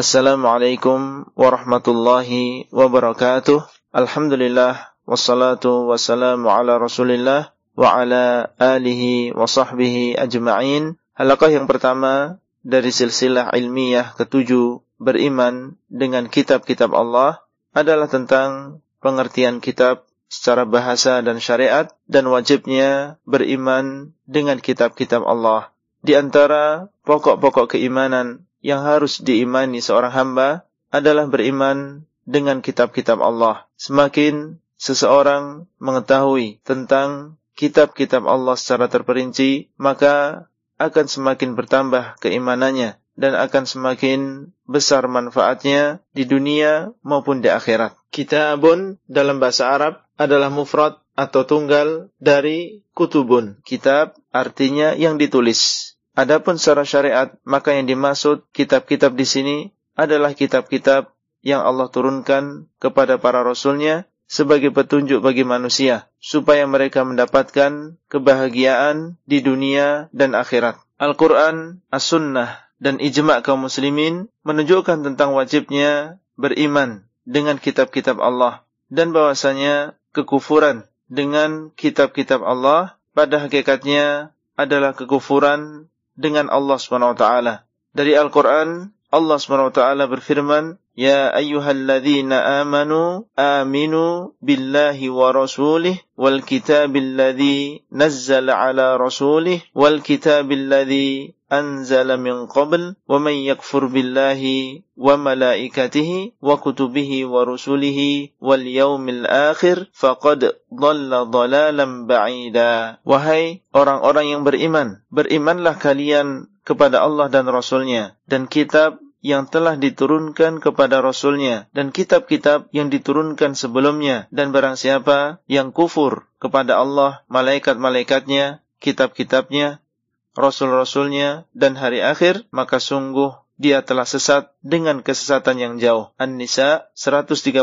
Assalamualaikum warahmatullahi wabarakatuh. Alhamdulillah wassalatu wassalamu ala Rasulillah wa ala alihi wa sahbihi ajma'in. Halakah yang pertama dari silsilah ilmiah ketujuh beriman dengan kitab-kitab Allah adalah tentang pengertian kitab secara bahasa dan syariat dan wajibnya beriman dengan kitab-kitab Allah. Di antara pokok-pokok keimanan yang harus diimani seorang hamba adalah beriman dengan kitab-kitab Allah. Semakin seseorang mengetahui tentang kitab-kitab Allah secara terperinci, maka akan semakin bertambah keimanannya dan akan semakin besar manfaatnya di dunia maupun di akhirat. Kitabun dalam bahasa Arab adalah mufrad atau tunggal dari kutubun. Kitab artinya yang ditulis. Adapun secara syariat, maka yang dimaksud kitab-kitab di sini adalah kitab-kitab yang Allah turunkan kepada para rasulnya sebagai petunjuk bagi manusia supaya mereka mendapatkan kebahagiaan di dunia dan akhirat. Al-Quran, As-Sunnah, dan ijma' kaum muslimin menunjukkan tentang wajibnya beriman dengan kitab-kitab Allah dan bahwasanya kekufuran dengan kitab-kitab Allah pada hakikatnya adalah kekufuran dengan Allah Subhanahu wa taala. Dari Al-Qur'an Allah Subhanahu wa taala berfirman, "Ya ayyuhalladzina amanu aminu billahi wa rasulih wal kitabil ladzi nazzala ala rasulih wal kitabil ladzi anzala min qabl wa man yakfur billahi wa malaikatihi wa kutubihi wa rusulihi wal yaumil akhir faqad dhalla dhalalan ba'ida." Orang-orang yang beriman, berimanlah kalian kepada Allah dan Rasulnya dan kitab yang telah diturunkan kepada Rasulnya dan kitab-kitab yang diturunkan sebelumnya dan barang siapa yang kufur kepada Allah, malaikat-malaikatnya, kitab-kitabnya, Rasul-Rasulnya dan hari akhir, maka sungguh dia telah sesat dengan kesesatan yang jauh. An-Nisa 136.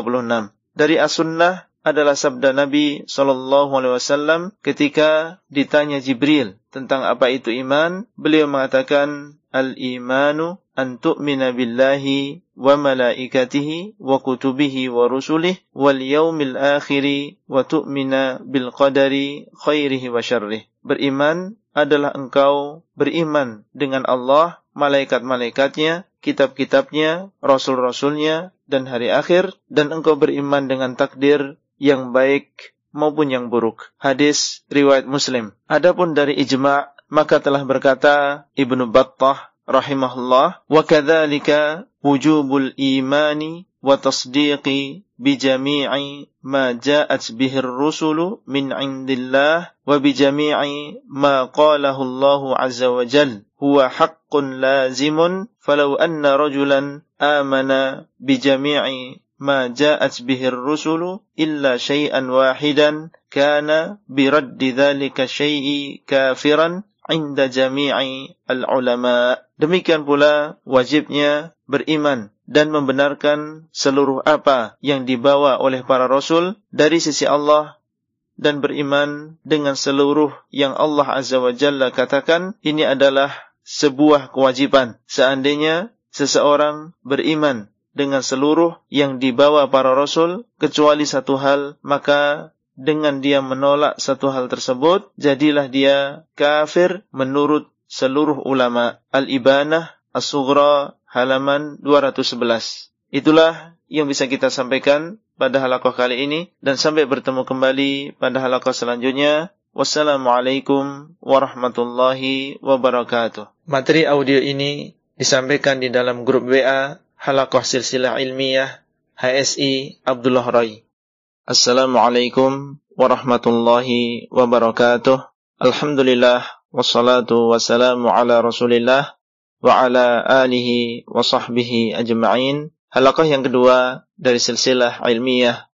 Dari As-Sunnah adalah sabda Nabi Shallallahu Alaihi Wasallam ketika ditanya Jibril tentang apa itu iman, beliau mengatakan al-imanu an tu'mina billahi wa malaikatihi wa kutubihi wa rusulih wal yaumil akhiri wa tu'mina bil qadari khairihi wa syarrih. Beriman adalah engkau beriman dengan Allah, malaikat-malaikatnya, kitab-kitabnya, rasul-rasulnya, dan hari akhir, dan engkau beriman dengan takdir yang baik maupun yang buruk. Hadis riwayat Muslim. Adapun dari ijma' maka telah berkata Ibnu Battah rahimahullah wa kadzalika wujubul imani وتصديقي بجميع ما جاءت به الرسل من عند الله وبجميع ما قاله الله عز وجل. هو حق لازم. فلو أن رجلا آمن بجميع ما جاءت به الرسل إلا شيئا واحدا كان برد ذلك الشيء كافرا عند جميع العلماء. demikian pula wajibnya beriman. Dan membenarkan seluruh apa yang dibawa oleh para rasul dari sisi Allah dan beriman dengan seluruh yang Allah Azza wa Jalla katakan ini adalah sebuah kewajiban seandainya seseorang beriman dengan seluruh yang dibawa para rasul kecuali satu hal maka dengan dia menolak satu hal tersebut jadilah dia kafir menurut seluruh ulama. Al-Ibanah As-Sughra halaman 211 itulah yang bisa kita sampaikan pada halakoh kali ini dan sampai bertemu kembali pada halakoh selanjutnya Wassalamualaikum warahmatullahi wabarakatuh. Materi audio ini disampaikan di dalam grup WA Halakoh Silsilah Ilmiah HSI Abdullah Rai. Assalamualaikum warahmatullahi wabarakatuh. Alhamdulillah wassalatu wassalamu ala Rasulillah wa ala alihi wa sahbihi ajma'in. Halakah yang kedua dari silsilah ilmiah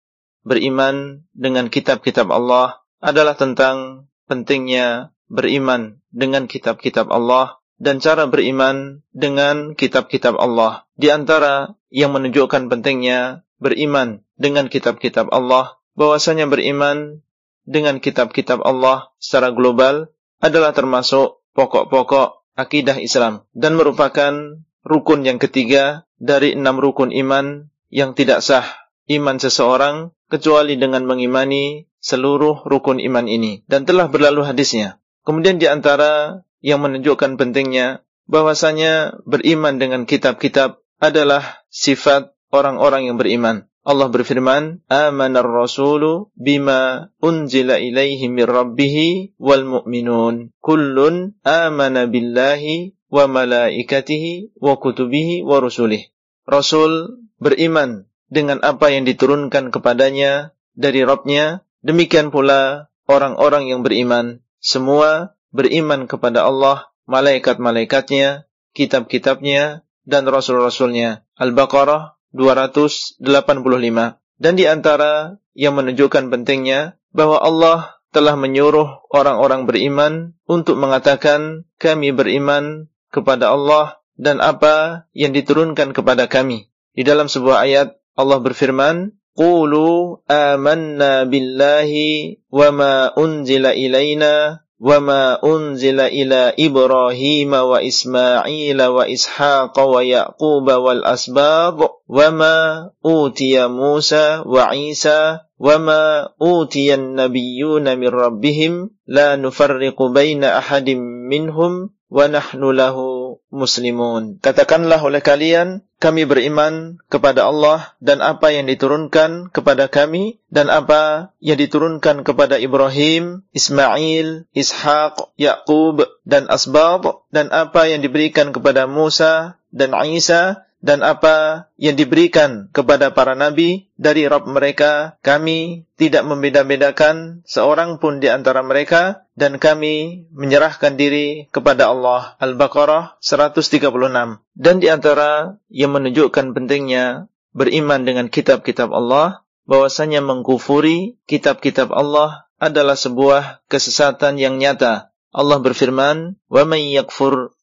beriman dengan kitab-kitab Allah adalah tentang pentingnya beriman dengan kitab-kitab Allah dan cara beriman dengan kitab-kitab Allah. Di antara yang menunjukkan pentingnya beriman dengan kitab-kitab Allah, bahwasanya beriman dengan kitab-kitab Allah secara global adalah termasuk pokok-pokok akidah Islam dan merupakan rukun yang ketiga dari enam rukun iman yang tidak sah iman seseorang kecuali dengan mengimani seluruh rukun iman ini dan telah berlalu hadisnya. Kemudian di antara yang menunjukkan pentingnya bahwasanya beriman dengan kitab-kitab adalah sifat orang-orang yang beriman. Allah berfirman, "Amanar rasulu bima unzila ilaihi mir rabbih wal mu'minun. Kullun amana billahi wa malaikatihi wa kutubihi wa rusulih." Rasul beriman dengan apa yang diturunkan kepadanya dari Rabbnya. Demikian pula orang-orang yang beriman. Semua beriman kepada Allah, malaikat-malaikatnya, kitab-kitabnya, dan rasul-rasulnya. Al-Baqarah 285. Dan di antara yang menunjukkan pentingnya bahwa Allah telah menyuruh orang-orang beriman untuk mengatakan kami beriman kepada Allah dan apa yang diturunkan kepada kami. Di dalam sebuah ayat Allah berfirman, "Qulu amanna billahi wa ma unzila ilaina وما أنزل إلى إبراهيم وإسماعيل وإسحاق ويعقوب والأسباط وما أوتي موسى وعيسى وما أوتي النبيون من ربهم لا نفرق بين أحد منهم wa nahnu lahu muslimun. Katakanlah oleh kalian, kami beriman kepada Allah dan apa yang diturunkan kepada kami dan apa yang diturunkan kepada Ibrahim, Ismail, Ishaq, Yaqub dan Asbab dan apa yang diberikan kepada Musa dan Isa dan apa yang diberikan kepada para nabi dari Rabb mereka, kami tidak membeda-bedakan seorang pun di antara mereka dan kami menyerahkan diri kepada Allah. Al-Baqarah 136. Dan di antara yang menunjukkan pentingnya beriman dengan kitab-kitab Allah, bahwasanya mengkufuri kitab-kitab Allah adalah sebuah kesesatan yang nyata. Allah berfirman, "Wa may yakfur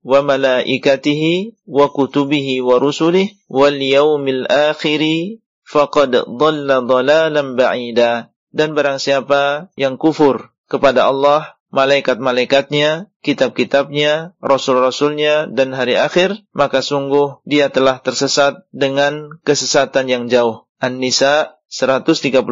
wa malaikatihi wa kutubihi wa rusulih wal yaumil akhiri faqad dhalla dhalalan ba'ida dan barang siapa yang kufur kepada Allah malaikat-malaikatnya, kitab-kitabnya, rasul-rasulnya dan hari akhir, maka sungguh dia telah tersesat dengan kesesatan yang jauh. An-Nisa 136.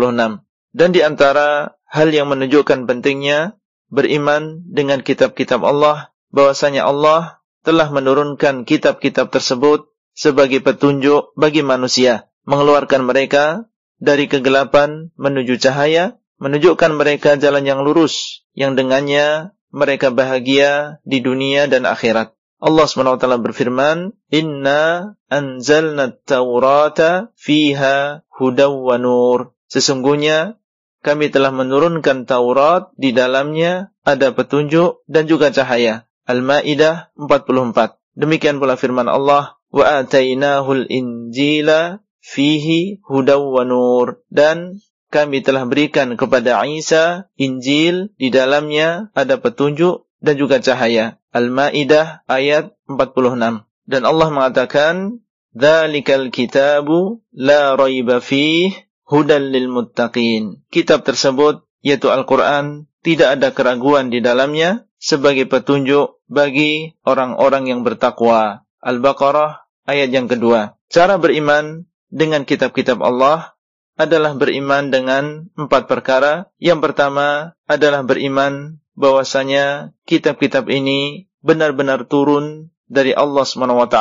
Dan di antara hal yang menunjukkan pentingnya beriman dengan kitab-kitab Allah, bahwasanya Allah telah menurunkan kitab-kitab tersebut sebagai petunjuk bagi manusia, mengeluarkan mereka dari kegelapan menuju cahaya, menunjukkan mereka jalan yang lurus, yang dengannya mereka bahagia di dunia dan akhirat. Allah SWT berfirman, Inna anzalna taurata fiha hudaw wa nur. Sesungguhnya kami telah menurunkan Taurat, di dalamnya ada petunjuk dan juga cahaya. Al-Maidah 44. Demikian pula firman Allah, "Wa atainahul injila fihi hudaw wa nur." Dan kami telah berikan kepada Isa Injil di dalamnya ada petunjuk dan juga cahaya. Al-Maidah ayat 46. Dan Allah mengatakan, "Dzalikal kitabu la raiba fih hudan lil muttaqin." Kitab tersebut yaitu Al-Qur'an tidak ada keraguan di dalamnya sebagai petunjuk bagi orang-orang yang bertakwa. Al-Baqarah ayat yang kedua. Cara beriman dengan kitab-kitab Allah adalah beriman dengan empat perkara. Yang pertama adalah beriman bahwasanya kitab-kitab ini benar-benar turun dari Allah SWT.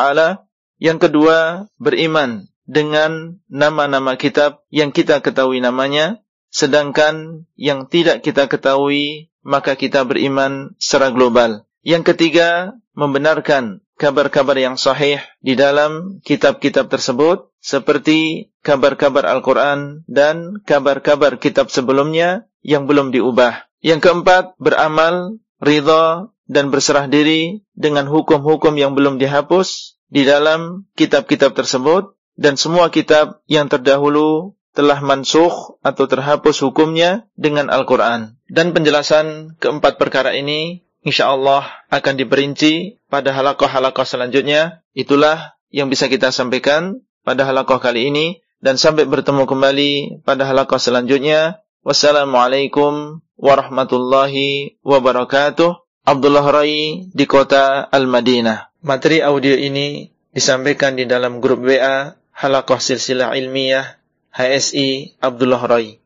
Yang kedua, beriman dengan nama-nama kitab yang kita ketahui namanya, sedangkan yang tidak kita ketahui maka kita beriman secara global. Yang ketiga, membenarkan kabar-kabar yang sahih di dalam kitab-kitab tersebut seperti kabar-kabar Al-Quran dan kabar-kabar kitab sebelumnya yang belum diubah. Yang keempat, beramal, ridha, dan berserah diri dengan hukum-hukum yang belum dihapus di dalam kitab-kitab tersebut dan semua kitab yang terdahulu telah mansukh atau terhapus hukumnya dengan Al-Quran. Dan penjelasan keempat perkara ini insyaallah akan diperinci pada halakoh-halakoh selanjutnya. Itulah yang bisa kita sampaikan pada halakoh kali ini. Dan sampai bertemu kembali pada halakoh selanjutnya. Wassalamualaikum warahmatullahi wabarakatuh. Abdullah Rai di kota Al-Madinah. Materi audio ini disampaikan di dalam grup WA Halakoh Silsilah Ilmiah HSI Abdullah Rai.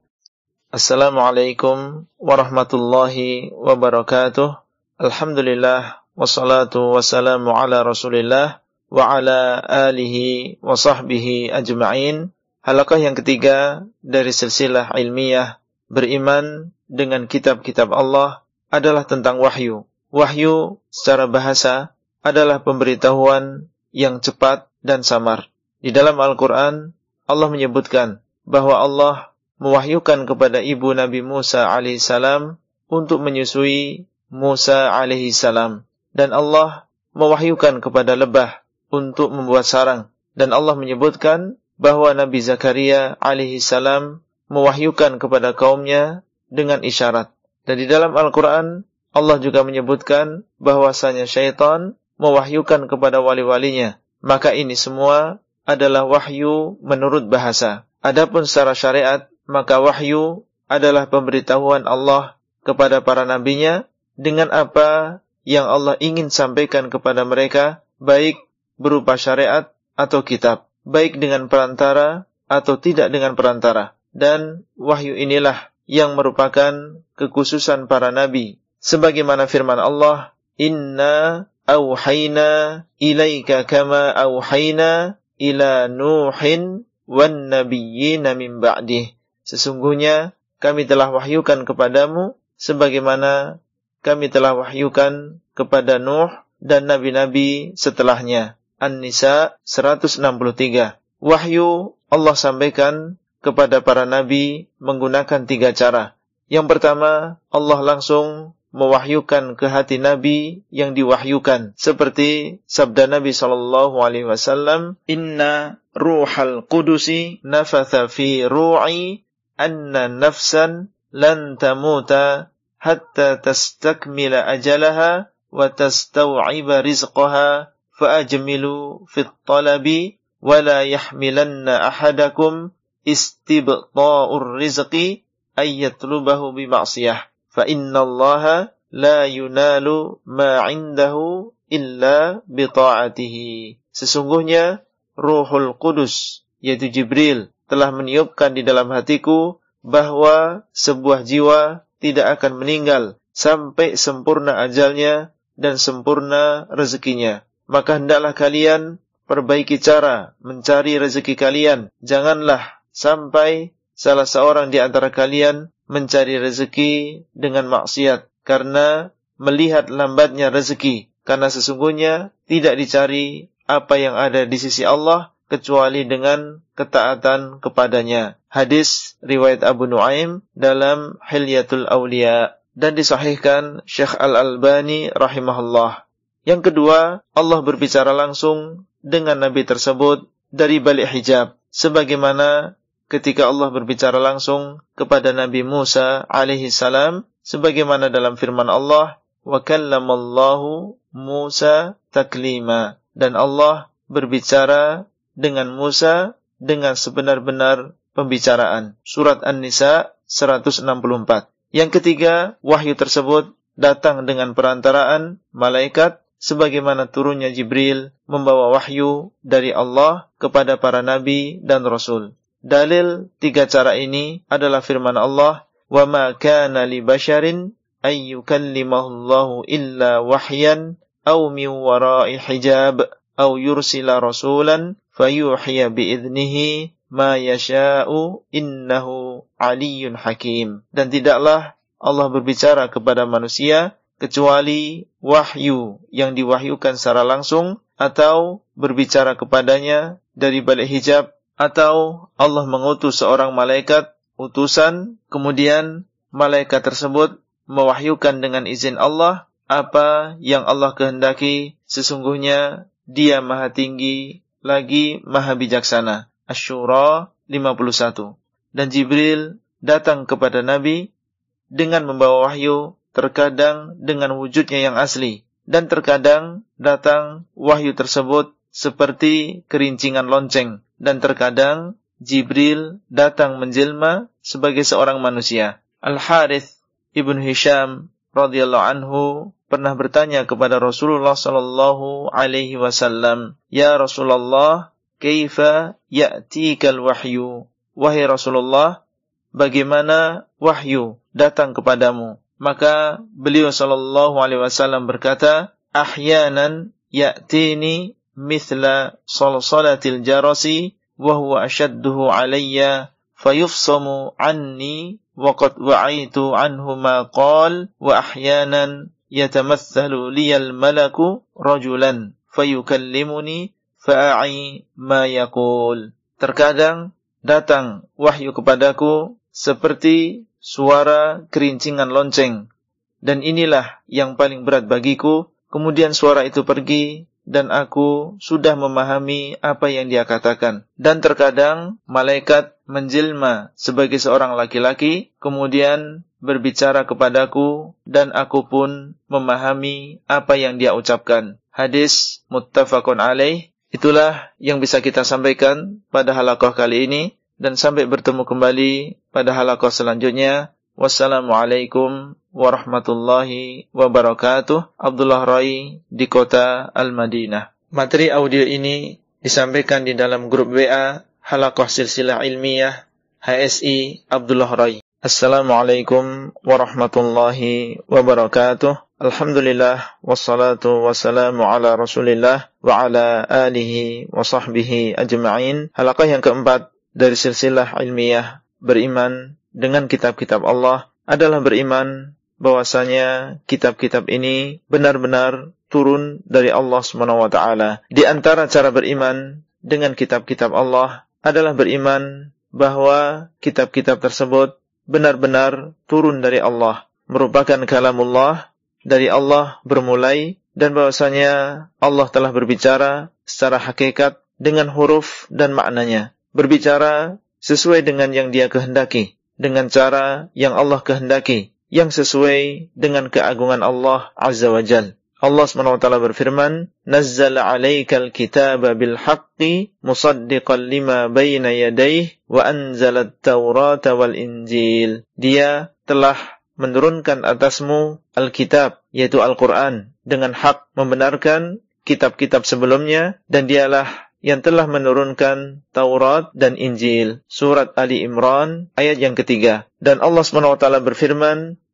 Assalamualaikum warahmatullahi wabarakatuh. Alhamdulillah wassalatu wassalamu ala Rasulillah wa ala alihi wa sahbihi ajma'in. Halakah yang ketiga dari silsilah ilmiah beriman dengan kitab-kitab Allah adalah tentang wahyu. Wahyu secara bahasa adalah pemberitahuan yang cepat dan samar. Di dalam Al-Quran, Allah menyebutkan bahwa Allah mewahyukan kepada ibu Nabi Musa alaihissalam untuk menyusui Musa alaihissalam. Dan Allah mewahyukan kepada lebah untuk membuat sarang. Dan Allah menyebutkan bahwa Nabi Zakaria alaihissalam mewahyukan kepada kaumnya dengan isyarat. Dan di dalam Al-Quran, Allah juga menyebutkan bahwasanya syaitan mewahyukan kepada wali-walinya. Maka ini semua adalah wahyu menurut bahasa. Adapun secara syariat, maka wahyu adalah pemberitahuan Allah kepada para nabinya dengan apa yang Allah ingin sampaikan kepada mereka, baik berupa syariat atau kitab, baik dengan perantara atau tidak dengan perantara. Dan wahyu inilah yang merupakan kekhususan para nabi. Sebagaimana firman Allah, Inna awhayna ilaika kama awhayna ila Nuhin wan nabiyyina min ba'dih. Sesungguhnya kami telah wahyukan kepadamu sebagaimana kami telah wahyukan kepada Nuh dan nabi-nabi setelahnya. An-Nisa 163. Wahyu Allah sampaikan kepada para nabi menggunakan tiga cara. Yang pertama, Allah langsung mewahyukan ke hati Nabi yang diwahyukan seperti sabda Nabi sallallahu alaihi wasallam inna ruhal qudusi nafatha fi ru'i anna nafsan lan tamuta hatta tastakmila ajalaha wa tastaw'iba rizqaha fa'ajmilu fit talabi wa la yahmilanna ahadakum istibta'ur rizqi ayyatlubahu bi ma'siyah fa innallaha la yunalu ma 'indahu illa bi ta'atihi. Sesungguhnya Ruhul Kudus yaitu Jibril telah meniupkan di dalam hatiku bahwa sebuah jiwa tidak akan meninggal sampai sempurna ajalnya dan sempurna rezekinya. Maka hendaklah kalian perbaiki cara mencari rezeki kalian. Janganlah sampai salah seorang di antara kalian mencari rezeki dengan maksiat karena melihat lambatnya rezeki karena sesungguhnya tidak dicari apa yang ada di sisi Allah kecuali dengan ketaatan kepadanya. Hadis riwayat Abu Nuaim dalam Hilyatul Aulia dan disahihkan Syekh Al-Albani rahimahullah. Yang kedua, Allah berbicara langsung dengan nabi tersebut dari balik hijab sebagaimana ketika Allah berbicara langsung kepada Nabi Musa alaihi salam sebagaimana dalam firman Allah wa kallamallahu Musa taklima dan Allah berbicara dengan Musa dengan sebenar-benar pembicaraan. Surat An-Nisa 164. Yang ketiga, wahyu tersebut datang dengan perantaraan malaikat sebagaimana turunnya Jibril membawa wahyu dari Allah kepada para nabi dan rasul. Dalil tiga cara ini adalah firman Allah, "Wa ma kana li basharin illa wahyan aw min wara'i hijab aw yursila rasulan bi'idnihi ma yasha'u innahu aliyyun hakim." Dan tidaklah Allah berbicara kepada manusia kecuali wahyu yang diwahyukan secara langsung atau berbicara kepadanya dari balik hijab atau Allah mengutus seorang malaikat utusan kemudian malaikat tersebut mewahyukan dengan izin Allah apa yang Allah kehendaki sesungguhnya dia maha tinggi lagi maha bijaksana Asyura 51 dan Jibril datang kepada Nabi dengan membawa wahyu terkadang dengan wujudnya yang asli. Dan terkadang datang wahyu tersebut seperti kerincingan lonceng. Dan terkadang Jibril datang menjelma sebagai seorang manusia. Al-Harith Ibn Hisham radhiyallahu anhu pernah bertanya kepada Rasulullah sallallahu alaihi wasallam, "Ya Rasulullah, kaifa ya'tikal wahyu?" Wahai Rasulullah, bagaimana wahyu datang kepadamu? Maka beliau sallallahu alaihi wasallam berkata, "Ahyanan ya'tini mithla salsalatil jarasi wa huwa ashadduhu alayya fayufsamu anni qad wa'aitu anhu ma qal yatamathalu liyal malaku rajulan fayukallimuni fa'ai ma yaqul terkadang datang wahyu kepadaku seperti suara kerincingan lonceng. Dan inilah yang paling berat bagiku. Kemudian suara itu pergi dan aku sudah memahami apa yang dia katakan. Dan terkadang malaikat menjelma sebagai seorang laki-laki, kemudian berbicara kepadaku, dan aku pun memahami apa yang dia ucapkan. Hadis muttafaqun alaih, itulah yang bisa kita sampaikan pada halakoh kali ini, dan sampai bertemu kembali pada halakoh selanjutnya. Wassalamualaikum warahmatullahi wabarakatuh. Abdullah Rai di kota Al-Madinah. Materi audio ini disampaikan di dalam grup WA Halakoh Silsilah Ilmiah HSI Abdullah Rai. Assalamualaikum warahmatullahi wabarakatuh. Alhamdulillah wassalatu wassalamu ala Rasulillah wa ala alihi wa sahbihi ajma'in. Halakah yang keempat dari silsilah ilmiah beriman dengan kitab-kitab Allah adalah beriman bahwasanya kitab-kitab ini benar-benar turun dari Allah Subhanahu wa taala. Di antara cara beriman dengan kitab-kitab Allah adalah beriman bahwa kitab-kitab tersebut benar-benar turun dari Allah, merupakan kalamullah dari Allah bermulai dan bahwasanya Allah telah berbicara secara hakikat dengan huruf dan maknanya, berbicara sesuai dengan yang Dia kehendaki dengan cara yang Allah kehendaki, yang sesuai dengan keagungan Allah Azza wa Jal. Allah SWT berfirman, Nazzala alaikal kitaba bil haqqi musaddiqan lima bayna yadayh wa anzalat tawrata wal injil. Dia telah menurunkan atasmu Alkitab, yaitu Al-Quran, dengan hak membenarkan kitab-kitab sebelumnya, dan dialah yang telah menurunkan Taurat dan Injil. Surat Ali Imran ayat yang ketiga. Dan Allah SWT berfirman,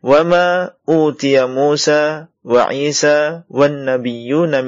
wa Ishaq wa Yaqub wal asbab wa ma utiya Musa wa Isa wan nabiyyuna.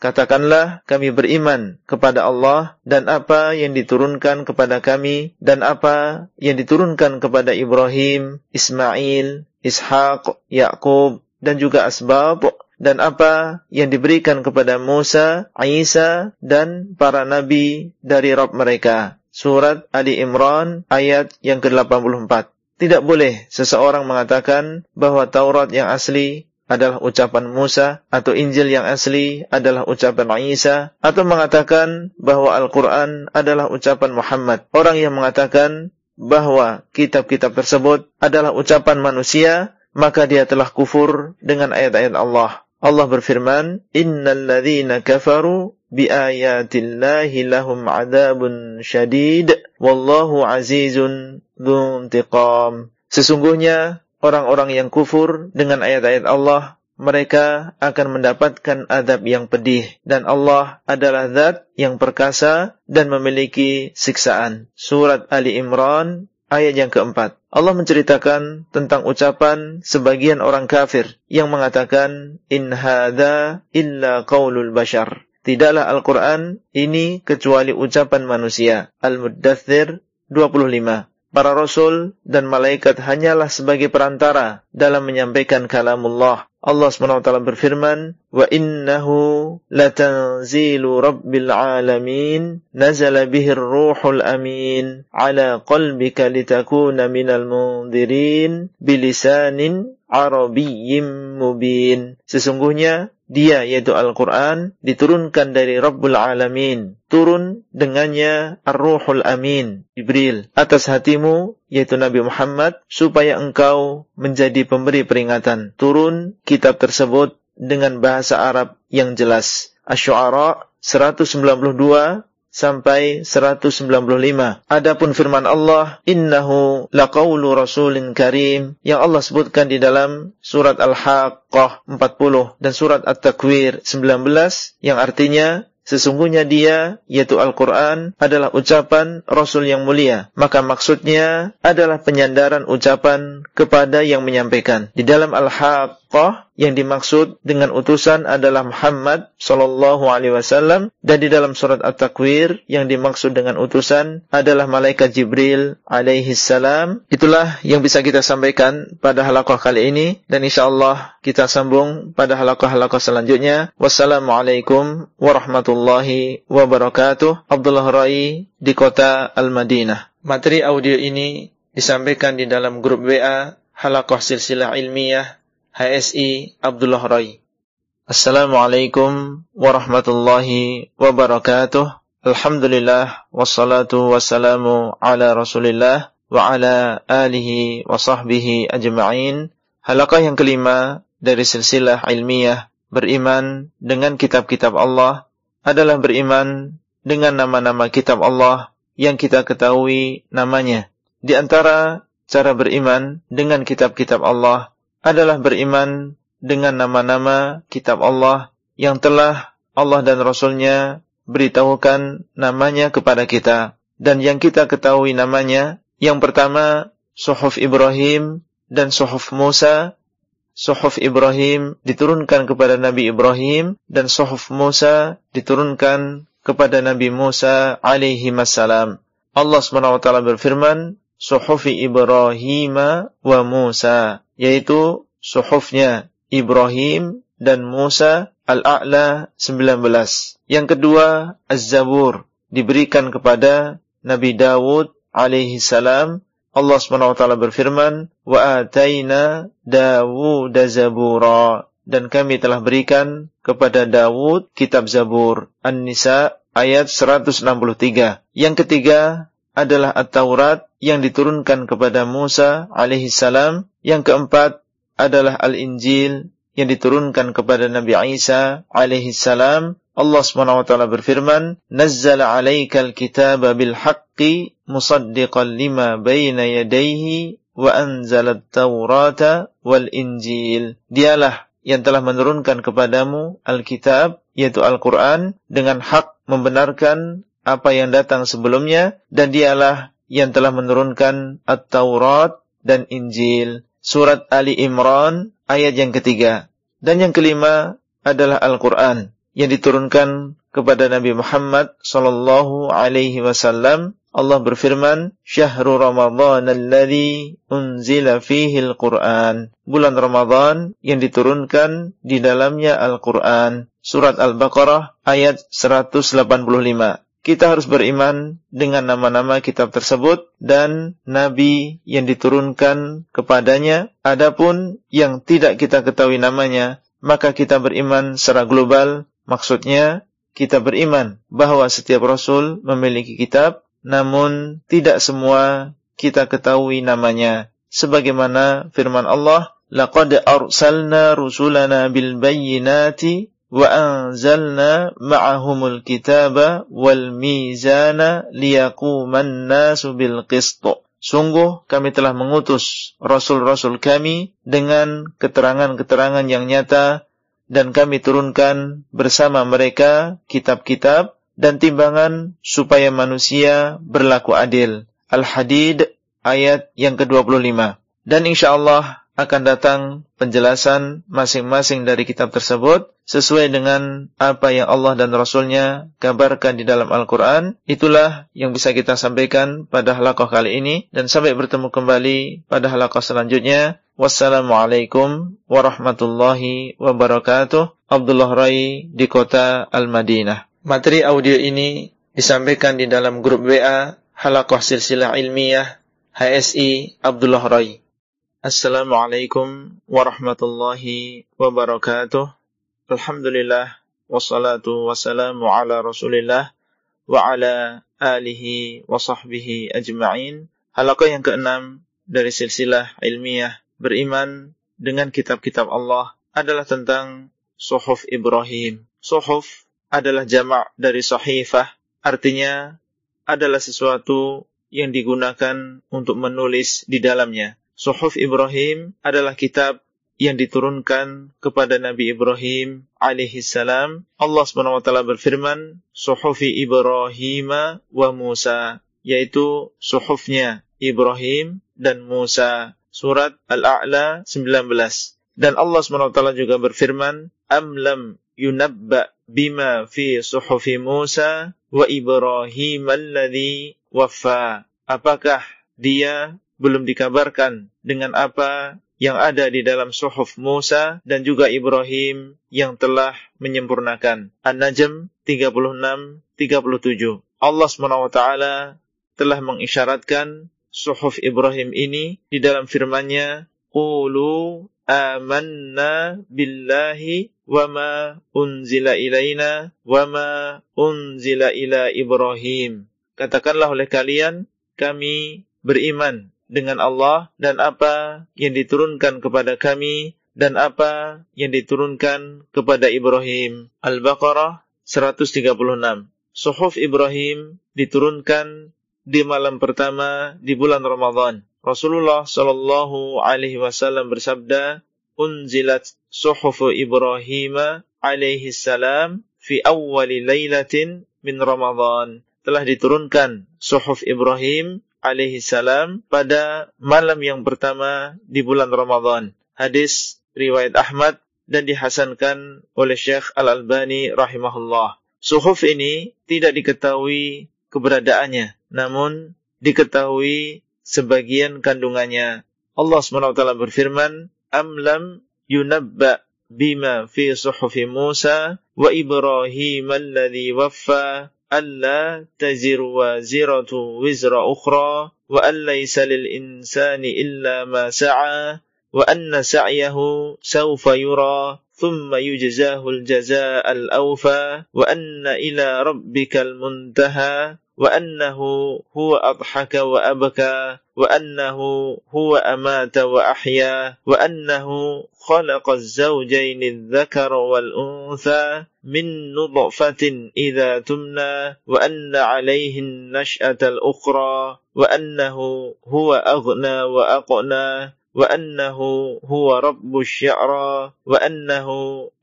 Katakanlah kami beriman kepada Allah dan apa yang diturunkan kepada kami dan apa yang diturunkan kepada Ibrahim, Ismail, Ishaq, Yakub dan juga asbab dan apa yang diberikan kepada Musa, Isa dan para nabi dari Rabb mereka. Surat Ali Imran ayat yang ke-84. Tidak boleh seseorang mengatakan bahwa Taurat yang asli adalah ucapan Musa atau Injil yang asli adalah ucapan Isa atau mengatakan bahwa Al-Quran adalah ucapan Muhammad. Orang yang mengatakan bahwa kitab-kitab tersebut adalah ucapan manusia, maka dia telah kufur dengan ayat-ayat Allah. Allah berfirman, Innal ladhina kafaru biayatillahi lahum adabun syadid wallahu azizun dzuntiqam. Sesungguhnya orang-orang yang kufur dengan ayat-ayat Allah mereka akan mendapatkan adab yang pedih dan Allah adalah zat yang perkasa dan memiliki siksaan. Surat Ali Imran ayat yang keempat. Allah menceritakan tentang ucapan sebagian orang kafir yang mengatakan in hadza illa qaulul bashar. Tidaklah Al-Quran ini kecuali ucapan manusia. Al-Muddathir 25. Para rasul dan malaikat hanyalah sebagai perantara dalam menyampaikan kalamullah. Allah SWT berfirman, "Wa innahu latanzilu rabbil alamin, nazala bihi ruhul amin, ala qalbika litakuna minal mundirin, arabiyyin mubin." Sesungguhnya dia yaitu Al-Quran diturunkan dari Rabbul Alamin. Turun dengannya Ar-Ruhul Amin, Jibril, atas hatimu yaitu Nabi Muhammad supaya engkau menjadi pemberi peringatan. Turun kitab tersebut dengan bahasa Arab yang jelas. Asy-Syu'ara 192 sampai 195. Adapun firman Allah, "Innahu laqaulu rasulin karim" yang Allah sebutkan di dalam surat Al-Haqqah 40 dan surat At-Takwir 19 yang artinya Sesungguhnya dia, yaitu Al-Quran, adalah ucapan Rasul yang mulia. Maka maksudnya adalah penyandaran ucapan kepada yang menyampaikan. Di dalam Al-Haqqah, yang dimaksud dengan utusan adalah Muhammad sallallahu alaihi wasallam dan di dalam surat At-Takwir yang dimaksud dengan utusan adalah malaikat Jibril alaihi salam. Itulah yang bisa kita sampaikan pada halaqah kali ini dan insyaallah kita sambung pada halaqah-halaqah selanjutnya. Wassalamualaikum warahmatullahi wabarakatuh. Abdullah Rai di kota Al-Madinah. Materi audio ini disampaikan di dalam grup WA Halaqah Silsilah Ilmiah HSI Abdullah Rai. Assalamualaikum warahmatullahi wabarakatuh. Alhamdulillah wassalatu wassalamu ala Rasulillah wa ala alihi wa sahbihi ajma'in. Halaqah yang kelima dari silsilah ilmiah beriman dengan kitab-kitab Allah adalah beriman dengan nama-nama kitab Allah yang kita ketahui namanya. Di antara cara beriman dengan kitab-kitab Allah adalah beriman dengan nama-nama kitab Allah yang telah Allah dan Rasulnya beritahukan namanya kepada kita. Dan yang kita ketahui namanya, yang pertama, Suhuf Ibrahim dan Suhuf Musa. Suhuf Ibrahim diturunkan kepada Nabi Ibrahim dan Suhuf Musa diturunkan kepada Nabi Musa alaihi wassalam. Allah SWT berfirman, Suhufi Ibrahim wa Musa yaitu suhufnya Ibrahim dan Musa Al-A'la 19. Yang kedua, Az-Zabur diberikan kepada Nabi Dawud alaihi salam. Allah SWT berfirman, "Wa ataina Dawud Zabura." Dan kami telah berikan kepada Dawud kitab Zabur. An-Nisa ayat 163. Yang ketiga adalah At-Taurat yang diturunkan kepada Musa alaihi salam. Yang keempat adalah Al-Injil yang diturunkan kepada Nabi Isa alaihi salam. Allah SWT berfirman, "Nazzala 'alaikal kitaba bil haqqi musaddiqan lima baina yadayhi wa anzala at-taurata wal injil." Dialah yang telah menurunkan kepadamu Alkitab yaitu Al-Qur'an dengan hak membenarkan apa yang datang sebelumnya dan dialah yang telah menurunkan At-Taurat dan Injil. Surat Ali Imran ayat yang ketiga. Dan yang kelima adalah Al-Quran yang diturunkan kepada Nabi Muhammad sallallahu alaihi wasallam. Allah berfirman, "Syahrul Ramadan alladzi unzila fihi al-Qur'an." Bulan Ramadan yang diturunkan di dalamnya Al-Qur'an. Surat Al-Baqarah ayat 185 kita harus beriman dengan nama-nama kitab tersebut dan nabi yang diturunkan kepadanya. Adapun yang tidak kita ketahui namanya, maka kita beriman secara global. Maksudnya, kita beriman bahwa setiap rasul memiliki kitab, namun tidak semua kita ketahui namanya. Sebagaimana firman Allah, "Laqad arsalna rusulana bil bayyinati wa anzalna ma'ahumul kitaba wal mizana liyaquman. Sungguh kami telah mengutus rasul-rasul kami dengan keterangan-keterangan yang nyata dan kami turunkan bersama mereka kitab-kitab dan timbangan supaya manusia berlaku adil. Al-Hadid ayat yang ke-25. Dan insyaallah akan datang penjelasan masing-masing dari kitab tersebut sesuai dengan apa yang Allah dan Rasulnya kabarkan di dalam Al-Quran. Itulah yang bisa kita sampaikan pada halaqah kali ini. Dan sampai bertemu kembali pada halaqah selanjutnya. Wassalamualaikum warahmatullahi wabarakatuh. Abdullah Rai di kota Al-Madinah. Materi audio ini disampaikan di dalam grup WA Halaqah Silsilah Ilmiah HSI Abdullah Rai. Assalamualaikum warahmatullahi wabarakatuh. Alhamdulillah wassalatu wassalamu ala Rasulillah wa ala alihi wa sahbihi ajma'in. Halaqah yang keenam dari silsilah ilmiah beriman dengan kitab-kitab Allah adalah tentang suhuf Ibrahim. Suhuf adalah jamak dari sahifah, artinya adalah sesuatu yang digunakan untuk menulis di dalamnya. Suhuf Ibrahim adalah kitab yang diturunkan kepada Nabi Ibrahim alaihi salam. Allah SWT berfirman, Suhufi Ibrahim wa Musa, yaitu suhufnya Ibrahim dan Musa. Surat Al-A'la 19. Dan Allah SWT juga berfirman, Am lam yunabba bima fi suhufi Musa wa Ibrahim alladhi waffa. Apakah dia belum dikabarkan dengan apa yang ada di dalam suhuf Musa dan juga Ibrahim yang telah menyempurnakan. An-Najm 36 37. Allah SWT telah mengisyaratkan suhuf Ibrahim ini di dalam firman-Nya, "Qulu amanna billahi wa ma unzila ilaina wa ma unzila ila Ibrahim." Katakanlah oleh kalian, kami beriman dengan Allah dan apa yang diturunkan kepada kami dan apa yang diturunkan kepada Ibrahim. Al-Baqarah 136. Suhuf Ibrahim diturunkan di malam pertama di bulan Ramadan. Rasulullah Shallallahu Alaihi Wasallam bersabda, "Unzilat suhuf Ibrahim alaihi salam fi awwali lailatin min Ramadan." Telah diturunkan suhuf Ibrahim alaihi salam pada malam yang pertama di bulan Ramadan. Hadis riwayat Ahmad dan dihasankan oleh Syekh Al-Albani rahimahullah. Suhuf ini tidak diketahui keberadaannya namun diketahui sebagian kandungannya. Allah SWT berfirman, Am lam yunabba bima fi suhufi Musa wa Ibrahim alladhi waffa ألا تزر وازرة وزر أخرى وأن ليس للإنسان إلا ما سعى وأن سعيه سوف يرى ثم يجزاه الجزاء الأوفى وأن إلى ربك المنتهى. وأنه هو أضحك وأبكى وأنه هو أمات وأحيا وأنه خلق الزوجين الذكر والأنثى من نطفة إذا تمنى وأن عليه النشأة الأخرى وأنه هو أغنى وأقنى وأنه هو رب الشعرى وأنه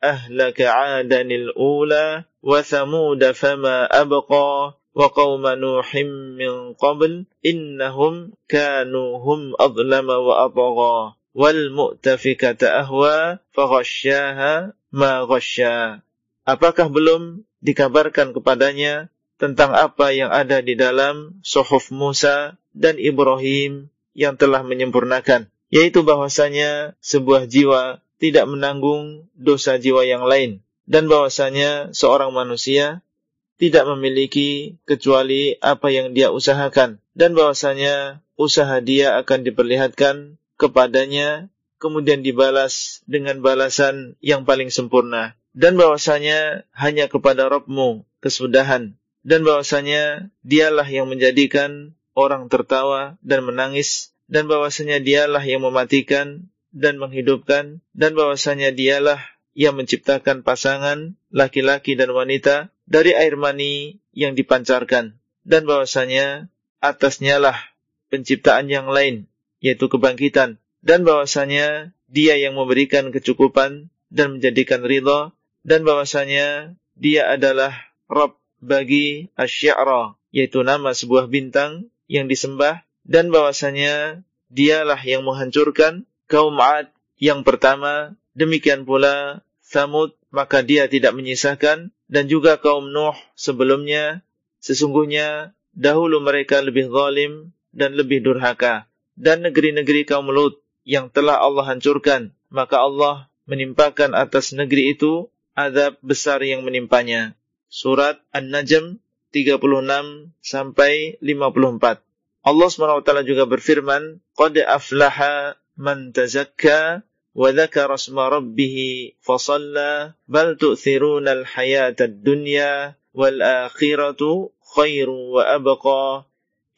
أهلك عادا الأولى وثمود فما أبقى. وقوم نوح من قبل إنهم كانوا هم أظلم وأطغى والمؤتفكة أهوى فغشاها ما غشا Apakah belum dikabarkan kepadanya tentang apa yang ada di dalam suhuf Musa dan Ibrahim yang telah menyempurnakan? Yaitu bahwasanya sebuah jiwa tidak menanggung dosa jiwa yang lain dan bahwasanya seorang manusia tidak memiliki kecuali apa yang dia usahakan. Dan bahwasanya usaha dia akan diperlihatkan kepadanya kemudian dibalas dengan balasan yang paling sempurna. Dan bahwasanya hanya kepada Rabbmu kesudahan. Dan bahwasanya dialah yang menjadikan orang tertawa dan menangis. Dan bahwasanya dialah yang mematikan dan menghidupkan. Dan bahwasanya dialah yang menciptakan pasangan laki-laki dan wanita dari air mani yang dipancarkan dan bahwasanya atasnya lah penciptaan yang lain yaitu kebangkitan dan bahwasanya dia yang memberikan kecukupan dan menjadikan ridha dan bahwasanya dia adalah Rabb bagi asy'ara yaitu nama sebuah bintang yang disembah dan bahwasanya dialah yang menghancurkan kaum Ad yang pertama. Demikian pula Samud maka dia tidak menyisakan dan juga kaum Nuh sebelumnya sesungguhnya dahulu mereka lebih zalim dan lebih durhaka. Dan negeri-negeri kaum Lut yang telah Allah hancurkan maka Allah menimpakan atas negeri itu azab besar yang menimpanya. Surat An-Najm 36 sampai 54 Allah SWT juga berfirman qad aflaha man tazakka وذكر اسم ربه فصلى بل تؤثرون الحياة الدنيا والآخرة خير وأبقى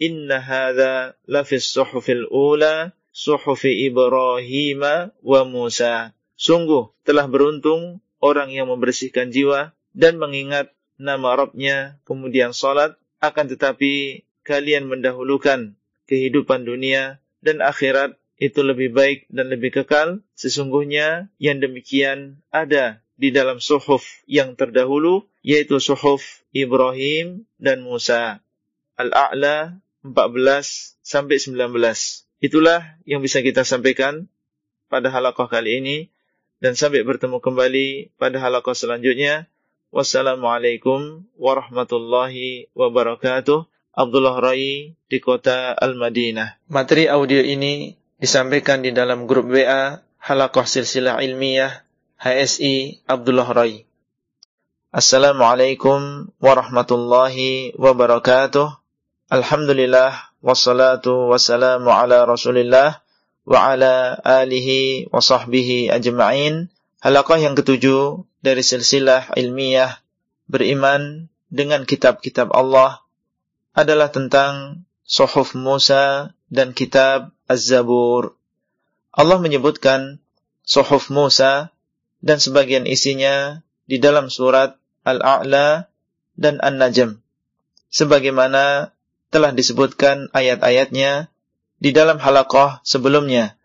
إن هذا لفي الصحف الأولى صحف إبراهيم وموسى Sungguh telah beruntung orang yang membersihkan jiwa dan mengingat nama Rabbnya, kemudian sholat, akan tetapi kalian mendahulukan kehidupan dunia dan akhirat itu lebih baik dan lebih kekal. Sesungguhnya yang demikian ada di dalam suhuf yang terdahulu, yaitu suhuf Ibrahim dan Musa. Al-A'la 14 sampai 19. Itulah yang bisa kita sampaikan pada halakoh kali ini dan sampai bertemu kembali pada halakoh selanjutnya. Wassalamualaikum warahmatullahi wabarakatuh. Abdullah Rai di kota Al-Madinah. Materi audio ini disampaikan di dalam grup WA Halakoh Silsilah Ilmiah HSI Abdullah Rai. Assalamualaikum warahmatullahi wabarakatuh. Alhamdulillah wassalatu wassalamu ala Rasulillah wa ala alihi wa sahbihi ajma'in. Halaqah yang ketujuh dari silsilah ilmiah beriman dengan kitab-kitab Allah adalah tentang Suhuf Musa dan kitab Az-Zabur. Allah menyebutkan Suhuf Musa dan sebagian isinya di dalam surat Al-A'la dan An-Najm. Sebagaimana telah disebutkan ayat-ayatnya di dalam halakoh sebelumnya.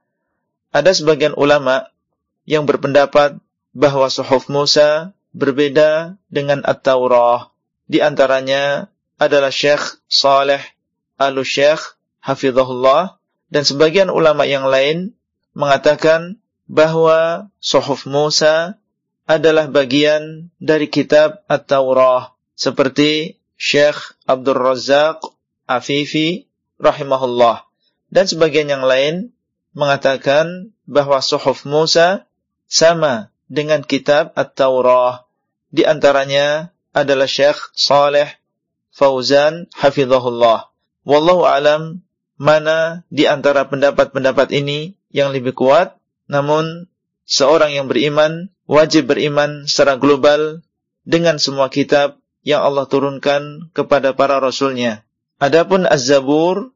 Ada sebagian ulama yang berpendapat bahwa Suhuf Musa berbeda dengan At-Taurah. Di antaranya adalah Syekh Saleh Al-Syekh Hafizahullah dan sebagian ulama yang lain mengatakan bahwa Suhuf Musa adalah bagian dari kitab At-Taurah seperti Syekh Abdul Razak Afifi rahimahullah dan sebagian yang lain mengatakan bahwa Suhuf Musa sama dengan kitab At-Taurah. Di antaranya adalah Syekh Saleh Fauzan hafizahullah. Wallahu alam mana di antara pendapat-pendapat ini yang lebih kuat, namun seorang yang beriman wajib beriman secara global dengan semua kitab yang Allah turunkan kepada para rasulnya. Adapun Az-Zabur,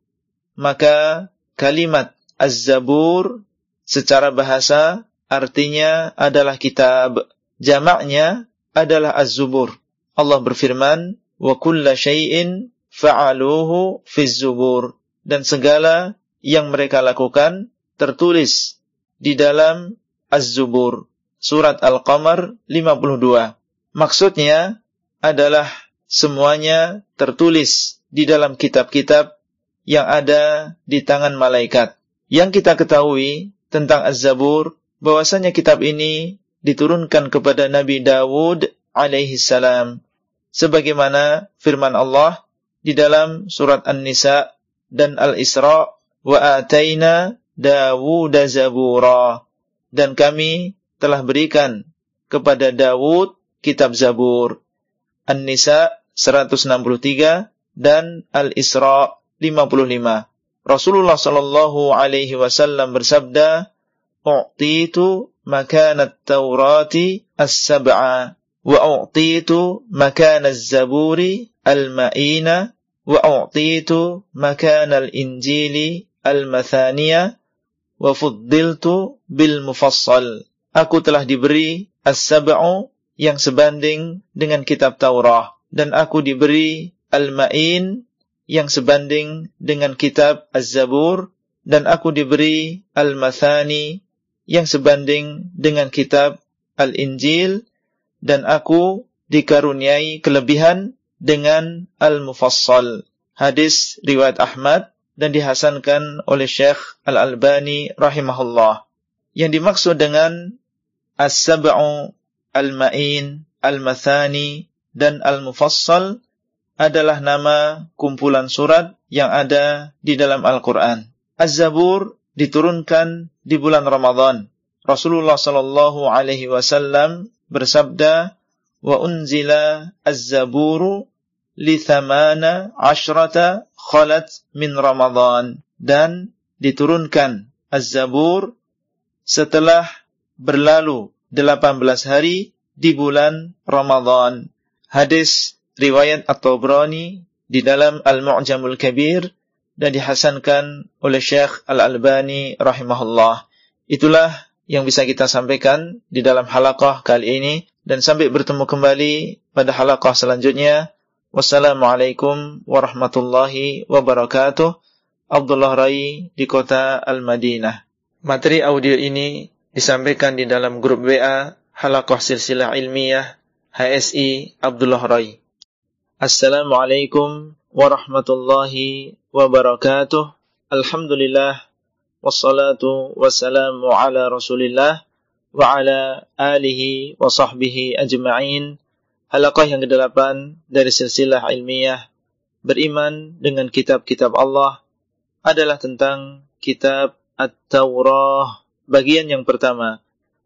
maka kalimat Az-Zabur secara bahasa artinya adalah kitab. Jamaknya adalah Az-Zubur. Allah berfirman, "Wa kulla syai'in fa'aluhu fi zubur." Dan segala yang mereka lakukan tertulis di dalam Az-Zubur. Surat Al-Qamar 52. Maksudnya adalah semuanya tertulis di dalam kitab-kitab yang ada di tangan malaikat. Yang kita ketahui tentang Az-Zabur bahwasanya kitab ini diturunkan kepada Nabi Dawud alaihi salam sebagaimana firman Allah di dalam surat An-Nisa dan Al-Isra wa ataina Dawud zabura. Dan kami telah berikan kepada Dawud kitab Zabur An-Nisa 163 dan Al-Isra 55 Rasulullah sallallahu alaihi wasallam bersabda u'titu makan at-taurati as-sab'a wa u'titu makan az-zaburi al-ma'ina aku telah diberi as-sab'u yang sebanding dengan kitab Taurah dan aku diberi al-ma'in yang sebanding dengan kitab Az-Zabur dan aku diberi al-mathani yang sebanding dengan kitab Al-Injil dan aku dikaruniai kelebihan dengan Al-Mufassal. Hadis riwayat Ahmad dan dihasankan oleh Syekh Al-Albani rahimahullah. Yang dimaksud dengan As-Sab'u Al-Ma'in, Al-Mathani dan Al-Mufassal adalah nama kumpulan surat yang ada di dalam Al-Quran. Az-Zabur diturunkan di bulan Ramadan. Rasulullah sallallahu alaihi wasallam bersabda, "Wa unzila az-zaburu li thamana ashrata khalat min Ramadan." Dan diturunkan Az-Zabur setelah berlalu 18 hari di bulan Ramadan. Hadis riwayat At-Tabrani di dalam Al-Mu'jamul Kabir dan dihasankan oleh Syekh Al-Albani rahimahullah. Itulah yang bisa kita sampaikan di dalam halaqah kali ini dan sampai bertemu kembali pada halaqah selanjutnya. Wassalamualaikum warahmatullahi wabarakatuh. Abdullah Rai di kota Al-Madinah. Materi audio ini disampaikan di dalam grup WA Halaqah Silsilah Ilmiah HSI Abdullah Rai. Assalamualaikum warahmatullahi wabarakatuh. Alhamdulillah wassalatu wassalamu ala Rasulillah wa ala alihi wa sahbihi ajma'in. Halaqah yang ke-8 dari silsilah ilmiah beriman dengan kitab-kitab Allah adalah tentang kitab At-Taurah bagian yang pertama.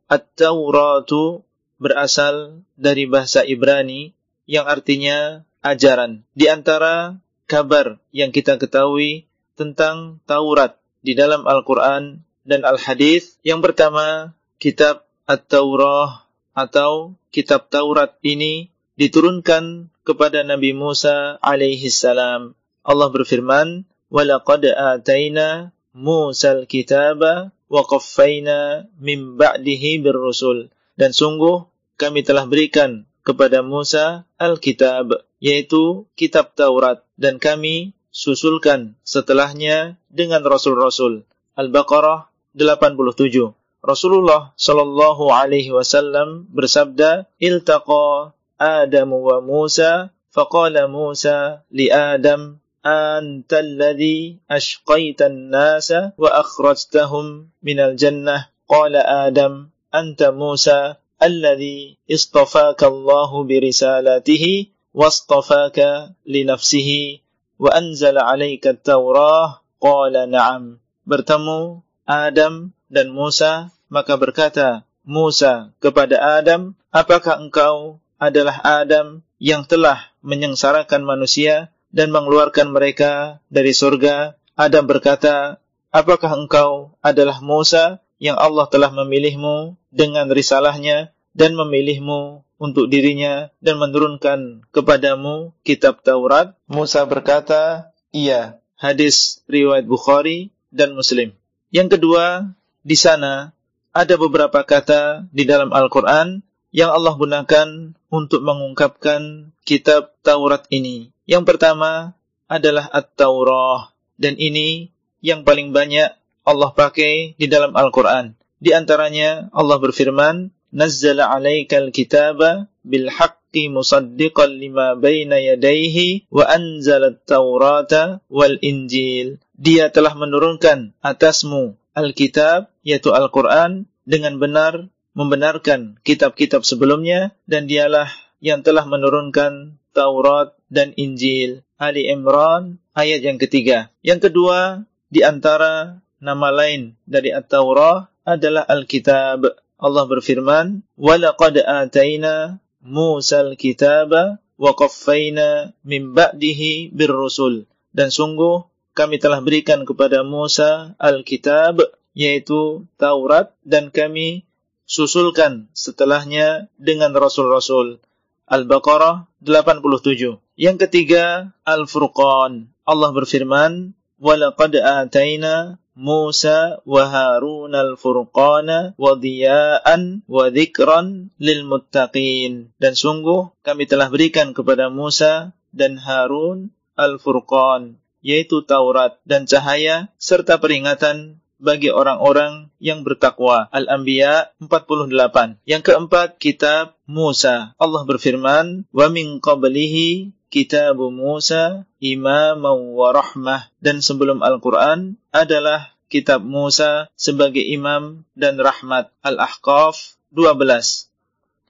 At-Tauratu berasal dari bahasa Ibrani yang artinya ajaran. Di antara kabar yang kita ketahui tentang Taurat di dalam Al-Quran dan Al-Hadis, yang pertama, kitab At-Taurah atau kitab Taurat ini diturunkan kepada Nabi Musa alaihi salam. Allah berfirman, "Walaqad ataina Musa al-kitaba wa qaffayna min ba'dihi birrusul." Dan sungguh kami telah berikan kepada Musa Alkitab, yaitu kitab Taurat, dan kami susulkan setelahnya dengan rasul-rasul. Al-Baqarah 87. Rasulullah Shallallahu alaihi wasallam bersabda, "Iltaqa Adam wa Musa, faqala Musa li Adam, anta alladhi ashqaita an-nasa wa akhrajtahum minal jannah." Qala Adam, "Anta Musa, alladhi istafaka Allah birisalatihi wastafaka li nafsihi wa anzala 'alaika at-Taurah qala na'am bertemu Adam dan Musa maka berkata Musa kepada Adam apakah engkau adalah Adam yang telah menyengsarakan manusia dan mengeluarkan mereka dari surga Adam berkata apakah engkau adalah Musa yang Allah telah memilihmu dengan risalahnya dan memilihmu untuk dirinya dan menurunkan kepadamu kitab Taurat? Musa berkata, iya. Hadis riwayat Bukhari dan Muslim. Yang kedua, di sana ada beberapa kata di dalam Al-Quran yang Allah gunakan untuk mengungkapkan kitab Taurat ini. Yang pertama adalah At-Taurah. Dan ini yang paling banyak Allah pakai di dalam Al-Quran. Di antaranya Allah berfirman, Nazzala alaikal kitaba bil haqqi musaddiqan lima baina yadayhi wa anzalat taurata wal injil. Dia telah menurunkan atasmu Alkitab, yaitu Al-Quran, dengan benar membenarkan kitab-kitab sebelumnya dan dialah yang telah menurunkan Taurat dan Injil. Ali Imran ayat yang ketiga. Yang kedua di antara nama lain dari At-Taurah adalah Al-Kitab. Allah berfirman, "Walaqad ataina Musa al-kitaba wa qaffayna min ba'dihi birrusul." Dan sungguh kami telah berikan kepada Musa al-kitab yaitu Taurat dan kami susulkan setelahnya dengan Rasul-Rasul. Al-Baqarah 87. Yang ketiga, Al-Furqan. Allah berfirman, وَلَقَدْ آتَيْنَا Musa wa Harun al-Furqana wa diya'an wa dhikran lil muttaqin dan sungguh kami telah berikan kepada Musa dan Harun al-Furqan yaitu Taurat dan cahaya serta peringatan bagi orang-orang yang bertakwa. Al-Anbiya 48. Yang keempat, kitab Musa. Allah berfirman, "Wa min qablihi Kitab Musa imaman wa rahmah dan sebelum Al-Quran adalah kitab Musa sebagai imam dan rahmat Al-Ahqaf 12.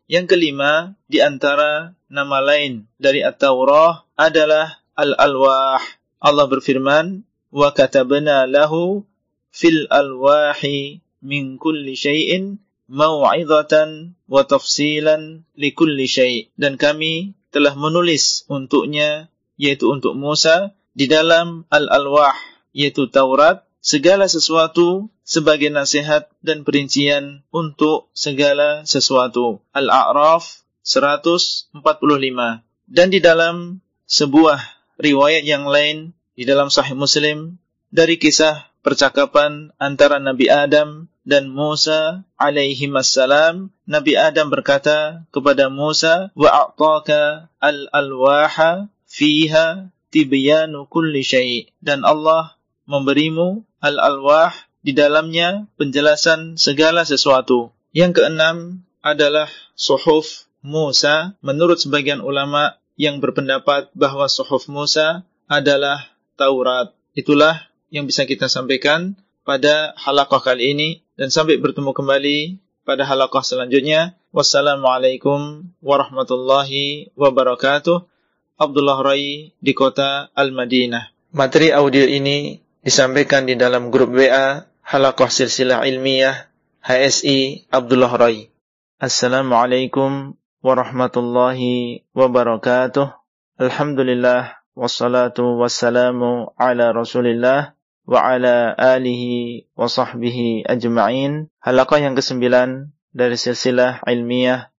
Yang kelima, di antara nama lain dari At-Taurah adalah Al-Alwah. Allah berfirman, "Wa katabna lahu fil alwahi min kulli syai'in mau'izatan wa tafsilan li kulli syai'." Dan kami telah menulis untuknya, yaitu untuk Musa, di dalam Al-Alwah, yaitu Taurat, segala sesuatu sebagai nasihat dan perincian untuk segala sesuatu. Al-A'raf 145. Dan di dalam sebuah riwayat yang lain, di dalam Sahih Muslim, dari kisah percakapan antara Nabi Adam dan Musa alaihi wassalam. Nabi Adam berkata kepada Musa, "Wa al-alwaha fiha tibyanu kulli syai." Dan Allah memberimu al-alwah di dalamnya penjelasan segala sesuatu. Yang keenam adalah suhuf Musa. Menurut sebagian ulama yang berpendapat bahwa suhuf Musa adalah Taurat. Itulah yang bisa kita sampaikan pada halaqah kali ini dan sampai bertemu kembali pada halaqah selanjutnya. Wassalamualaikum warahmatullahi wabarakatuh. Abdullah Rai di kota Al-Madinah. Materi audio ini disampaikan di dalam grup WA Halaqah Silsilah Ilmiah HSI Abdullah Rai. Assalamualaikum warahmatullahi wabarakatuh. Alhamdulillah wassalatu wassalamu ala rasulillah wa sahbihi ajma'in. Halaqah yang kesembilan dari silsilah ilmiah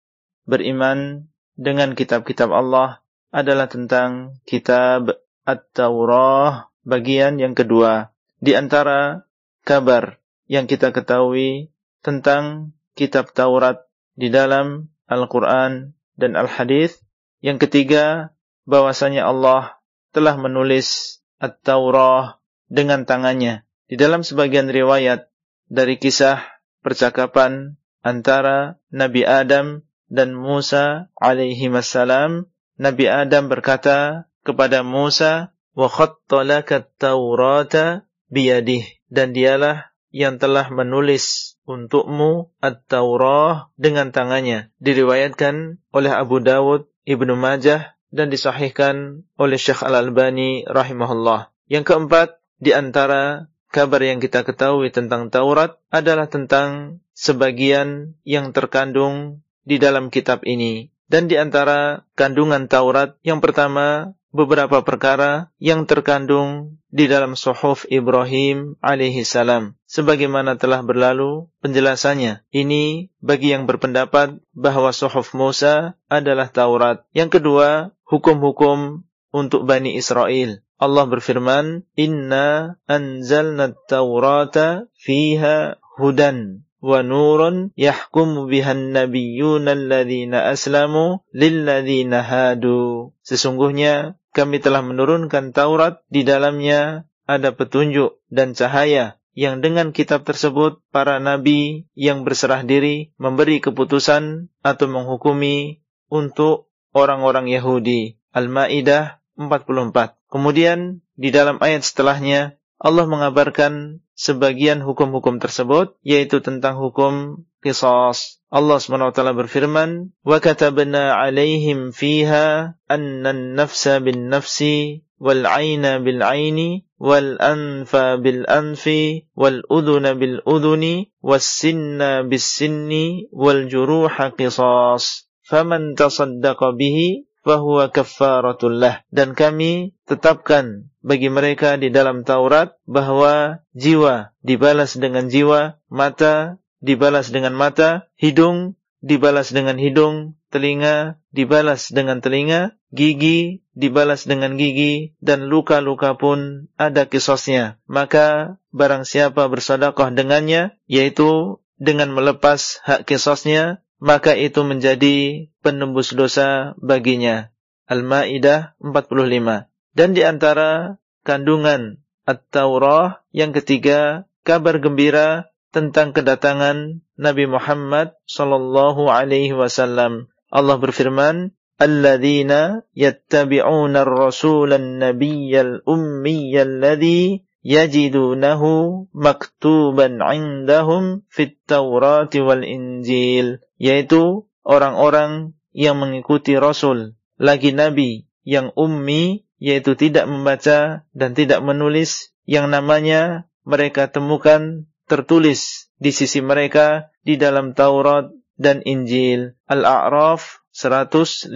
beriman dengan kitab-kitab Allah adalah tentang kitab At-Taurah bagian yang kedua. Di antara kabar yang kita ketahui tentang kitab Taurat di dalam Al-Quran dan Al-Hadis. Yang ketiga, bahwasanya Allah telah menulis At-Taurah dengan tangannya. Di dalam sebagian riwayat dari kisah percakapan antara Nabi Adam dan Musa alaihi wassalam, Nabi Adam berkata kepada Musa, "Wa khattalaka at-Taurata biyadih." Dan dialah yang telah menulis untukmu At-Taurah dengan tangannya. Diriwayatkan oleh Abu Dawud, Ibnu Majah dan disahihkan oleh Syekh Al-Albani rahimahullah. Yang keempat, di antara kabar yang kita ketahui tentang Taurat adalah tentang sebagian yang terkandung di dalam kitab ini. Dan di antara kandungan Taurat, yang pertama beberapa perkara yang terkandung di dalam suhuf Ibrahim alaihi salam. Sebagaimana telah berlalu penjelasannya. Ini bagi yang berpendapat bahwa suhuf Musa adalah Taurat. Yang kedua, hukum-hukum untuk Bani Israel. Allah berfirman, Inna anzalna taurata fiha hudan wa nurun yahkumu bihan nabiyyuna alladhina aslamu lilladhina hadu. Sesungguhnya kami telah menurunkan Taurat di dalamnya ada petunjuk dan cahaya yang dengan kitab tersebut para nabi yang berserah diri memberi keputusan atau menghukumi untuk orang-orang Yahudi. Al-Maidah 44. Kemudian di dalam ayat setelahnya Allah mengabarkan sebagian hukum-hukum tersebut yaitu tentang hukum qisas. Allah SWT berfirman, "Wa katabna 'alaihim fiha anna an-nafsa bin-nafsi wal 'aina bil-'aini wal anfa bil-anfi wal udhuna bil-udhuni was sinna bis-sinni wal juruha qisas." Faman tasaddaqa bihi fahuwa kaffaratullah. Dan kami tetapkan bagi mereka di dalam Taurat bahwa jiwa dibalas dengan jiwa, mata dibalas dengan mata, hidung dibalas dengan hidung, telinga dibalas dengan telinga, gigi dibalas dengan gigi, dan luka-luka pun ada kisosnya. Maka barang siapa bersodakoh dengannya, yaitu dengan melepas hak kisosnya, maka itu menjadi penembus dosa baginya. Al-Maidah 45. Dan di antara kandungan At-Taurah yang ketiga, kabar gembira tentang kedatangan Nabi Muhammad sallallahu alaihi wasallam. Allah berfirman, "Alladzina yattabi'una ar-rasula an-nabiyyal ummiyyal ladzi yajidunahu maktuban 'indahum fit Taurati wal Injil." yaitu orang-orang yang mengikuti Rasul, lagi Nabi yang ummi, yaitu tidak membaca dan tidak menulis, yang namanya mereka temukan tertulis di sisi mereka di dalam Taurat dan Injil. Al-A'raf 157.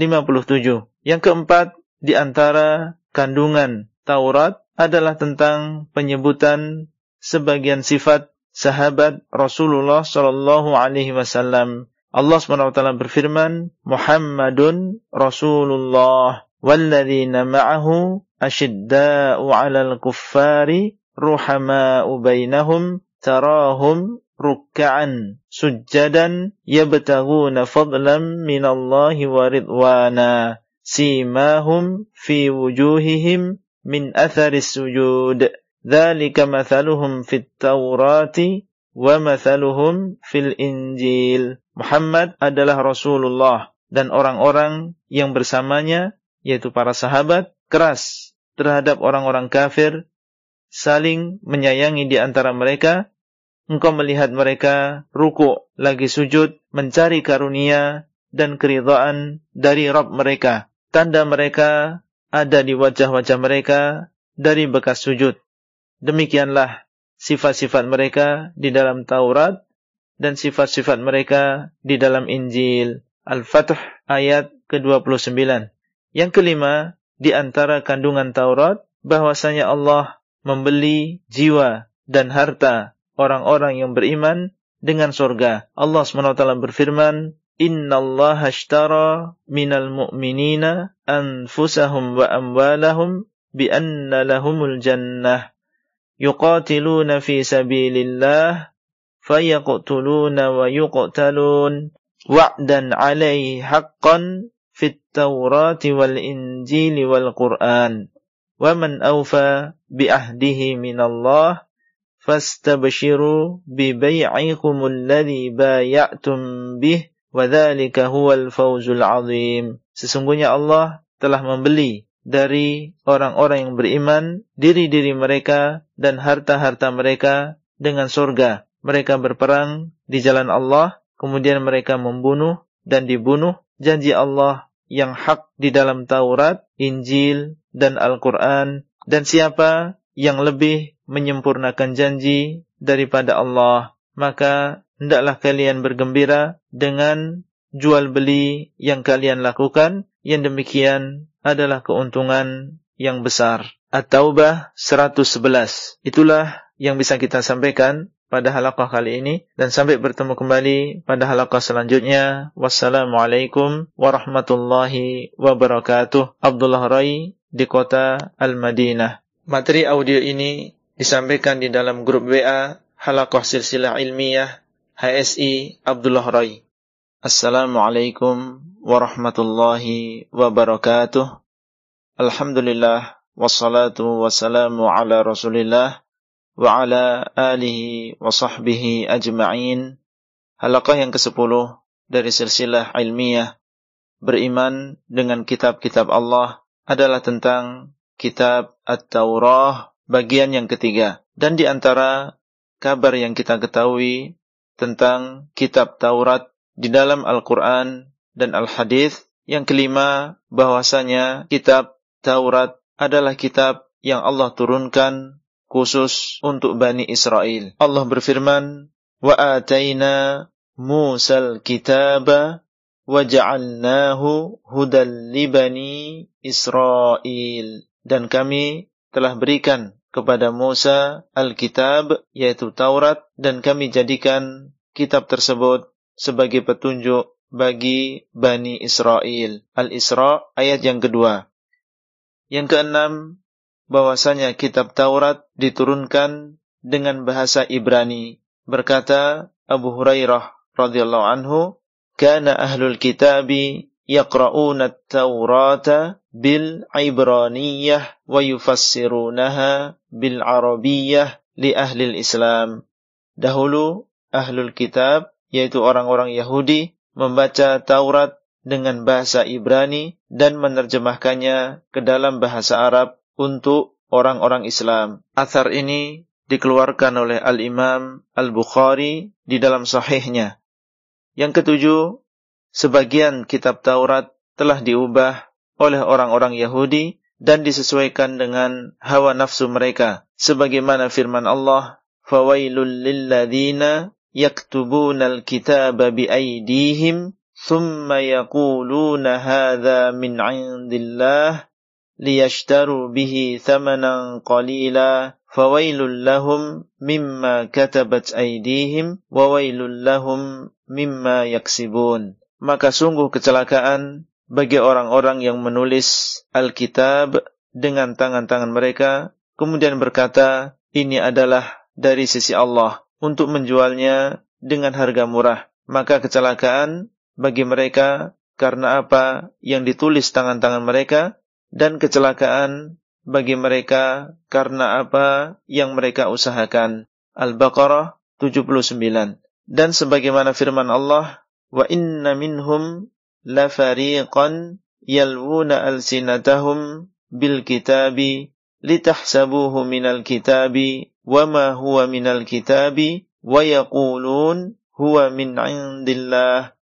Yang keempat, di antara kandungan Taurat adalah tentang penyebutan sebagian sifat sahabat Rasulullah Shallallahu Alaihi Wasallam. Allah SWT berfirman, Muhammadun Rasulullah walladzina ma'ahu asyidda'u 'alal kuffari ruhama'u bainahum tarahum ruk'an sujjadan yabtaguna fadlan minallahi wa ridwana simahum fi wujuhihim min atharis sujud. Dzalika mathaluhum fit taurati wa mathaluhum fil injil. Muhammad adalah Rasulullah dan orang-orang yang bersamanya yaitu para sahabat keras terhadap orang-orang kafir saling menyayangi di antara mereka. Engkau melihat mereka ruku lagi sujud mencari karunia dan keridhaan dari Rabb mereka. Tanda mereka ada di wajah-wajah mereka dari bekas sujud demikianlah sifat-sifat mereka di dalam Taurat dan sifat-sifat mereka di dalam Injil Al-Fatih ayat ke-29 yang kelima di antara kandungan Taurat bahwasanya Allah membeli jiwa dan harta orang-orang yang beriman dengan surga. Allah SWT berfirman, Inna Allah ashtara minal mu'minina anfusahum wa amwalahum bi anna lahumul jannah. Yuqatiluna fi sabilillah fayaqtuluna wa yuqtalun wa'dan alaihi haqqan fit tawrati wal injili wal qur'an. Wa man awfa bi ahdihi minallah Wadzalika huwal fawzul azim. Sesungguhnya Allah telah membeli dari orang-orang yang beriman diri-diri mereka dan harta-harta mereka dengan surga. Mereka berperang di jalan Allah, kemudian mereka membunuh dan dibunuh. Janji Allah yang hak di dalam Taurat, Injil, dan Al-Quran. Dan siapa yang lebih menyempurnakan janji daripada Allah, maka hendaklah kalian bergembira dengan jual beli yang kalian lakukan, yang demikian adalah keuntungan yang besar. At-Taubah 111. Itulah yang bisa kita sampaikan pada halaqah kali ini dan sampai bertemu kembali pada halaqah selanjutnya. Wassalamualaikum warahmatullahi wabarakatuh. Abdullah Rai di kota Al-Madinah. Materi audio ini disampaikan di dalam grup WA Halaqah Silsilah Ilmiah HSI Abdullah Rai. Assalamualaikum warahmatullahi wabarakatuh. Alhamdulillah wassalatu wassalamu ala Rasulillah wa ala alihi wa sahbihi ajma'in. Halaqah yang ke-10 dari silsilah ilmiah beriman dengan kitab-kitab Allah adalah tentang kitab At-Taurah bagian yang ketiga. Dan di antara kabar yang kita ketahui tentang kitab Taurat di dalam Al-Quran dan Al-Hadis. Yang kelima, bahwasanya kitab Taurat adalah kitab yang Allah turunkan khusus untuk Bani Israel. Allah berfirman, al-kitaba wa ja'alnahu hudan li Bani Israel. Dan kami telah berikan kepada Musa Alkitab yaitu Taurat dan kami jadikan kitab tersebut sebagai petunjuk bagi Bani Israel. Al-Isra ayat yang kedua. Yang keenam, bahwasanya kitab Taurat diturunkan dengan bahasa Ibrani. Berkata Abu Hurairah radhiyallahu anhu, "Kana ahlul kitabi yaqra'una at-taurata bil ibraniyah wa yufassirunaha bil arabiyah li ahli islam dahulu ahlul kitab yaitu orang-orang Yahudi membaca Taurat dengan bahasa Ibrani dan menerjemahkannya ke dalam bahasa Arab untuk orang-orang Islam. Athar ini dikeluarkan oleh Al-Imam Al-Bukhari di dalam sahihnya. Yang ketujuh, sebagian kitab Taurat telah diubah oleh orang-orang Yahudi dan disesuaikan dengan hawa nafsu mereka. Sebagaimana firman Allah fawailul lilladzina yaktubuna alkitaba biaydihim thumma yaquluna hadza min 'indillah liyashtaru bihi thamanan qalila fawailul lahum mimma katabat aydihim wa wailul lahum mimma yaksibun. Maka sungguh kecelakaan bagi orang-orang yang menulis Alkitab dengan tangan-tangan mereka, kemudian berkata, ini adalah dari sisi Allah untuk menjualnya dengan harga murah. Maka kecelakaan bagi mereka karena apa yang ditulis tangan-tangan mereka dan kecelakaan bagi mereka karena apa yang mereka usahakan. Al-Baqarah 79. Dan sebagaimana firman Allah, "Wa inna minhum la fariqan yalwuna alsinatahum bil kitabi litahsabuhu minal kitabi wa ma huwa minal kitabi wa yaqulun huwa min indillah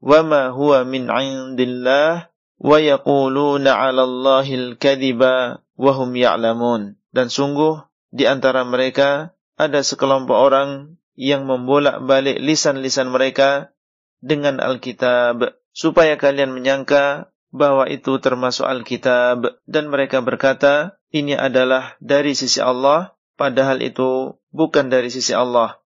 wa ma huwa min indillah wa yaquluna 'ala Allahil kadhiba wa hum ya'lamun. Dan sungguh di antara mereka ada sekelompok orang yang membolak-balik lisan-lisan mereka dengan Alkitab supaya kalian menyangka bahwa itu termasuk Alkitab. Dan mereka berkata ini adalah dari sisi Allah padahal itu bukan dari sisi Allah.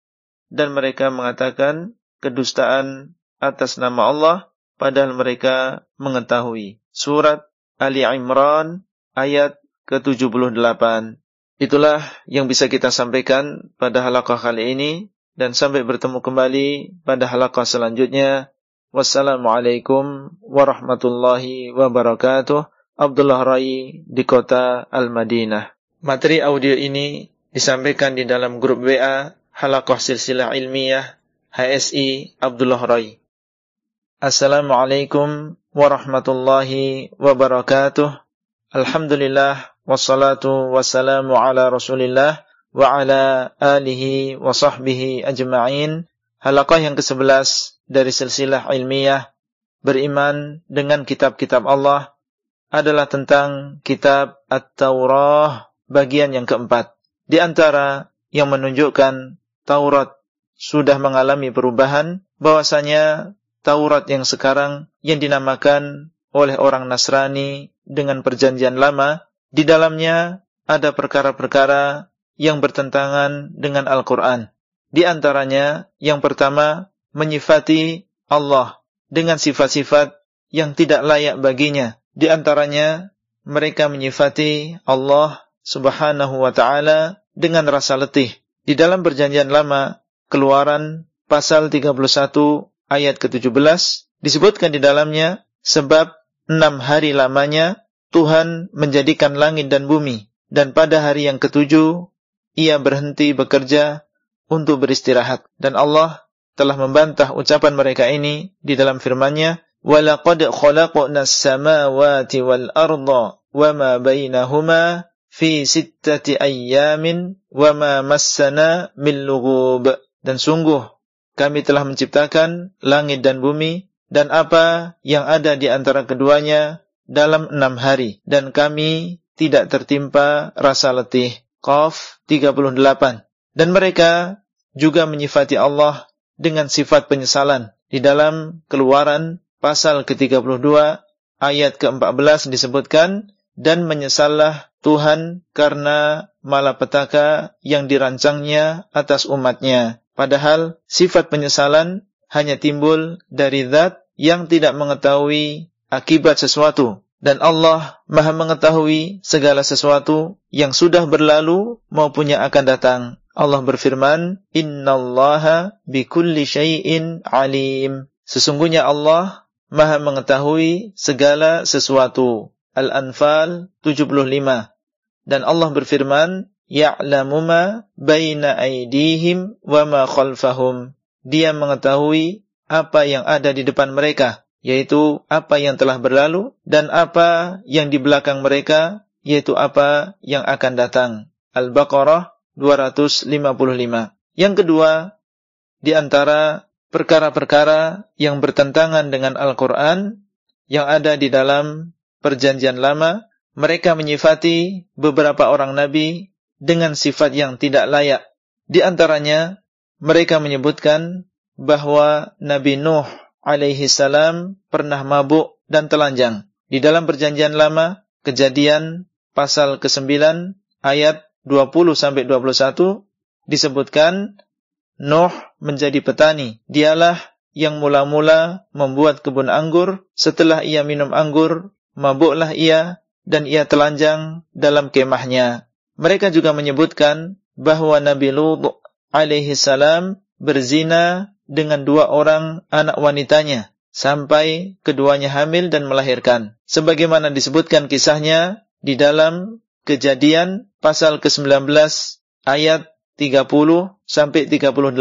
Dan mereka mengatakan kedustaan atas nama Allah padahal mereka mengetahui. Surat Ali Imran ayat ke-78. Itulah yang bisa kita sampaikan pada halaqah kali ini. Dan sampai bertemu kembali pada halaqah selanjutnya Wassalamualaikum warahmatullahi wabarakatuh. Abdullah Rai di kota Al-Madinah. Materi audio ini disampaikan di dalam grup WA Halakoh Silsilah Ilmiah HSI Abdullah Rai. Assalamualaikum warahmatullahi wabarakatuh. Alhamdulillah wassalatu wassalamu ala Rasulillah wa ala alihi wa sahbihi ajma'in. Halakah yang ke-11 dari silsilah ilmiah beriman dengan kitab-kitab Allah adalah tentang kitab At-Taurah bagian yang keempat. Di antara yang menunjukkan Taurat sudah mengalami perubahan, bahwasanya Taurat yang sekarang yang dinamakan oleh orang Nasrani dengan perjanjian lama, di dalamnya ada perkara-perkara yang bertentangan dengan Al-Quran. Di antaranya, yang pertama, menyifati Allah dengan sifat-sifat yang tidak layak baginya. Di antaranya mereka menyifati Allah Subhanahu wa taala dengan rasa letih. Di dalam perjanjian lama, Keluaran pasal 31 ayat ke-17 disebutkan di dalamnya sebab enam hari lamanya Tuhan menjadikan langit dan bumi dan pada hari yang ketujuh ia berhenti bekerja untuk beristirahat dan Allah telah membantah ucapan mereka ini di dalam firman-Nya, "Walaqad khalaqna as-samawati wal arda wama bainahuma fi sittati ayyamin wama massana min lughub." Dan sungguh kami telah menciptakan langit dan bumi dan apa yang ada di antara keduanya dalam enam hari dan kami tidak tertimpa rasa letih. Qaf 38. Dan mereka juga menyifati Allah dengan sifat penyesalan. Di dalam keluaran pasal ke-32 ayat ke-14 disebutkan, dan menyesallah Tuhan karena malapetaka yang dirancangnya atas umatnya. Padahal sifat penyesalan hanya timbul dari zat yang tidak mengetahui akibat sesuatu. Dan Allah maha mengetahui segala sesuatu yang sudah berlalu maupun yang akan datang. Allah berfirman, "Innallaha bikulli syai'in alim." Sesungguhnya Allah Maha mengetahui segala sesuatu. Al-Anfal 75. Dan Allah berfirman, "Ya'lamu ma baina aydihim wa ma khalfahum." Dia mengetahui apa yang ada di depan mereka, yaitu apa yang telah berlalu dan apa yang di belakang mereka, yaitu apa yang akan datang. Al-Baqarah 255. Yang kedua, di antara perkara-perkara yang bertentangan dengan Al-Quran yang ada di dalam perjanjian lama, mereka menyifati beberapa orang nabi dengan sifat yang tidak layak. Di antaranya, mereka menyebutkan bahwa Nabi Nuh alaihi salam pernah mabuk dan telanjang. Di dalam perjanjian lama, kejadian pasal ke-9 ayat 20 sampai 21 disebutkan Nuh menjadi petani. Dialah yang mula-mula membuat kebun anggur. Setelah ia minum anggur, mabuklah ia dan ia telanjang dalam kemahnya. Mereka juga menyebutkan bahwa Nabi Lut alaihi salam berzina dengan dua orang anak wanitanya sampai keduanya hamil dan melahirkan. Sebagaimana disebutkan kisahnya di dalam kejadian pasal ke-19 ayat 30 sampai 38.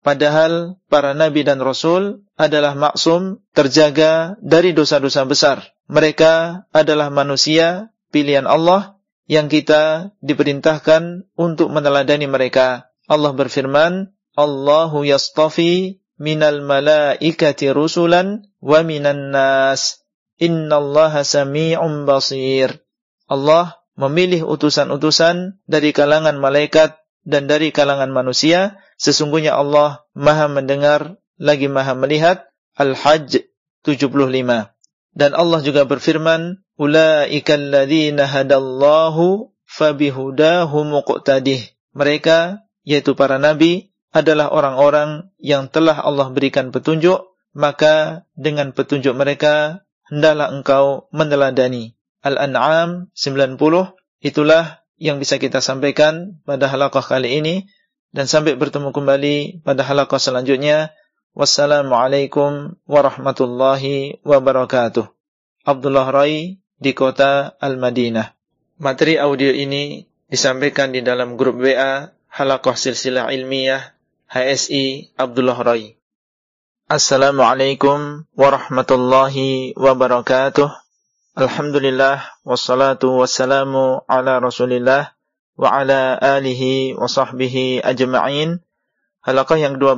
Padahal para nabi dan rasul adalah maksum terjaga dari dosa-dosa besar. Mereka adalah manusia pilihan Allah yang kita diperintahkan untuk meneladani mereka. Allah berfirman, Allahu yastafi minal malaikati rusulan wa minan nas. Innallaha sami'un basir. Allah memilih utusan-utusan dari kalangan malaikat dan dari kalangan manusia. Sesungguhnya Allah maha mendengar lagi maha melihat. Al-Hajj 75. Dan Allah juga berfirman, Ulaika alladhina hadallahu fabihudahu muqtadih. Mereka, yaitu para nabi, adalah orang-orang yang telah Allah berikan petunjuk, maka dengan petunjuk mereka, hendaklah engkau meneladani. Al-An'am 90, itulah yang bisa kita sampaikan pada halaqah kali ini dan sampai bertemu kembali pada halaqah selanjutnya. Wassalamualaikum warahmatullahi wabarakatuh. Abdullah Rai di kota Al-Madinah. Materi audio ini disampaikan di dalam grup WA Halaqah Silsilah Ilmiah HSI Abdullah Rai. Assalamualaikum warahmatullahi wabarakatuh. Alhamdulillah wassalatu wassalamu ala Rasulillah wa ala alihi wa sahbihi ajma'in. Halaqah yang 12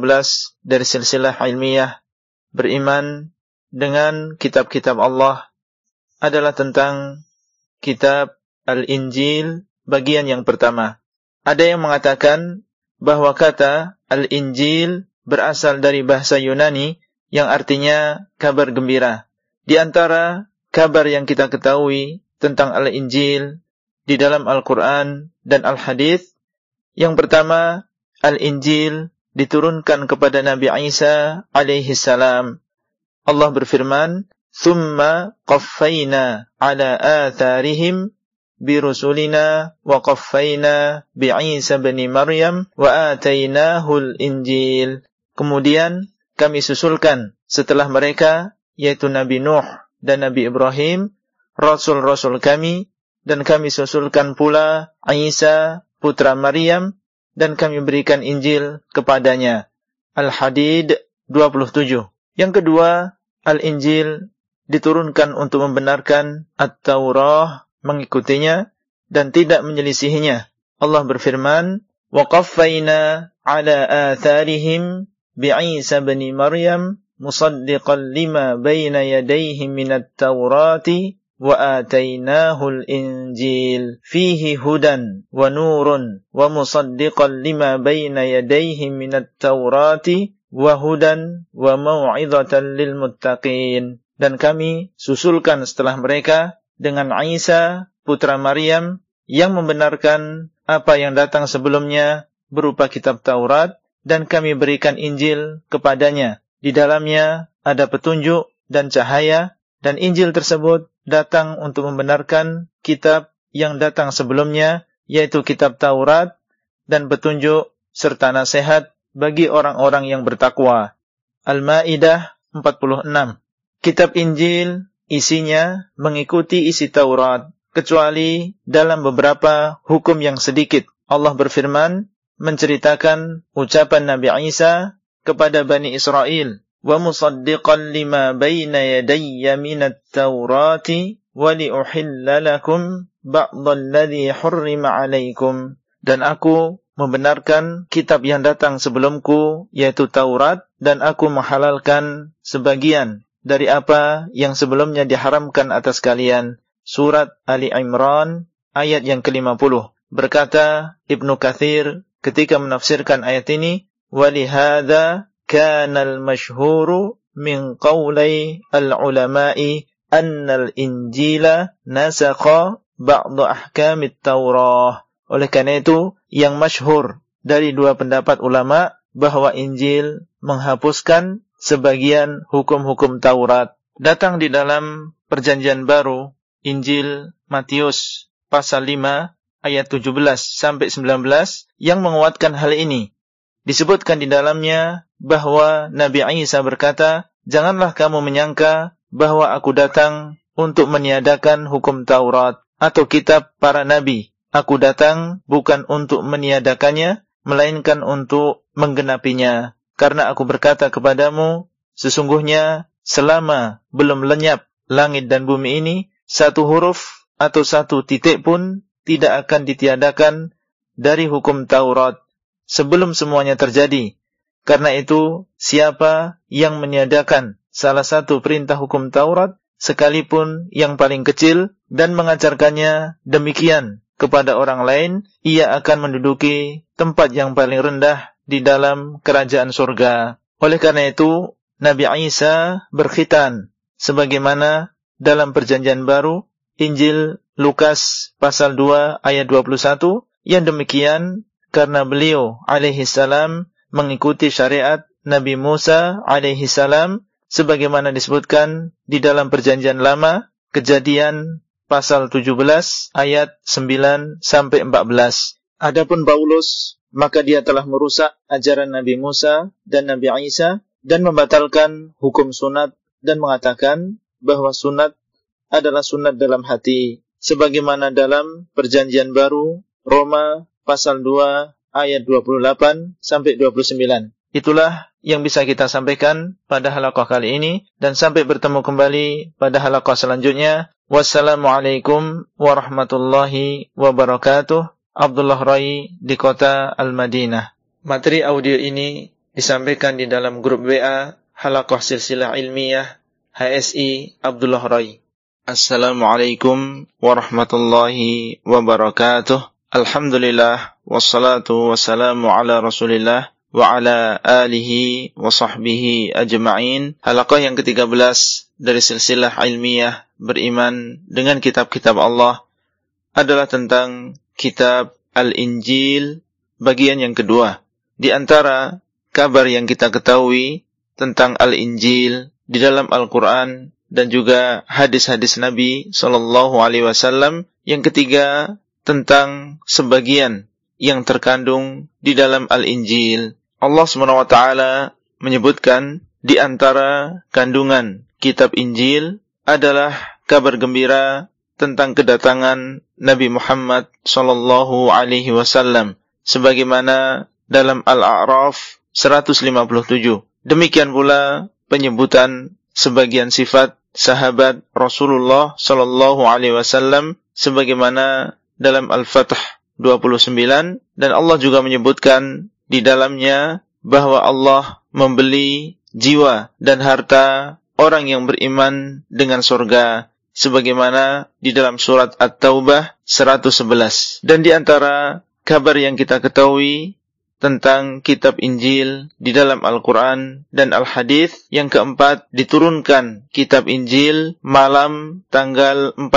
dari silsilah ilmiah beriman dengan kitab-kitab Allah adalah tentang kitab Al-Injil bagian yang pertama. Ada yang mengatakan bahwa kata Al-Injil berasal dari bahasa Yunani yang artinya kabar gembira. Di antara kabar yang kita ketahui tentang Al-Injil di dalam Al-Quran dan Al-Hadith. Yang pertama, Al-Injil diturunkan kepada Nabi Isa alaihi salam. Allah berfirman, "Thumma qaffayna ala atharihim birusulina wa qaffayna bi Isa bin Maryam wa atainahu al-Injil." Kemudian kami susulkan setelah mereka yaitu Nabi Nuh dan Nabi Ibrahim, Rasul-Rasul kami, dan kami susulkan pula Isa, putra Maryam, dan kami berikan Injil kepadanya. Al-Hadid 27. Yang kedua, Al-Injil diturunkan untuk membenarkan At-Taurah, mengikutinya, dan tidak menyelisihinya. Allah berfirman, وَقَفَّيْنَا عَلَى آثَارِهِمْ بِعِيسَ بَنِ مَرْيَمْ مصدقا لما بين يديه من التوراة وآتيناه الإنجيل فيه هدى ونور ومصدقا لما بين يديه من التوراة وهدى وموعظة للمتقين dan kami susulkan setelah mereka dengan Isa putra Maryam yang membenarkan apa yang datang sebelumnya berupa kitab Taurat dan kami berikan Injil kepadanya di dalamnya ada petunjuk dan cahaya dan Injil tersebut datang untuk membenarkan kitab yang datang sebelumnya yaitu kitab Taurat dan petunjuk serta nasihat bagi orang-orang yang bertakwa. Al-Maidah 46. Kitab Injil isinya mengikuti isi Taurat kecuali dalam beberapa hukum yang sedikit. Allah berfirman menceritakan ucapan Nabi Isa kepada Bani Israel wa musaddiqan lima baina yadayya minat taurati wa liuhilla lakum ba'dalladhi hurrima alaikum dan aku membenarkan kitab yang datang sebelumku yaitu Taurat dan aku menghalalkan sebagian dari apa yang sebelumnya diharamkan atas kalian. Surat Ali Imran ayat yang ke-50 berkata Ibnu Kathir ketika menafsirkan ayat ini ولهذا كان المشهور من قولي العلماء أن الإنجيل نسخ بعض أحكام التوراة oleh karena itu yang masyhur dari dua pendapat ulama bahwa Injil menghapuskan sebagian hukum-hukum Taurat datang di dalam perjanjian baru Injil Matius pasal 5 ayat 17 sampai 19 yang menguatkan hal ini. Disebutkan di dalamnya bahwa Nabi Isa berkata, "Janganlah kamu menyangka bahwa aku datang untuk meniadakan hukum Taurat atau kitab para nabi. Aku datang bukan untuk meniadakannya, melainkan untuk menggenapinya. Karena aku berkata kepadamu, sesungguhnya selama belum lenyap langit dan bumi ini, satu huruf atau satu titik pun tidak akan ditiadakan dari hukum Taurat sebelum semuanya terjadi. Karena itu, siapa yang meniadakan salah satu perintah hukum Taurat, sekalipun yang paling kecil, dan mengajarkannya demikian kepada orang lain, ia akan menduduki tempat yang paling rendah di dalam kerajaan surga. Oleh karena itu, Nabi Isa berkhitan sebagaimana dalam perjanjian baru Injil Lukas pasal 2 ayat 21 yang demikian karena beliau alaihi salam mengikuti syariat Nabi Musa alaihi salam sebagaimana disebutkan di dalam perjanjian lama kejadian pasal 17 ayat 9 sampai 14. Adapun Paulus maka dia telah merusak ajaran Nabi Musa dan Nabi Isa dan membatalkan hukum sunat dan mengatakan bahwa sunat adalah sunat dalam hati sebagaimana dalam perjanjian baru Roma pasal 2 ayat 28 sampai 29. Itulah yang bisa kita sampaikan pada halaqah kali ini dan sampai bertemu kembali pada halaqah selanjutnya. Wassalamualaikum warahmatullahi wabarakatuh. Abdullah Rai di kota Al-Madinah. Materi audio ini disampaikan di dalam grup WA Halaqah Silsilah Ilmiah HSI Abdullah Rai. Assalamualaikum warahmatullahi wabarakatuh. Alhamdulillah wassalatu wassalamu ala Rasulillah wa ala alihi wa sahbihi ajma'in. Halaqah yang ke-13 dari silsilah ilmiah beriman dengan kitab-kitab Allah adalah tentang kitab Al-Injil bagian yang kedua. Di antara kabar yang kita ketahui tentang Al-Injil di dalam Al-Quran dan juga hadis-hadis Nabi Sallallahu Alaihi Wasallam. Yang ketiga tentang sebagian yang terkandung di dalam Al-Injil Allah SWT menyebutkan di antara kandungan kitab Injil adalah kabar gembira tentang kedatangan Nabi Muhammad wasallam sebagaimana dalam Al-A'raf 157. Demikian pula penyebutan sebagian sifat sahabat Rasulullah wasallam sebagaimana dalam Al-Fath 29 dan Allah juga menyebutkan di dalamnya bahwa Allah membeli jiwa dan harta orang yang beriman dengan surga sebagaimana di dalam surat At-Taubah 111 dan di antara kabar yang kita ketahui tentang kitab Injil di dalam Al-Quran dan Al-Hadis. Yang keempat, diturunkan kitab Injil malam tanggal 14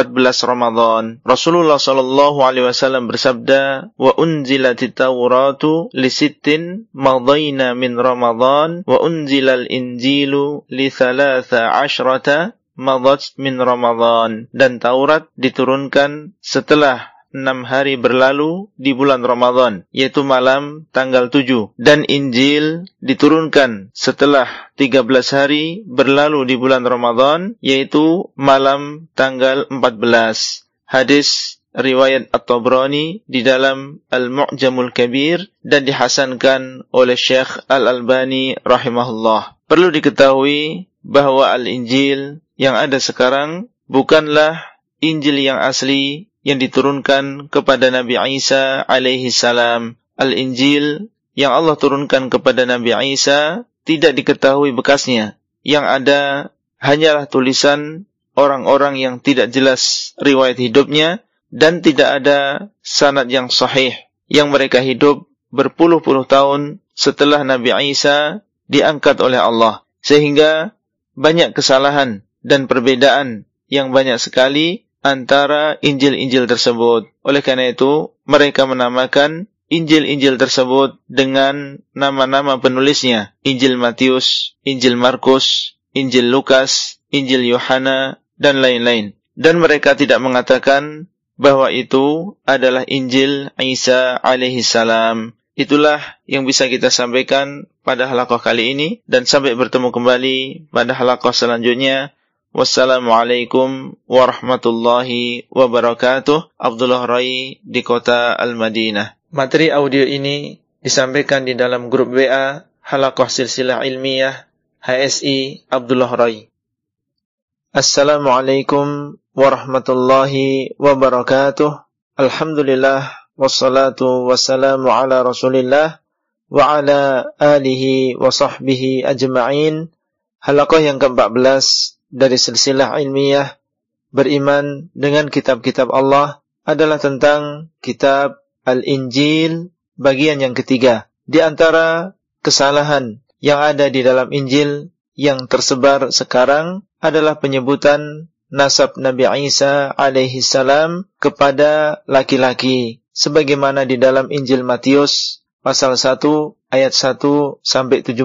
Ramadan. Rasulullah Shallallahu Alaihi Wasallam bersabda, "Wa unzilatit Tauratu li sittin madayna min Ramadan, wa unzilal Injilu li thalatha ashrata madat min Ramadan." Dan Taurat diturunkan setelah enam hari berlalu di bulan Ramadan, yaitu malam tanggal tujuh. Dan Injil diturunkan setelah tiga belas hari berlalu di bulan Ramadan, yaitu malam tanggal empat belas. Hadis riwayat At-Tabrani di dalam Al-Mu'jamul Kabir dan dihasankan oleh Syekh Al-Albani rahimahullah. Perlu diketahui bahwa Al-Injil yang ada sekarang bukanlah Injil yang asli yang diturunkan kepada Nabi Isa alaihi salam. Al-Injil yang Allah turunkan kepada Nabi Isa tidak diketahui bekasnya. Yang ada hanyalah tulisan orang-orang yang tidak jelas riwayat hidupnya dan tidak ada sanad yang sahih yang mereka hidup berpuluh-puluh tahun setelah Nabi Isa diangkat oleh Allah. Sehingga banyak kesalahan dan perbedaan yang banyak sekali antara Injil-Injil tersebut. Oleh karena itu, mereka menamakan Injil-Injil tersebut dengan nama-nama penulisnya. Injil Matius, Injil Markus, Injil Lukas, Injil Yohana, dan lain-lain. Dan mereka tidak mengatakan bahwa itu adalah Injil Isa alaihi salam. Itulah yang bisa kita sampaikan pada halakoh kali ini dan sampai bertemu kembali pada halakoh selanjutnya. Wassalamualaikum warahmatullahi wabarakatuh. Abdullah Rai di kota Al-Madinah. Materi audio ini disampaikan di dalam grup WA Halakoh Silsilah Ilmiah HSI Abdullah Rai. Assalamualaikum warahmatullahi wabarakatuh. Alhamdulillah wassalatu wassalamu ala rasulillah wa ala alihi wa sahbihi ajma'in halaqah yang ke-14 dari silsilah ilmiah beriman dengan kitab-kitab Allah adalah tentang kitab Al-Injil bagian yang ketiga. Di antara kesalahan yang ada di dalam Injil yang tersebar sekarang adalah penyebutan nasab Nabi Isa alaihi salam kepada laki-laki. Sebagaimana di dalam Injil Matius pasal 1 ayat 1 sampai 17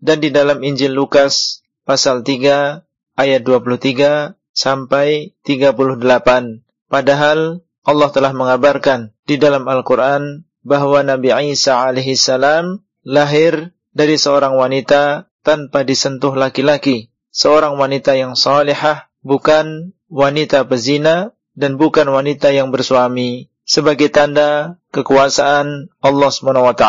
dan di dalam Injil Lukas pasal 3 ayat 23 sampai 38. Padahal Allah telah mengabarkan di dalam Al-Quran bahwa Nabi Isa alaihi salam lahir dari seorang wanita tanpa disentuh laki-laki. Seorang wanita yang salihah, bukan wanita pezina dan bukan wanita yang bersuami sebagai tanda kekuasaan Allah SWT.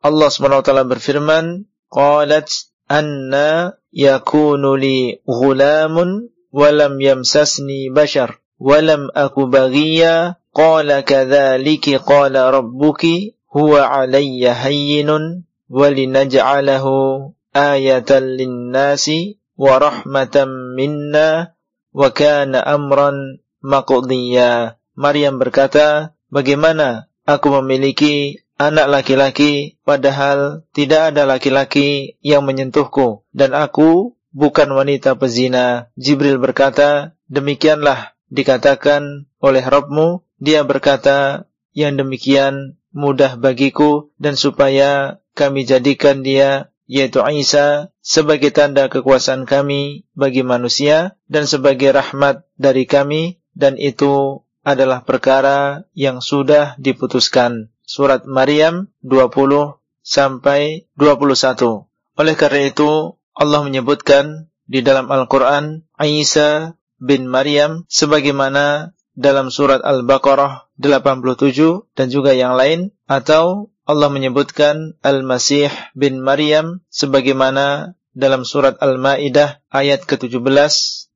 Allah SWT berfirman, "Qalat anna yakunu li ghulamun walam yamsasni bashar walam aku baghiya qala kadzaliki qala rabbuki huwa alayya hayyinun walinaj'alahu ayatan linnasi wa rahmatan minna wa kana amran maqdiya Maryam berkata Bagaimana aku memiliki anak laki-laki padahal tidak ada laki-laki yang menyentuhku dan aku bukan wanita pezina. Jibril berkata, demikianlah dikatakan oleh Rabbmu. Dia berkata, yang demikian mudah bagiku dan supaya kami jadikan dia yaitu Isa sebagai tanda kekuasaan kami bagi manusia dan sebagai rahmat dari kami dan itu adalah perkara yang sudah diputuskan. Surat Maryam 20 sampai 21. Oleh karena itu, Allah menyebutkan di dalam Al-Quran Isa bin Maryam sebagaimana dalam surat Al-Baqarah 87 dan juga yang lain atau Allah menyebutkan Al-Masih bin Maryam sebagaimana dalam surat Al-Maidah ayat ke-17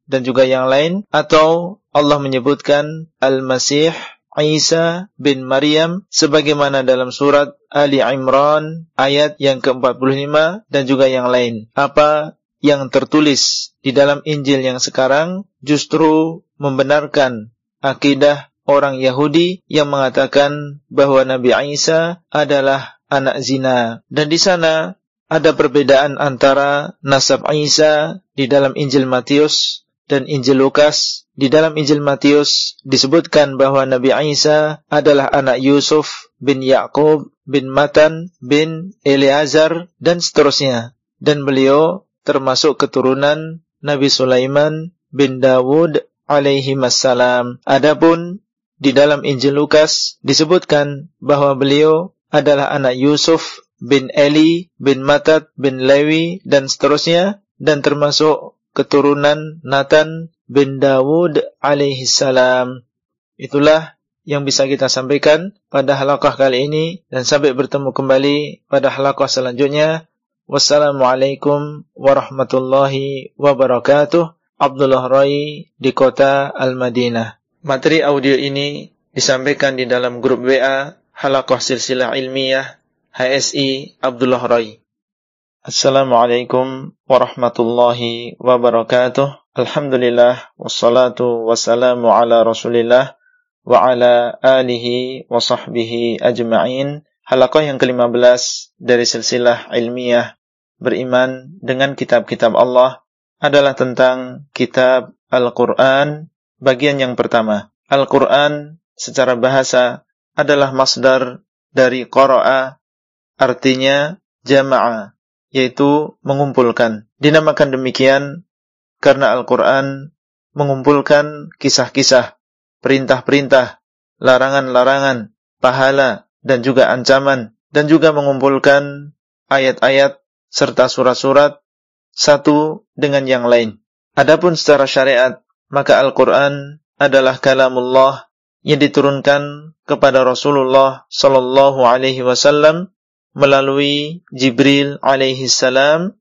dan juga yang lain atau Allah menyebutkan Al-Masih Isa bin Maryam sebagaimana dalam surat Ali Imran ayat yang ke-45 dan juga yang lain. Apa yang tertulis di dalam Injil yang sekarang justru membenarkan akidah orang Yahudi yang mengatakan bahwa Nabi Isa adalah anak zina dan di sana ada perbedaan antara nasab Isa di dalam Injil Matius dan Injil Lukas, di dalam Injil Matius disebutkan bahwa Nabi Isa adalah anak Yusuf bin Yakub bin Matan bin Eleazar dan seterusnya. Dan beliau termasuk keturunan Nabi Sulaiman bin Dawud alaihi wassalam. Adapun di dalam Injil Lukas disebutkan bahwa beliau adalah anak Yusuf bin Eli bin Matat bin Lewi dan seterusnya dan termasuk keturunan Nathan bin Dawud alaihi salam. Itulah yang bisa kita sampaikan pada halakah kali ini dan sampai bertemu kembali pada halakah selanjutnya. Wassalamualaikum warahmatullahi wabarakatuh. Abdullah Rai di kota Al-Madinah. Materi audio ini disampaikan di dalam grup WA Halakah Silsilah Ilmiah HSI Abdullah Rai. Assalamualaikum warahmatullahi wabarakatuh. Alhamdulillah wassalatu wassalamu ala Rasulillah wa ala alihi wa sahbihi ajma'in. Halaqah yang ke-15 dari silsilah ilmiah beriman dengan kitab-kitab Allah adalah tentang kitab Al-Qur'an bagian yang pertama. Al-Qur'an secara bahasa adalah masdar dari qara'a artinya jama'a yaitu mengumpulkan. Dinamakan demikian karena Al-Quran mengumpulkan kisah-kisah, perintah-perintah larangan-larangan, pahala, dan juga ancaman, dan juga mengumpulkan ayat-ayat serta surat-surat satu dengan yang lain. Adapun secara syariat, maka Al-Quran adalah kalamullah yang diturunkan kepada Rasulullah sallallahu alaihi wasallam melalui Jibril alaihi salam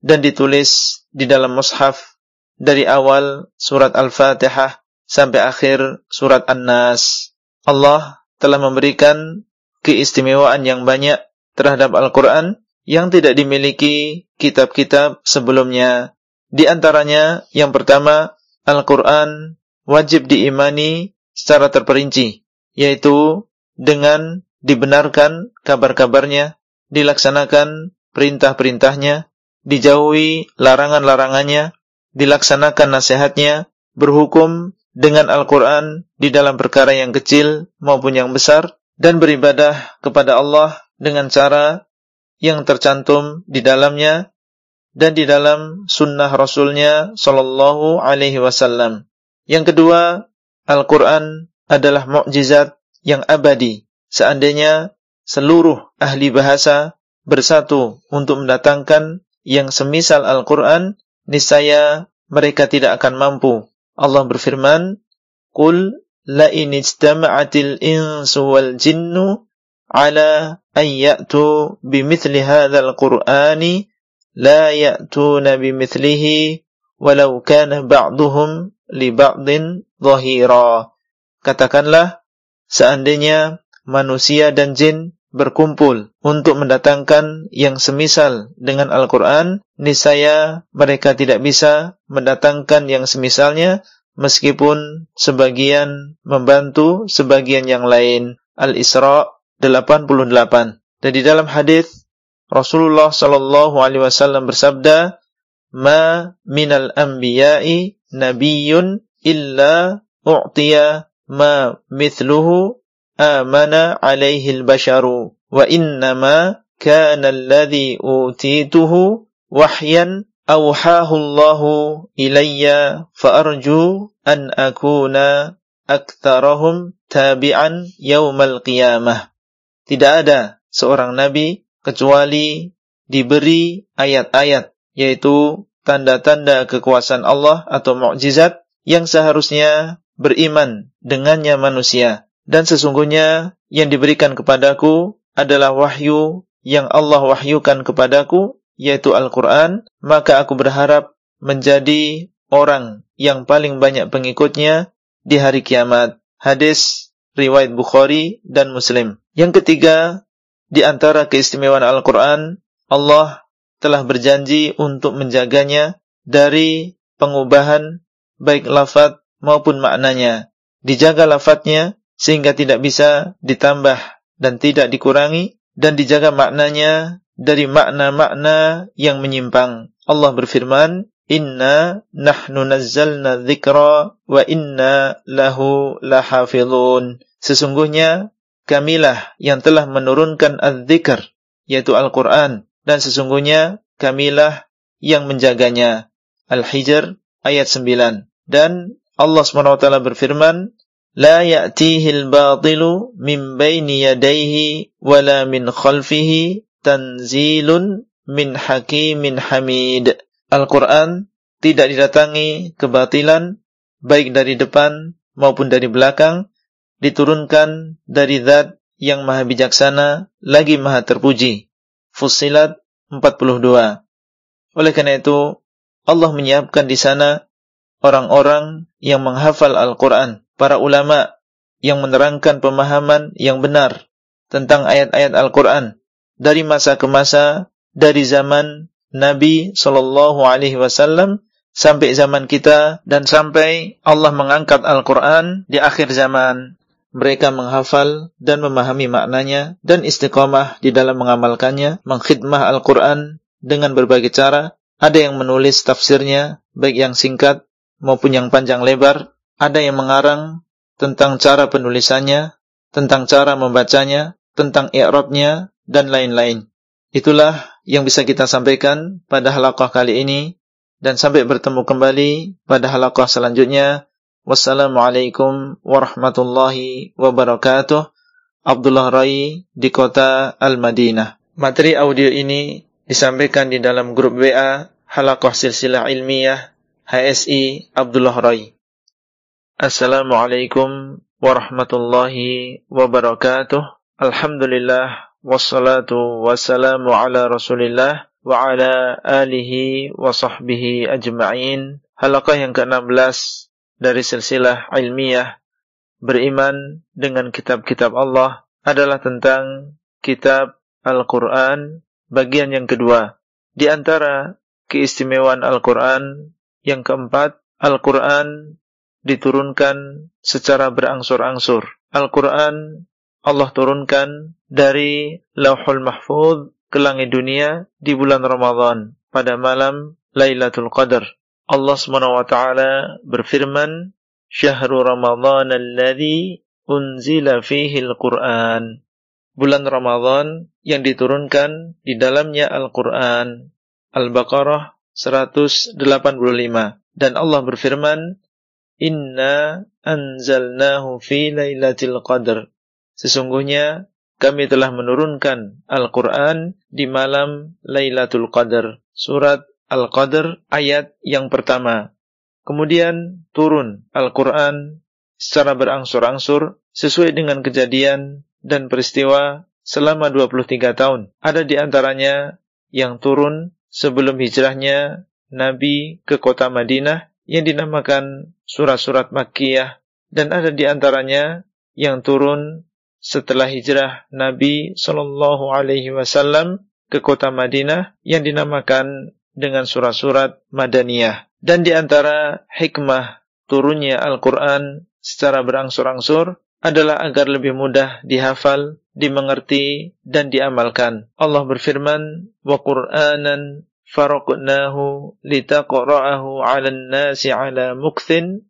dan ditulis di dalam mushaf dari awal surat Al-Fatihah sampai akhir surat An-Nas. Allah telah memberikan keistimewaan yang banyak terhadap Al-Quran yang tidak dimiliki kitab-kitab sebelumnya. Di antaranya yang pertama, Al-Quran wajib diimani secara terperinci, yaitu dengan dibenarkan kabar-kabarnya, dilaksanakan perintah-perintahnya, dijauhi larangan-larangannya, dilaksanakan nasihatnya, berhukum dengan Al-Quran di dalam perkara yang kecil maupun yang besar, dan beribadah kepada Allah dengan cara yang tercantum di dalamnya dan di dalam sunnah Rasulnya Sallallahu Alaihi Wasallam. Yang kedua, Al-Quran adalah mukjizat yang abadi. Seandainya seluruh ahli bahasa bersatu untuk mendatangkan yang semisal Al-Quran, niscaya mereka tidak akan mampu. Allah berfirman, "Qul la in insu wal jinnu ala an ya'tu bimithli hadzal qur'ani la ya'tuna bimithlihi walau kana ba'duhum li ba'din dhahira. Katakanlah, seandainya manusia dan jin berkumpul untuk mendatangkan yang semisal dengan Al-Quran, niscaya mereka tidak bisa mendatangkan yang semisalnya, meskipun sebagian membantu sebagian yang lain. Al-Isra 88. Dan di dalam hadis Rasulullah sallallahu alaihi wasallam bersabda, "Ma minal anbiya'i nabiyyun illa u'tiya ma mithluhu amana alaihi al-basharu wa kana alladhi utituhu wahyan Allahu ilayya fa arju an akuna tidak ada seorang nabi kecuali diberi ayat-ayat yaitu tanda-tanda kekuasaan Allah atau mukjizat yang seharusnya beriman dengannya manusia dan sesungguhnya yang diberikan kepadaku adalah wahyu yang Allah wahyukan kepadaku yaitu Al-Qur'an. Maka aku berharap menjadi orang yang paling banyak pengikutnya di hari kiamat. Hadis riwayat Bukhari dan Muslim. Yang ketiga di antara keistimewaan Al-Quran, Allah telah berjanji untuk menjaganya dari pengubahan baik lafad maupun maknanya. Dijaga lafadznya sehingga tidak bisa ditambah dan tidak dikurangi dan dijaga maknanya dari makna-makna yang menyimpang. Allah berfirman, Inna nahnu nazzalna dzikra wa inna lahu lahafizun. Sesungguhnya kamilah yang telah menurunkan az-zikr, yaitu Al-Quran, dan sesungguhnya kamilah yang menjaganya. Al-Hijr ayat 9. Dan Allah SWT berfirman, لا يأتيه الباطل من بين يديه ولا من خلفه تنزيل من حكيم حميد Al-Quran tidak didatangi kebatilan baik dari depan maupun dari belakang diturunkan dari zat yang maha bijaksana lagi maha terpuji. Fussilat 42. Oleh karena itu, Allah menyiapkan di sana orang-orang yang menghafal Al-Quran para ulama yang menerangkan pemahaman yang benar tentang ayat-ayat Al-Quran dari masa ke masa, dari zaman Nabi Shallallahu Alaihi Wasallam sampai zaman kita dan sampai Allah mengangkat Al-Quran di akhir zaman mereka menghafal dan memahami maknanya dan istiqomah di dalam mengamalkannya, mengkhidmah Al-Quran dengan berbagai cara. Ada yang menulis tafsirnya, baik yang singkat maupun yang panjang lebar. Ada yang mengarang tentang cara penulisannya, tentang cara membacanya, tentang i'rabnya, dan lain-lain. Itulah yang bisa kita sampaikan pada halaqah kali ini dan sampai bertemu kembali pada halaqah selanjutnya. Wassalamualaikum warahmatullahi wabarakatuh. Abdullah Rai di kota Al-Madinah. Materi audio ini disampaikan di dalam grup WA Halakoh Silsilah Ilmiah HSI Abdullah Rai. Assalamualaikum warahmatullahi wabarakatuh. Alhamdulillah wassalatu wassalamu ala Rasulillah wa ala alihi wa sahbihi ajma'in. Halakah yang ke-16 dari silsilah ilmiah beriman dengan kitab-kitab Allah adalah tentang kitab Al-Quran bagian yang kedua. Di antara keistimewaan Al-Quran yang keempat, Al-Quran diturunkan secara berangsur-angsur. Al-Quran Allah turunkan dari Lauhul Mahfud ke langit dunia di bulan Ramadan pada malam Lailatul Qadar. Allah SWT berfirman, Syahrul Ramadhan alladhi unzila fihi al-Quran. Bulan Ramadan yang diturunkan di dalamnya Al-Quran. Al-Baqarah 185. Dan Allah berfirman, Inna anzalnahu fi laylatil qadr. Sesungguhnya kami telah menurunkan Al-Quran di malam Lailatul Qadar. Surat Al-Qadr ayat yang pertama. Kemudian turun Al-Quran secara berangsur-angsur sesuai dengan kejadian dan peristiwa selama 23 tahun. Ada di antaranya yang turun sebelum hijrahnya Nabi ke kota Madinah yang dinamakan surat-surat Makkiyah dan ada di antaranya yang turun setelah hijrah Nabi Shallallahu Alaihi Wasallam ke kota Madinah yang dinamakan dengan surat-surat Madaniyah. Dan di antara hikmah turunnya Al-Quran secara berangsur-angsur adalah agar lebih mudah dihafal, dimengerti, dan diamalkan. Allah berfirman, وَقُرْآنًا mukthin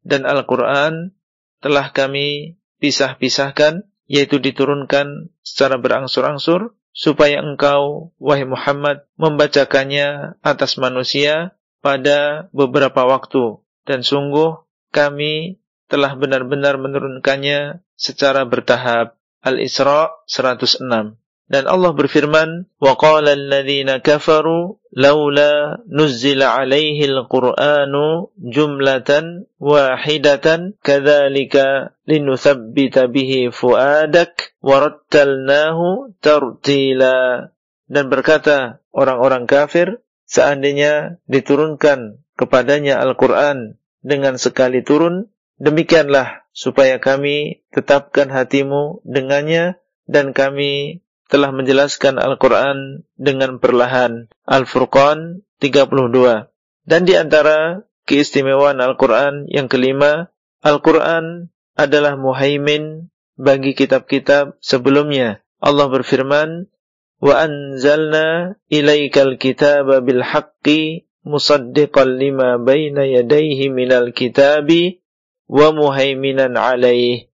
dan Al-Qur'an telah kami pisah-pisahkan yaitu diturunkan secara berangsur-angsur supaya engkau wahai Muhammad membacakannya atas manusia pada beberapa waktu. Dan sungguh kami telah benar-benar menurunkannya secara bertahap. Al-Isra 106 Dan Allah berfirman, وَقَالَ الَّذِينَ كَفَرُوا لَوْلَا نُزِّلَ عَلَيْهِ الْقُرْآنُ جُمْلَةً وَاحِدَةً كَذَلِكَ لِنُثَبِّتَ بِهِ فُؤَادَكَ وَرَتَّلْنَاهُ تَرْتِيلًا Dan berkata orang-orang kafir, seandainya diturunkan kepadanya Al-Quran dengan sekali turun, demikianlah supaya kami tetapkan hatimu dengannya dan kami telah menjelaskan Al-Quran dengan perlahan. Al-Furqan 32. Dan di antara keistimewaan Al-Quran yang kelima, Al-Quran adalah muhaimin bagi kitab-kitab sebelumnya. Allah berfirman, Wa anzalna ilaikal kitaba bil haqqi musaddiqan lima baina yadayhi minal kitabi wa muhaiminan alaih.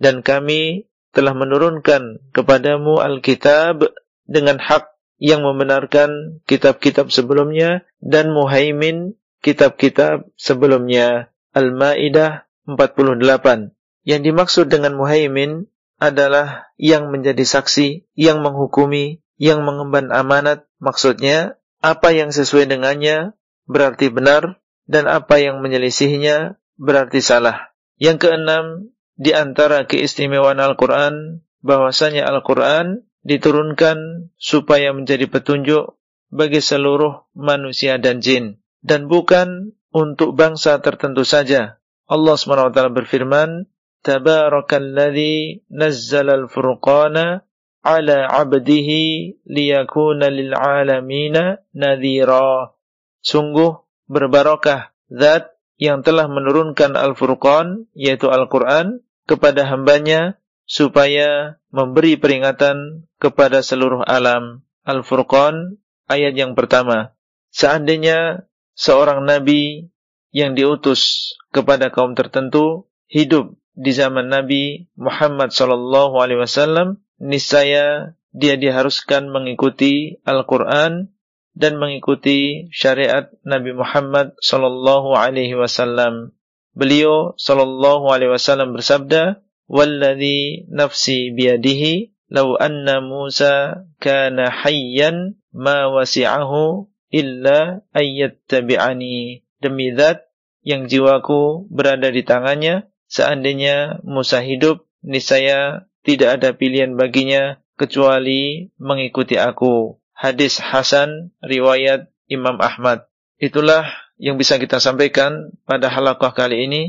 Dan kami telah menurunkan kepadamu Alkitab dengan hak yang membenarkan kitab-kitab sebelumnya dan muhaimin kitab-kitab sebelumnya. Al-Maidah 48. Yang dimaksud dengan muhaimin adalah yang menjadi saksi, yang menghukumi, yang mengemban amanat. Maksudnya, apa yang sesuai dengannya berarti benar dan apa yang menyelisihinya berarti salah. Yang keenam, di antara keistimewaan Al-Quran bahwasanya Al-Quran diturunkan supaya menjadi petunjuk bagi seluruh manusia dan jin dan bukan untuk bangsa tertentu saja. Allah SWT berfirman, Tabarakalladzi nazzala al-furqana ala 'abdihi liyakuna lil 'alamina nadhira. Sungguh berbarakah zat yang telah menurunkan Al-Furqan yaitu Al-Quran kepada hambanya supaya memberi peringatan kepada seluruh alam. Al-Furqan ayat yang pertama. Seandainya seorang nabi yang diutus kepada kaum tertentu hidup di zaman Nabi Muhammad sallallahu alaihi wasallam, niscaya dia diharuskan mengikuti Al-Qur'an dan mengikuti syariat Nabi Muhammad sallallahu alaihi wasallam. Beliau sallallahu alaihi wasallam bersabda, "Walladzi nafsi biyadihi law anna Musa kana hayyan ma wasi'ahu illa ayyattabi'ani." Demi zat yang jiwaku berada di tangannya, seandainya Musa hidup, niscaya tidak ada pilihan baginya kecuali mengikuti aku. Hadis Hasan riwayat Imam Ahmad. Itulah yang bisa kita sampaikan pada halaqah kali ini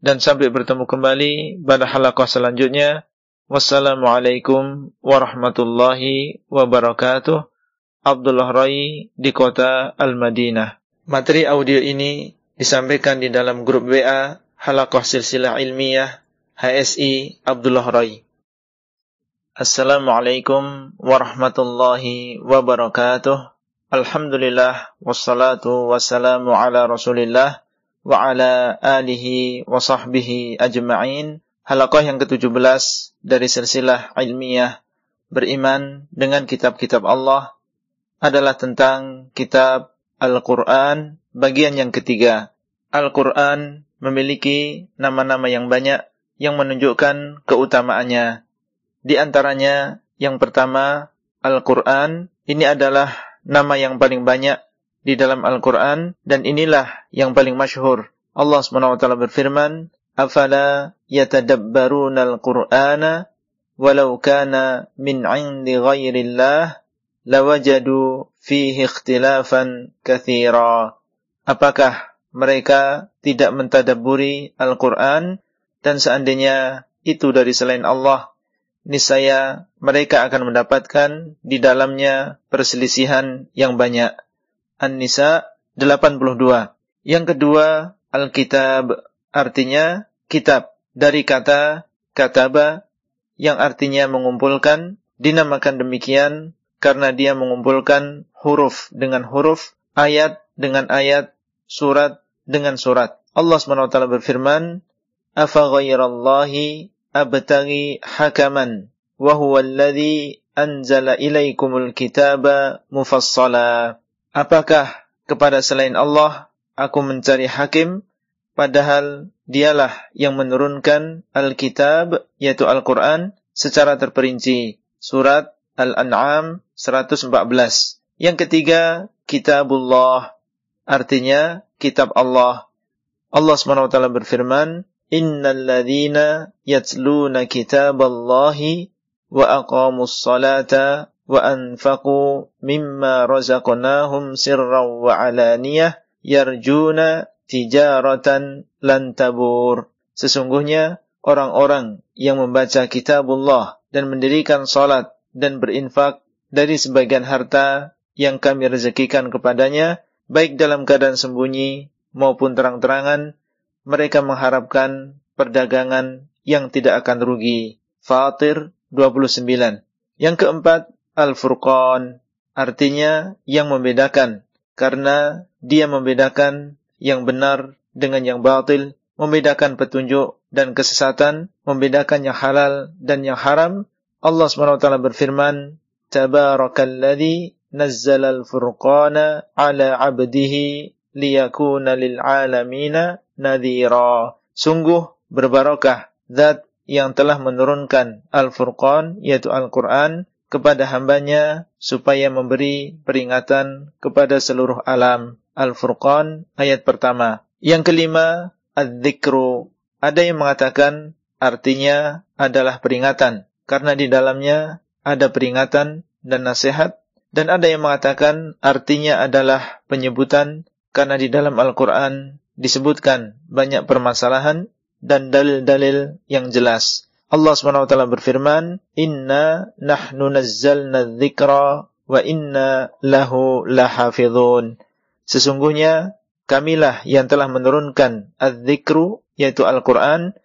dan sampai bertemu kembali pada halaqah selanjutnya. Wassalamualaikum warahmatullahi wabarakatuh. Abdullah Rai di kota Al-Madinah. Materi audio ini disampaikan di dalam grup WA Halaqah Silsilah Ilmiah HSI Abdullah Rai. Assalamualaikum warahmatullahi wabarakatuh. Alhamdulillah wassalatu wassalamu ala Rasulillah wa ala alihi wa sahbihi ajma'in. Halaqah yang ke-17 dari silsilah ilmiah beriman dengan kitab-kitab Allah adalah tentang kitab Al-Qur'an bagian yang ketiga. Al-Qur'an memiliki nama-nama yang banyak yang menunjukkan keutamaannya di antaranya yang pertama Al-Quran. Ini adalah nama yang paling banyak di dalam Al-Quran dan inilah yang paling masyhur. Allah SWT berfirman, "Afala yatadabbaruna al-Qur'ana walau kana min 'indi ghairillah lawajadu fihi ikhtilafan katsira." Apakah mereka tidak mentadaburi Al-Quran dan seandainya itu dari selain Allah niscaya mereka akan mendapatkan di dalamnya perselisihan yang banyak. An-Nisa 82. Yang kedua, Alkitab artinya kitab dari kata kataba yang artinya mengumpulkan dinamakan demikian karena dia mengumpulkan huruf dengan huruf, ayat dengan ayat, surat dengan surat. Allah SWT berfirman, "Afa ghairallahi abtaghi hakaman wa huwa alladhi anzala ilaikumul kitaba mufassala. Apakah kepada selain Allah aku mencari hakim padahal dialah yang menurunkan Alkitab yaitu Al-Qur'an secara terperinci. Surat Al-An'am 114. Yang ketiga, Kitabullah artinya kitab Allah. Allah SWT berfirman, innal ladzina yatluna kitaballahi wa aqamus salata wa anfaqu mimma razaqnahum sirran wa alaniyah yarjuna tijaratan lan tabur. Sesungguhnya orang-orang yang membaca kitabullah dan mendirikan salat dan berinfak dari sebagian harta yang kami rezekikan kepadanya baik dalam keadaan sembunyi maupun terang-terangan mereka mengharapkan perdagangan yang tidak akan rugi. Fatir 29. Yang keempat, Al-Furqan, artinya yang membedakan, karena dia membedakan yang benar dengan yang batil, membedakan petunjuk dan kesesatan, membedakan yang halal dan yang haram. Allah SWT berfirman, Tabarakalladzi nazzala al-furqana ala abdihi liyakuna lil alamina nadhira. Sungguh berbarokah zat yang telah menurunkan Al-Furqan yaitu Al-Quran kepada hambanya supaya memberi peringatan kepada seluruh alam. Al-Furqan ayat pertama. Yang kelima, Ad-Dhikru. Ada yang mengatakan artinya adalah peringatan karena di dalamnya ada peringatan dan nasihat dan ada yang mengatakan artinya adalah penyebutan karena di dalam Al-Quran disebutkan banyak permasalahan dan dalil-dalil yang jelas. Allah SWT berfirman, Inna nahnu nazzalna dzikra wa inna lahu lahafidhun. Sesungguhnya kamilah yang telah menurunkan az-zikru yaitu Al-Quran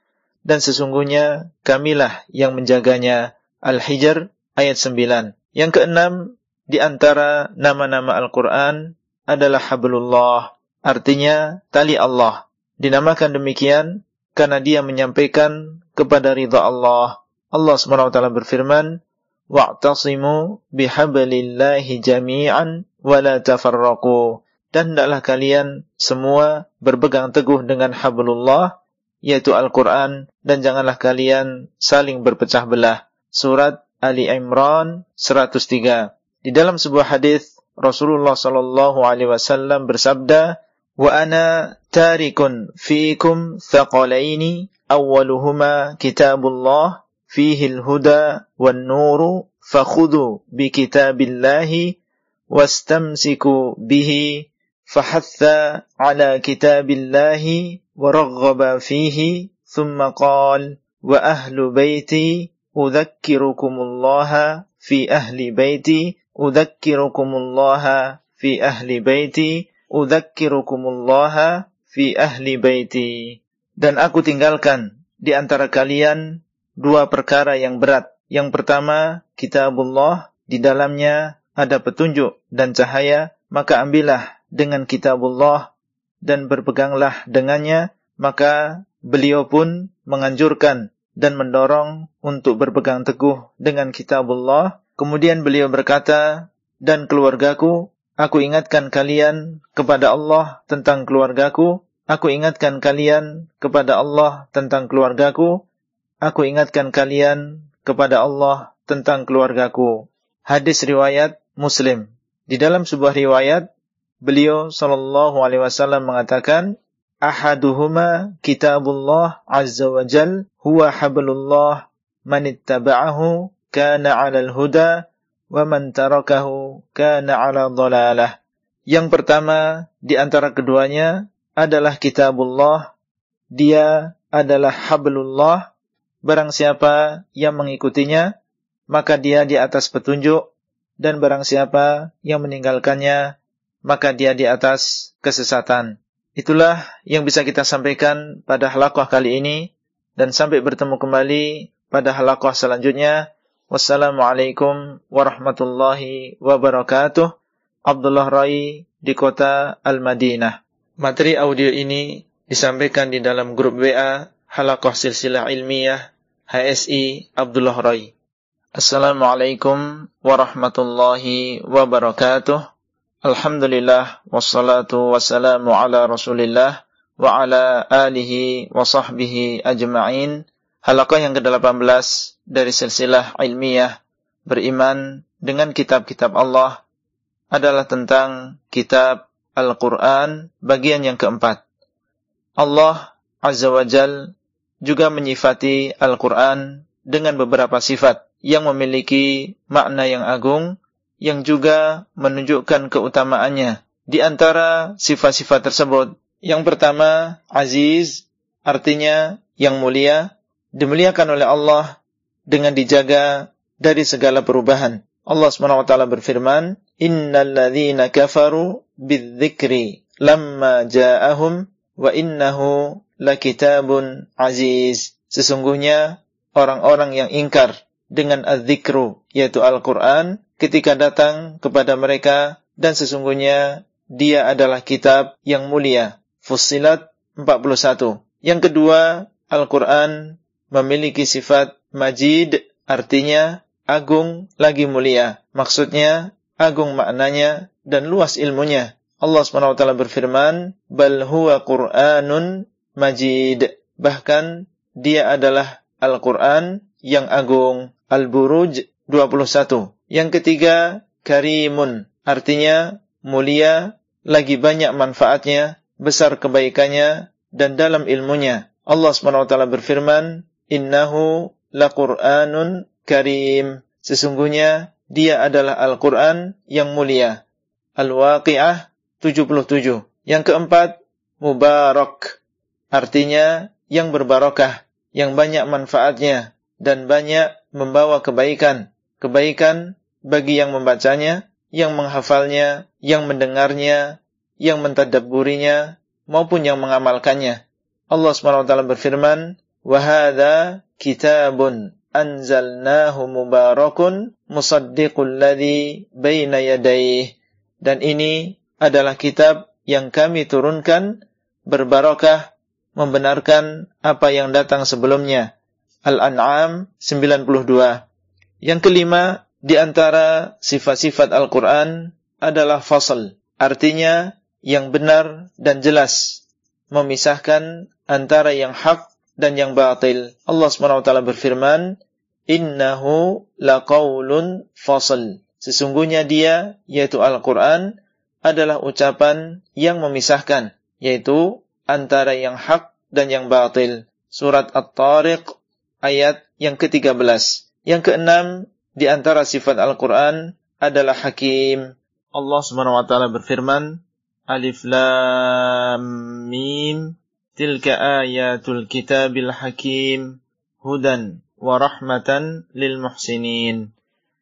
dan sesungguhnya kamilah yang menjaganya. Al-Hijr ayat 9. Yang keenam di antara nama-nama Al-Quran adalah hablullah artinya tali Allah. Dinamakan demikian karena dia menyampaikan kepada ridha Allah. Allah SWT berfirman, "Wa'tasimu bihablillahi jami'an wa la tafarraqu. Dan hendaklah kalian semua berpegang teguh dengan hablullah yaitu Al-Qur'an dan janganlah kalian saling berpecah belah. Surat Ali Imran 103. Di dalam sebuah hadis Rasulullah sallallahu alaihi wasallam bersabda, وأنا تارك فيكم ثقلين أولهما كتاب الله فيه الهدى والنور فخذوا بكتاب الله واستمسكوا به فحث على كتاب الله ورغب فيه ثم قال وأهل بيتي أذكركم الله في أهل بيتي أذكركم الله في أهل بيتي udzakkirukumullah fi ahli baiti dan aku tinggalkan di antara kalian dua perkara yang berat. Yang pertama, kitabullah di dalamnya ada petunjuk dan cahaya, maka ambillah dengan kitabullah dan berpeganglah dengannya, maka beliau pun menganjurkan dan mendorong untuk berpegang teguh dengan kitabullah. Kemudian beliau berkata, dan keluargaku aku ingatkan kalian kepada Allah tentang keluargaku, aku ingatkan kalian kepada Allah tentang keluargaku, aku ingatkan kalian kepada Allah tentang keluargaku. Hadis riwayat Muslim. Di dalam sebuah riwayat, beliau sallallahu alaihi wasallam mengatakan ahaduhuma kitabullah azza wa jal huwa hablullah man ittaba'ahu kana 'alal huda wa man tarakahu kana 'ala dhalalah. Yang pertama di antara keduanya adalah kitabullah. Dia adalah hablullah. Barang siapa yang mengikutinya maka dia di atas petunjuk. Dan barang siapa yang meninggalkannya maka dia di atas kesesatan. Itulah yang bisa kita sampaikan pada halakwah kali ini. Dan sampai bertemu kembali pada halakwah selanjutnya. Wassalamualaikum warahmatullahi wabarakatuh. Abdullah Rai di kota Al-Madinah. Materi audio ini disampaikan di dalam grup WA Halakoh Silsilah Ilmiah HSI Abdullah Rai. Assalamualaikum warahmatullahi wabarakatuh. Alhamdulillah wassalatu wassalamu ala Rasulillah wa ala alihi wa sahbihi ajma'in. Halaqah yang ke-18 dari silsilah ilmiah beriman dengan kitab-kitab Allah adalah tentang kitab Al-Quran bagian yang keempat. Allah Azza wa Jal juga menyifati Al-Quran dengan beberapa sifat yang memiliki makna yang agung yang juga menunjukkan keutamaannya. Di antara sifat-sifat tersebut, yang pertama, aziz, artinya yang mulia, dimuliakan oleh Allah dengan dijaga dari segala perubahan. Allah SWT berfirman, Innal ladhina kafaru bidzikri lamma ja'ahum wa innahu lakitabun aziz. Sesungguhnya orang-orang yang ingkar dengan az-zikru, yaitu Al-Quran, ketika datang kepada mereka dan sesungguhnya dia adalah kitab yang mulia. Fussilat 41. Yang kedua, Al-Quran memiliki sifat majid, artinya agung lagi mulia. Maksudnya, agung maknanya dan luas ilmunya. Allah SWT berfirman, Bal huwa Qur'anun majid. Bahkan, dia adalah Al-Quran yang agung. Al-Buruj 21. Yang ketiga, karimun. Artinya mulia, lagi banyak manfaatnya, besar kebaikannya, dan dalam ilmunya. Allah SWT berfirman, Innahu laqur'anun karim. Sesungguhnya dia adalah Al-Quran yang mulia. Al-Waqi'ah 77. Yang keempat, Mubarak. Artinya yang berbarokah, yang banyak manfaatnya, dan banyak membawa kebaikan kebaikan bagi yang membacanya, yang menghafalnya, yang mendengarnya, yang mentadabburinya, maupun yang mengamalkannya. Allah SWT berfirman, وَهَذَا kitabun anzalnahu mubarakun musaddiqul ladhi baina yadayh. Dan ini adalah kitab yang kami turunkan berbarakah membenarkan apa yang datang sebelumnya. Al-An'am 92. Yang kelima, di antara sifat-sifat Al-Quran adalah fasal. Artinya yang benar dan jelas. Memisahkan antara yang hak dan yang batil. Allah SWT berfirman, Innahu laqawlun fasal. Sesungguhnya dia, yaitu Al-Quran, adalah ucapan yang memisahkan, yaitu antara yang hak dan yang batil. Surat At-Tariq ayat yang ke-13. Yang keenam di antara sifat Al-Quran adalah hakim. Allah Subhanahu wa taala berfirman, Alif Lam Mim Tilka ayatul kitabil hakim hudan wa rahmatan lil muhsinin.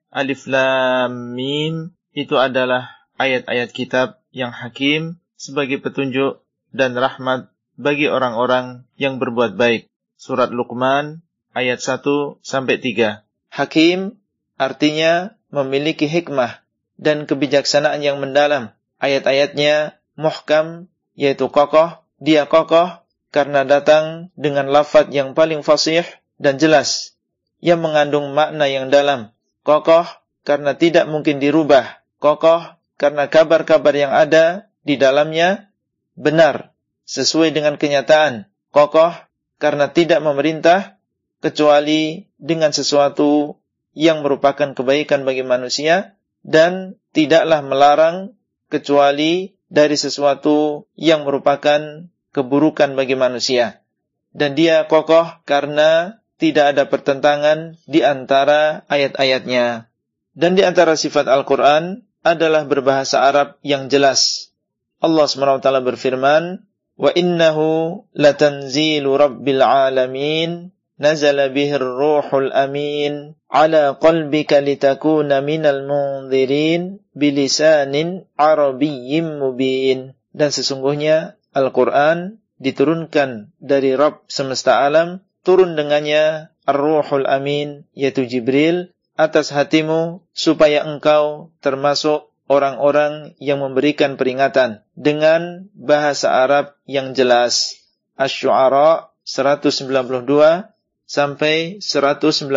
Alif Lam Mim itu adalah ayat-ayat kitab yang hakim sebagai petunjuk dan rahmat bagi orang-orang yang berbuat baik. Surat Luqman ayat 1 sampai 3. Hakim artinya memiliki hikmah dan kebijaksanaan yang mendalam. Ayat-ayatnya muhkam yaitu kokoh, dia kokoh karena datang dengan lafaz yang paling fasih dan jelas yang mengandung makna yang dalam. Kokoh karena tidak mungkin dirubah. Kokoh karena kabar-kabar yang ada di dalamnya benar, sesuai dengan kenyataan, kokoh karena tidak memerintah kecuali dengan sesuatu yang merupakan kebaikan bagi manusia dan tidaklah melarang kecuali dari sesuatu yang merupakan keburukan bagi manusia. Dan dia kokoh karena tidak ada pertentangan di antara ayat-ayatnya. Dan di antara sifat Al-Quran adalah berbahasa Arab yang jelas. Allah SWT berfirman, innahu latanzilu rabbil alamin nazala bihir ruhul amin ala qalbika litakuna minal munzirin bilisanin arabiyyin mubin. Dan sesungguhnya Al-Quran diturunkan dari Rabb semesta alam, turun dengannya Ar-Ruhul Amin, yaitu Jibril, atas hatimu supaya engkau termasuk orang-orang yang memberikan peringatan dengan bahasa Arab yang jelas. Asy-Syu'ara 192 sampai 195.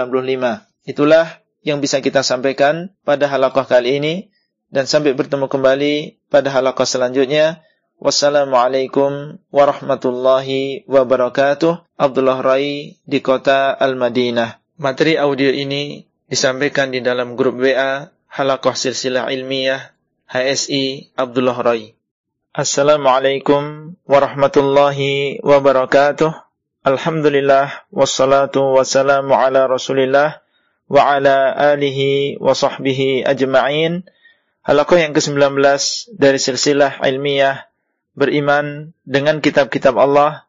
Itulah yang bisa kita sampaikan pada halaqah kali ini dan sampai bertemu kembali pada halaqah selanjutnya. Wassalamualaikum warahmatullahi wabarakatuh. Abdullah Rai di kota Al-Madinah. Materi audio ini disampaikan di dalam grup WA Halakoh Silsilah Ilmiah HSI Abdullah Rai. Assalamualaikum warahmatullahi wabarakatuh. Alhamdulillah wassalatu wassalamu ala Rasulillah wa ala alihi wa sahbihi ajma'in. Halakoh yang ke-19 dari silsilah ilmiah beriman dengan kitab-kitab Allah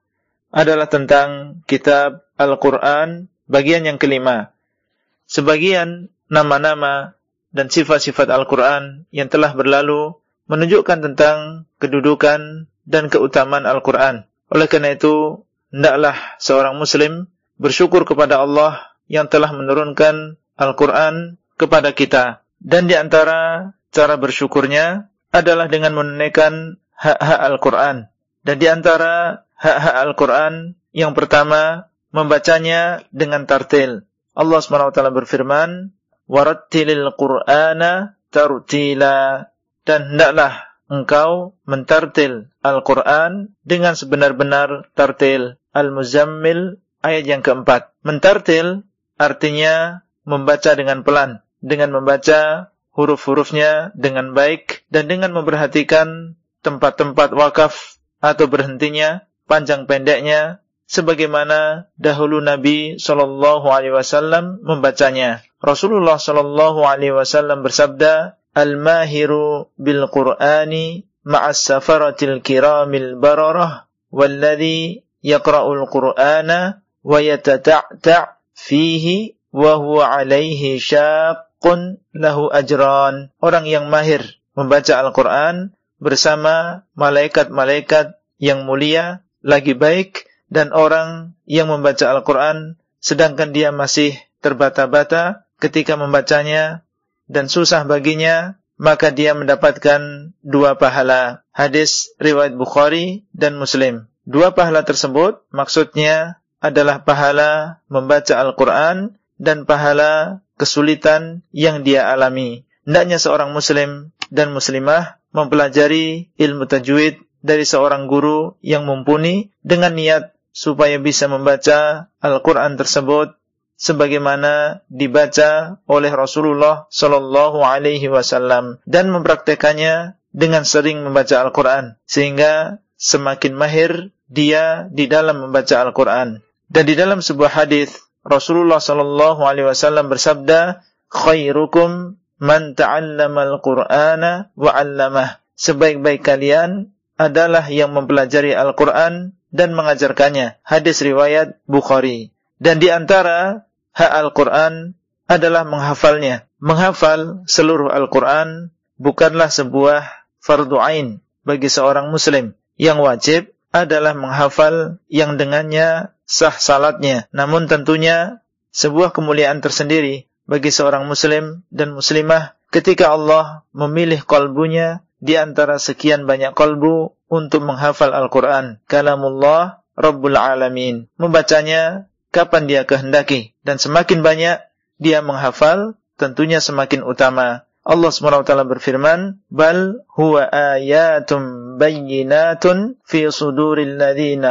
adalah tentang kitab Al-Quran bagian yang kelima Sebagian nama-nama dan sifat-sifat Al-Quran yang telah berlalu menunjukkan tentang kedudukan dan keutamaan Al-Quran. Oleh karena itu, hendaklah seorang Muslim bersyukur kepada Allah yang telah menurunkan Al-Quran kepada kita. Dan di antara cara bersyukurnya adalah dengan menunaikan hak-hak Al-Quran. Dan di antara hak-hak Al-Quran, yang pertama, membacanya dengan tartil. Allah SWT berfirman, "Warattilil Qur'ana tartila." Dan hendaklah engkau mentartil Al-Qur'an dengan sebenar-benar tartil. Al-Muzammil ayat yang keempat. Mentartil artinya membaca dengan pelan, dengan membaca huruf-hurufnya dengan baik dan dengan memperhatikan tempat-tempat wakaf atau berhentinya, panjang pendeknya, sebagaimana dahulu Nabi Shallallahu Alaihi Wasallam membacanya. Rasulullah Shallallahu Alaihi Wasallam bersabda, "Al-mahiru bil Qur'ani ma'as safaratil kiramil bararah, walladhi yaqra'ul Qur'ana wa yatata'ta' fihi wa huwa alaihi syaqqun lahu ajran." Orang yang mahir membaca Al-Qur'an bersama malaikat-malaikat yang mulia lagi baik dan orang yang membaca Al-Quran sedangkan dia masih terbata-bata ketika membacanya dan susah baginya, maka dia mendapatkan dua pahala. Hadis riwayat Bukhari dan Muslim. Dua pahala tersebut maksudnya adalah pahala membaca Al-Quran dan pahala kesulitan yang dia alami. Hendaknya seorang muslim dan muslimah mempelajari ilmu tajwid dari seorang guru yang mumpuni dengan niat supaya bisa membaca Al-Quran tersebut sebagaimana dibaca oleh Rasulullah Sallallahu Alaihi Wasallam dan mempraktekannya dengan sering membaca Al-Quran sehingga semakin mahir dia di dalam membaca Al-Quran. Dan di dalam sebuah hadis Rasulullah Sallallahu Alaihi Wasallam bersabda, "Khairukum man ta'allama al-Qur'ana wa 'allamah." Sebaik-baik kalian adalah yang mempelajari Al-Quran dan mengajarkannya. Hadis riwayat Bukhari. Dan di antara hak Al-Quran adalah menghafalnya. Menghafal seluruh Al-Quran bukanlah sebuah fardu ain bagi seorang muslim. Yang wajib adalah menghafal yang dengannya sah salatnya. Namun tentunya sebuah kemuliaan tersendiri bagi seorang muslim dan muslimah ketika Allah memilih kalbunya di antara sekian banyak kalbu untuk menghafal Al-Quran. Kalamullah Rabbul Alamin. Membacanya kapan dia kehendaki. Dan semakin banyak dia menghafal, tentunya semakin utama. Allah SWT berfirman, Bal huwa ayatum bayyinatun fi suduril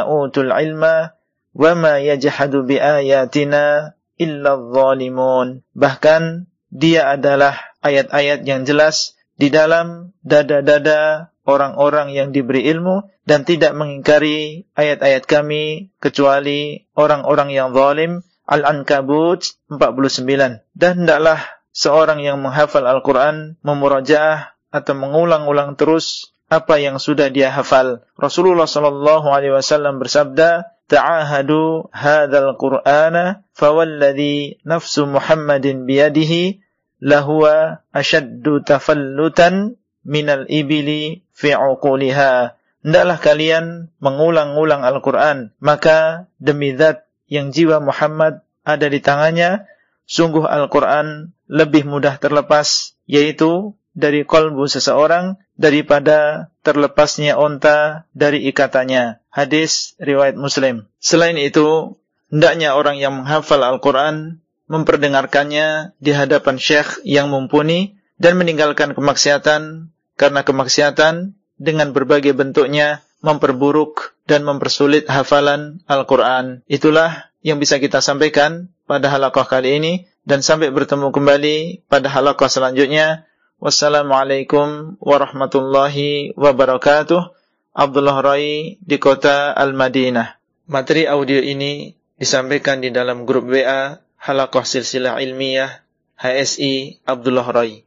utul ilma wa ma yajhadu bi ayatina illa zalimun. Bahkan dia adalah ayat-ayat yang jelas di dalam dada-dada orang-orang yang diberi ilmu dan tidak mengingkari ayat-ayat kami kecuali orang-orang yang zalim. Al-Ankabut 49. Dan hendaklah seorang yang menghafal Al-Quran memurajaah atau mengulang-ulang terus apa yang sudah dia hafal. Rasulullah sallallahu alaihi wasallam bersabda, "Ta'ahadu hadzal Qur'ana fawalladhi nafsu Muhammadin biyadihi lahuwa ashaddu tafallutan minal ibili fi uquliha. Hendaklah kalian mengulang-ulang Al-Quran. Maka demi zat yang jiwa Muhammad ada di tangannya, sungguh Al-Quran lebih mudah terlepas, yaitu dari kolbu seseorang daripada terlepasnya onta dari ikatannya. Hadis riwayat Muslim. Selain itu, hendaknya orang yang menghafal Al-Quran memperdengarkannya di hadapan syekh yang mumpuni dan meninggalkan kemaksiatan karena kemaksiatan dengan berbagai bentuknya memperburuk dan mempersulit hafalan Al-Quran. Itulah yang bisa kita sampaikan pada halaqah kali ini dan sampai bertemu kembali pada halaqah selanjutnya. Wassalamualaikum warahmatullahi wabarakatuh. Abdullah Rai di kota Al-Madinah. Materi audio ini disampaikan di dalam grup WA Halaqah Silsilah Ilmiah HSI Abdullah Rai.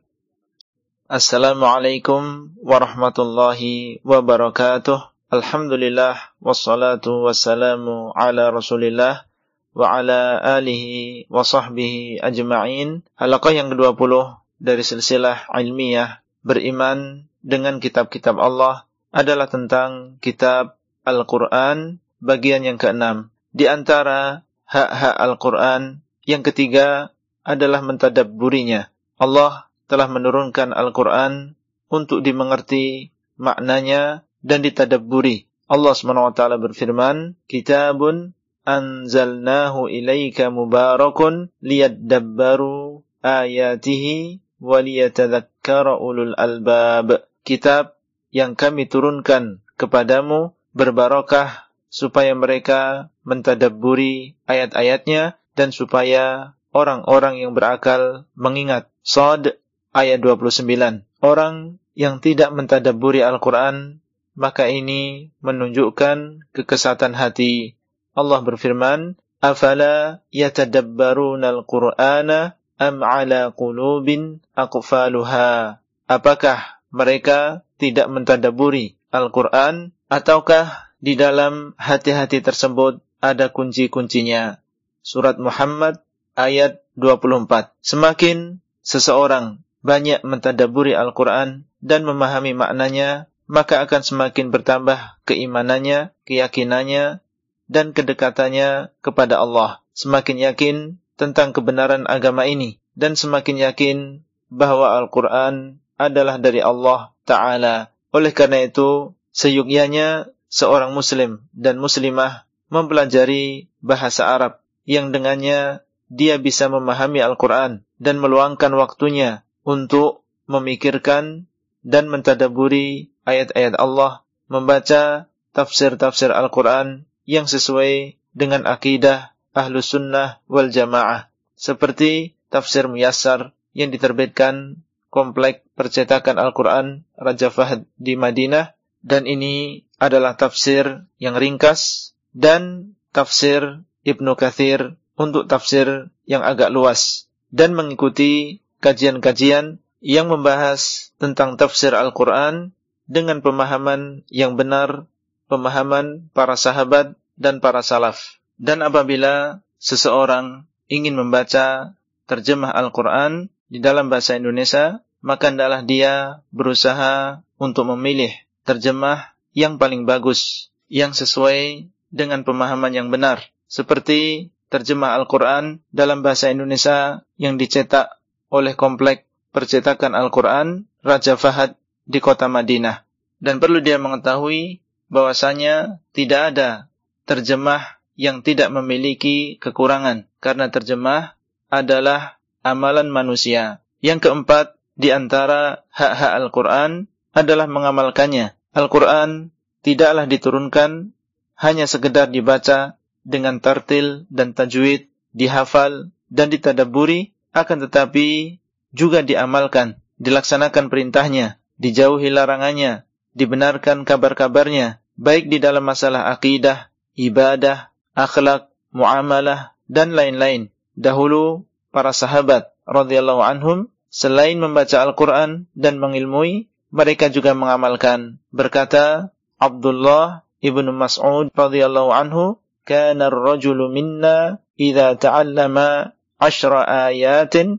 Assalamualaikum warahmatullahi wabarakatuh. Alhamdulillah wassalatu wassalamu ala Rasulillah wa ala alihi wa sahbihi ajma'in. Halaqah yang ke-20 dari silsilah ilmiah beriman dengan kitab-kitab Allah adalah tentang kitab Al-Quran bagian yang keenam. Di antara hak-hak Al-Quran yang ketiga adalah mentadabburinya. Allah telah menurunkan Al-Quran untuk dimengerti maknanya dan ditadabburi. Allah SWT berfirman, Kitabun anzalnahu ilaika mubarakun liyadabbaru ayatihi waliyatadhakkara ulul albab. Kitab yang kami turunkan kepadamu berbarakah supaya mereka mentadabburi ayat-ayatnya dan supaya orang-orang yang berakal mengingat. Sod ayat 29. Orang yang tidak mentadaburi Al-Quran, maka ini menunjukkan kekesatan hati. Allah berfirman, Afala yatadabbaruna al-Qur'ana am ala qulubin aqfaluha. Apakah mereka tidak mentadaburi Al-Quran ataukah di dalam hati-hati tersebut ada kunci-kuncinya? Surat Muhammad ayat 24. Semakin seseorang banyak mentadaburi Al-Quran dan memahami maknanya, maka akan semakin bertambah keimanannya, keyakinannya, dan kedekatannya kepada Allah. Semakin yakin tentang kebenaran agama ini, dan semakin yakin bahwa Al-Quran adalah dari Allah Ta'ala. Oleh karena itu, seyukyanya seorang muslim dan muslimah mempelajari bahasa Arab yang dengannya dia bisa memahami Al-Quran dan meluangkan waktunya untuk memikirkan dan mentadaburi ayat-ayat Allah, membaca tafsir-tafsir Al-Quran yang sesuai dengan akidah ahlu sunnah wal jamaah. Seperti tafsir Muyassar yang diterbitkan komplek percetakan Al-Quran Raja Fahd di Madinah. Dan ini adalah tafsir yang ringkas dan tafsir Ibnu Kathir untuk tafsir yang agak luas dan mengikuti kajian-kajian yang membahas tentang tafsir Al-Quran dengan pemahaman yang benar, pemahaman para sahabat dan para salaf. Dan apabila seseorang ingin membaca terjemah Al-Quran di dalam bahasa Indonesia, maka hendaklah dia berusaha untuk memilih terjemah yang paling bagus, yang sesuai dengan pemahaman yang benar. Seperti terjemah Al-Quran dalam bahasa Indonesia yang dicetak oleh komplek percetakan Al-Quran Raja Fahad di kota Madinah. Dan perlu dia mengetahui bahwasanya tidak ada terjemah yang tidak memiliki kekurangan. Karena terjemah adalah amalan manusia. Yang keempat, di antara hak-hak Al-Quran adalah mengamalkannya. Al-Quran tidaklah diturunkan hanya sekedar dibaca dengan tartil dan tajwid, dihafal dan ditadaburi, akan tetapi juga diamalkan, dilaksanakan perintahnya, dijauhi larangannya, dibenarkan kabar-kabarnya, baik di dalam masalah akidah, ibadah, akhlak, muamalah, dan lain-lain. Dahulu, para sahabat radhiyallahu anhum, selain membaca Al-Quran dan mengilmui, mereka juga mengamalkan. Berkata Abdullah ibnu Mas'ud radhiyallahu anhu, "Kana ar-rajulu minna idza ta'allama 'ashra ayatin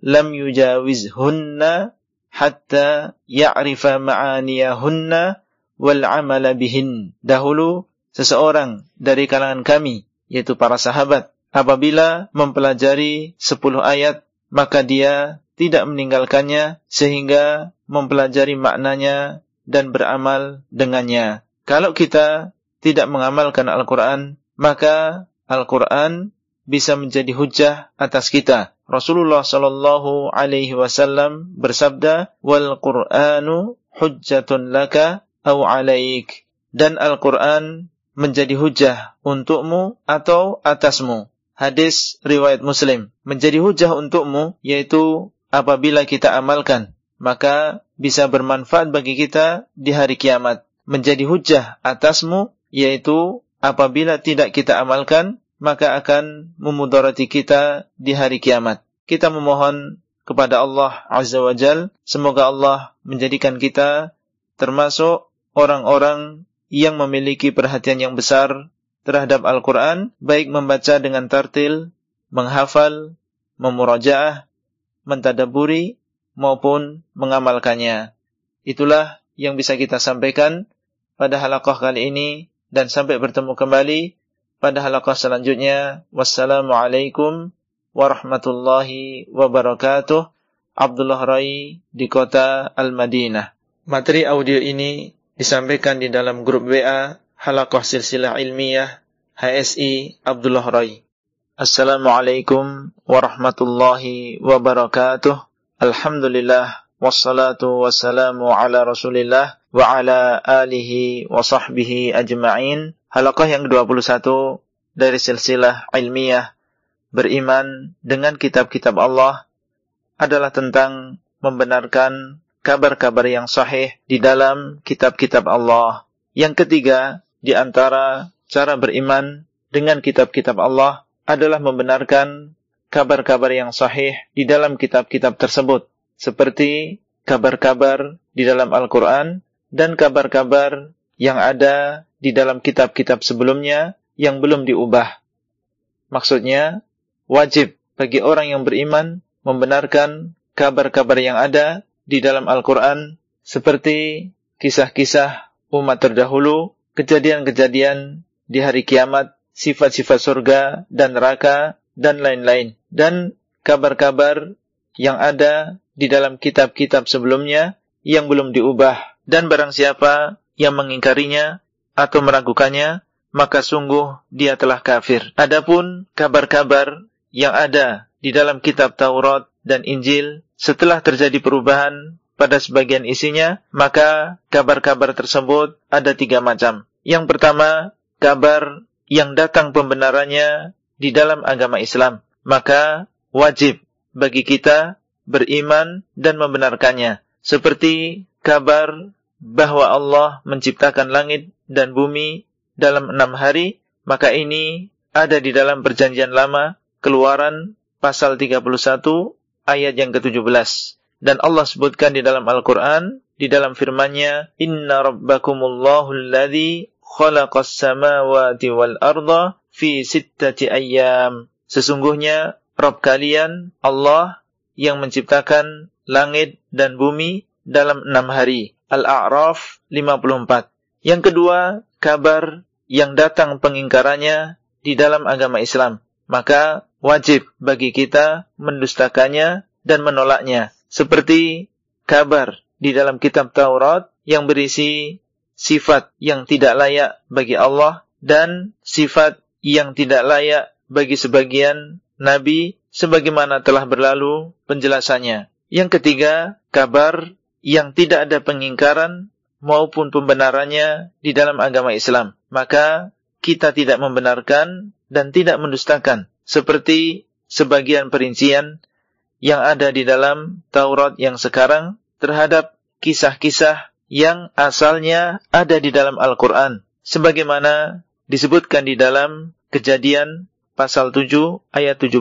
lam yujawizhunna hatta ya'rifa ma'aniyahunna wal amala bihin. Dahulu seseorang dari kalangan kami yaitu para sahabat apabila mempelajari 10 ayat maka dia tidak meninggalkannya sehingga mempelajari maknanya dan beramal dengannya. Kalau kita tidak mengamalkan Al-Quran, maka Al-Quran bisa menjadi hujah atas kita. Rasulullah sallallahu alaihi wasallam bersabda, "Wal Qur'anu hujjatun laka aw 'alaik." Dan Al-Qur'an menjadi hujah untukmu atau atasmu. Hadis riwayat Muslim. Menjadi hujah untukmu yaitu apabila kita amalkan, maka bisa bermanfaat bagi kita di hari kiamat. Menjadi hujah atasmu yaitu apabila tidak kita amalkan, maka akan memudarati kita di hari kiamat. Kita memohon kepada Allah Azza wa Jal, semoga Allah menjadikan kita termasuk orang-orang yang memiliki perhatian yang besar terhadap Al-Quran, baik membaca dengan tartil, menghafal, memurajaah, mentadaburi, maupun mengamalkannya. Itulah yang bisa kita sampaikan pada halaqah kali ini dan sampai bertemu kembali pada halaqah selanjutnya. Wassalamualaikum warahmatullahi wabarakatuh. Abdullah Rai di kota Al-Madinah. Materi audio ini disampaikan di dalam grup WA Halaqah Silsilah Ilmiah HSI Abdullah Rai. Assalamualaikum warahmatullahi wabarakatuh. Alhamdulillah wassalatu wassalamu ala Rasulillah wa ala alihi wa sahbihi ajma'in. Halaqah yang ke-21 dari silsilah ilmiah beriman dengan kitab-kitab Allah adalah tentang membenarkan kabar-kabar yang sahih di dalam kitab-kitab Allah. Yang ketiga, di antara cara beriman dengan kitab-kitab Allah adalah membenarkan kabar-kabar yang sahih di dalam kitab-kitab tersebut. Seperti kabar-kabar di dalam Al-Quran dan kabar-kabar yang ada di dalam kitab-kitab sebelumnya yang belum diubah. Maksudnya, wajib bagi orang yang beriman membenarkan kabar-kabar yang ada di dalam Al-Quran seperti kisah-kisah umat terdahulu, kejadian-kejadian di hari kiamat, sifat-sifat surga dan neraka, dan lain-lain. Dan kabar-kabar yang ada di dalam kitab-kitab sebelumnya yang belum diubah. Dan barang siapa yang mengingkarinya, atau meragukannya, maka sungguh dia telah kafir. Adapun kabar-kabar yang ada di dalam kitab Taurat dan Injil setelah terjadi perubahan pada sebagian isinya, maka kabar-kabar tersebut ada tiga macam. Yang pertama, kabar yang datang pembenarannya di dalam agama Islam. Maka wajib bagi kita beriman dan membenarkannya. Seperti kabar bahwa Allah menciptakan langit dan bumi dalam enam hari, maka ini ada di dalam perjanjian lama, keluaran pasal 31 ayat yang ke-17 dan Allah sebutkan di dalam Al-Quran, di dalam firman-Nya, Inna rabbakumullahu alladhi khalaqas samawati wal arda fi sittati ayyam. Sesungguhnya Rabb kalian Allah yang menciptakan langit dan bumi dalam enam hari. Al-A'raf 54. Yang kedua, kabar yang datang pengingkarannya di dalam agama Islam. Maka wajib bagi kita mendustakannya dan menolaknya seperti kabar di dalam kitab Taurat yang berisi sifat yang tidak layak bagi Allah dan sifat yang tidak layak bagi sebagian nabi sebagaimana telah berlalu penjelasannya. Yang ketiga, kabar yang tidak ada pengingkaran maupun pembenarannya di dalam agama Islam. Maka kita tidak membenarkan dan tidak mendustakan seperti sebagian perincian yang ada di dalam Taurat yang sekarang terhadap kisah-kisah yang asalnya ada di dalam Al-Quran. Sebagaimana disebutkan di dalam kejadian pasal 7 ayat 17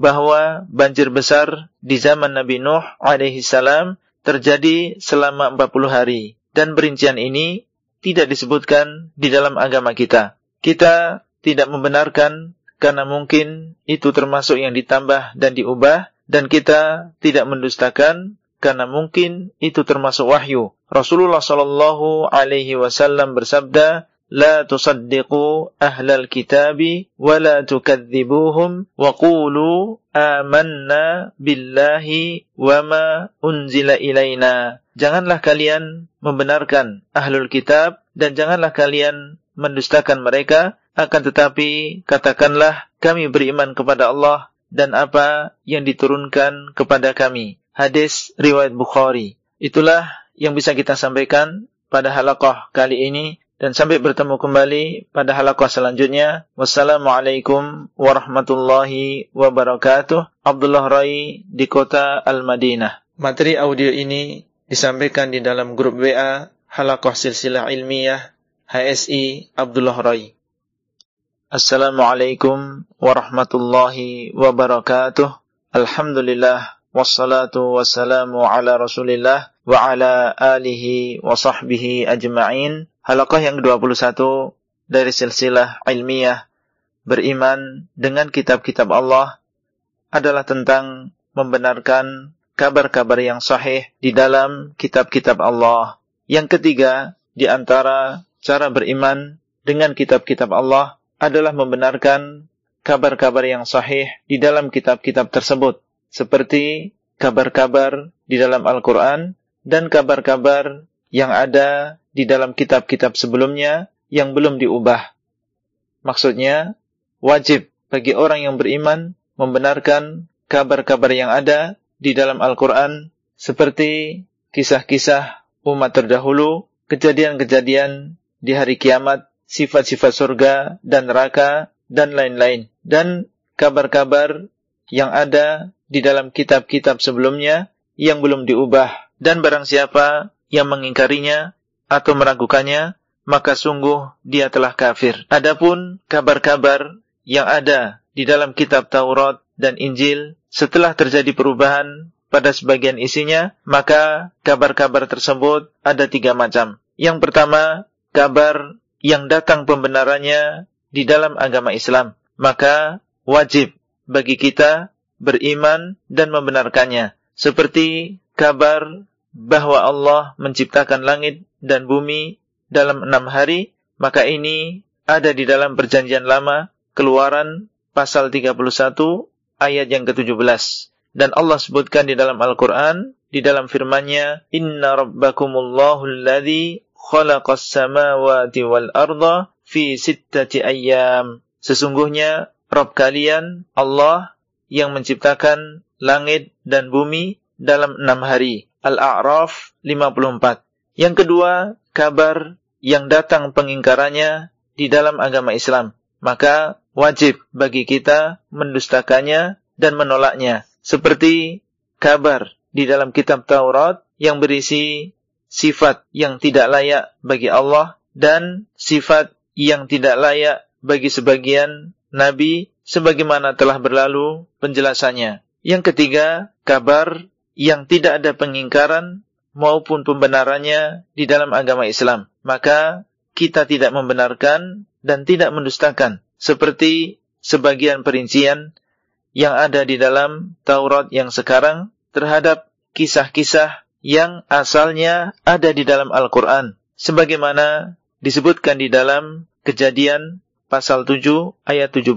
bahwa banjir besar di zaman Nabi Nuh alaihi salam terjadi selama 40 hari dan perincian ini tidak disebutkan di dalam agama kita. Kita tidak membenarkan karena mungkin itu termasuk yang ditambah dan diubah dan kita tidak mendustakan karena mungkin itu termasuk wahyu. Rasulullah sallallahu alaihi wasallam bersabda, "La tusaddiqu ahlal kitabi wa la tukadzibuhum wa qulu amanna billahi wa ma unzila ilaina." Janganlah kalian membenarkan ahlul kitab dan janganlah kalian mendustakan mereka, akan tetapi katakanlah kami beriman kepada Allah dan apa yang diturunkan kepada kami. Hadis riwayat Bukhari. Itulah yang bisa kita sampaikan pada halakoh kali ini dan sampai bertemu kembali pada halakoh selanjutnya. Wassalamualaikum warahmatullahi wabarakatuh. Abdullah Rai di kota Al-Madinah. Materi audio ini disampaikan di dalam grup WA Halakoh Silsilah Ilmiah HSI Abdullah Rai. Assalamualaikum warahmatullahi wabarakatuh. Alhamdulillah wassalatu wassalamu ala Rasulillah wa ala alihi wa sahbihi ajma'in. Halaqah yang ke-21 dari silsilah ilmiah beriman dengan kitab-kitab Allah adalah tentang membenarkan kabar-kabar yang sahih di dalam kitab-kitab Allah. Yang ketiga, di antara cara beriman dengan kitab-kitab Allah adalah membenarkan kabar-kabar yang sahih di dalam kitab-kitab tersebut, seperti kabar-kabar di dalam Al-Quran dan kabar-kabar yang ada di dalam kitab-kitab sebelumnya yang belum diubah. Maksudnya, wajib bagi orang yang beriman membenarkan kabar-kabar yang ada di dalam Al-Quran seperti kisah-kisah umat terdahulu, kejadian-kejadian di hari kiamat, sifat-sifat surga dan neraka dan lain-lain dan kabar-kabar yang ada di dalam kitab-kitab sebelumnya yang belum diubah dan barang siapa yang mengingkarinya atau meragukannya maka sungguh dia telah kafir. Adapun kabar-kabar yang ada di dalam kitab Taurat dan Injil setelah terjadi perubahan pada sebagian isinya, maka kabar-kabar tersebut ada tiga macam. Yang pertama, kabar yang datang pembenarannya di dalam agama Islam, maka wajib bagi kita beriman dan membenarkannya. Seperti kabar bahwa Allah menciptakan langit dan bumi dalam enam hari, maka ini ada di dalam perjanjian lama, keluaran pasal 31 ayat yang ke-17. Dan Allah sebutkan di dalam Al-Quran, di dalam firman-Nya, Inna rabbakumullahu alladhi khalaqas samawati wal arda fi sittati ayyam. Sesungguhnya Rabb kalian Allah yang menciptakan langit dan bumi dalam enam hari. Al-A'raf 54. Yang kedua, kabar yang datang pengingkarannya di dalam agama Islam. Maka wajib bagi kita mendustakannya dan menolaknya. Seperti kabar di dalam kitab Taurat yang berisi sifat yang tidak layak bagi Allah dan sifat yang tidak layak bagi sebagian nabi sebagaimana telah berlalu penjelasannya. Yang ketiga, kabar yang tidak ada pengingkaran maupun pembenarannya di dalam agama Islam. Maka kita tidak membenarkan dan tidak mendustakan. Seperti sebagian perincian yang ada di dalam Taurat yang sekarang terhadap kisah-kisah yang asalnya ada di dalam Al-Quran. Sebagaimana disebutkan di dalam kejadian pasal 7 ayat 17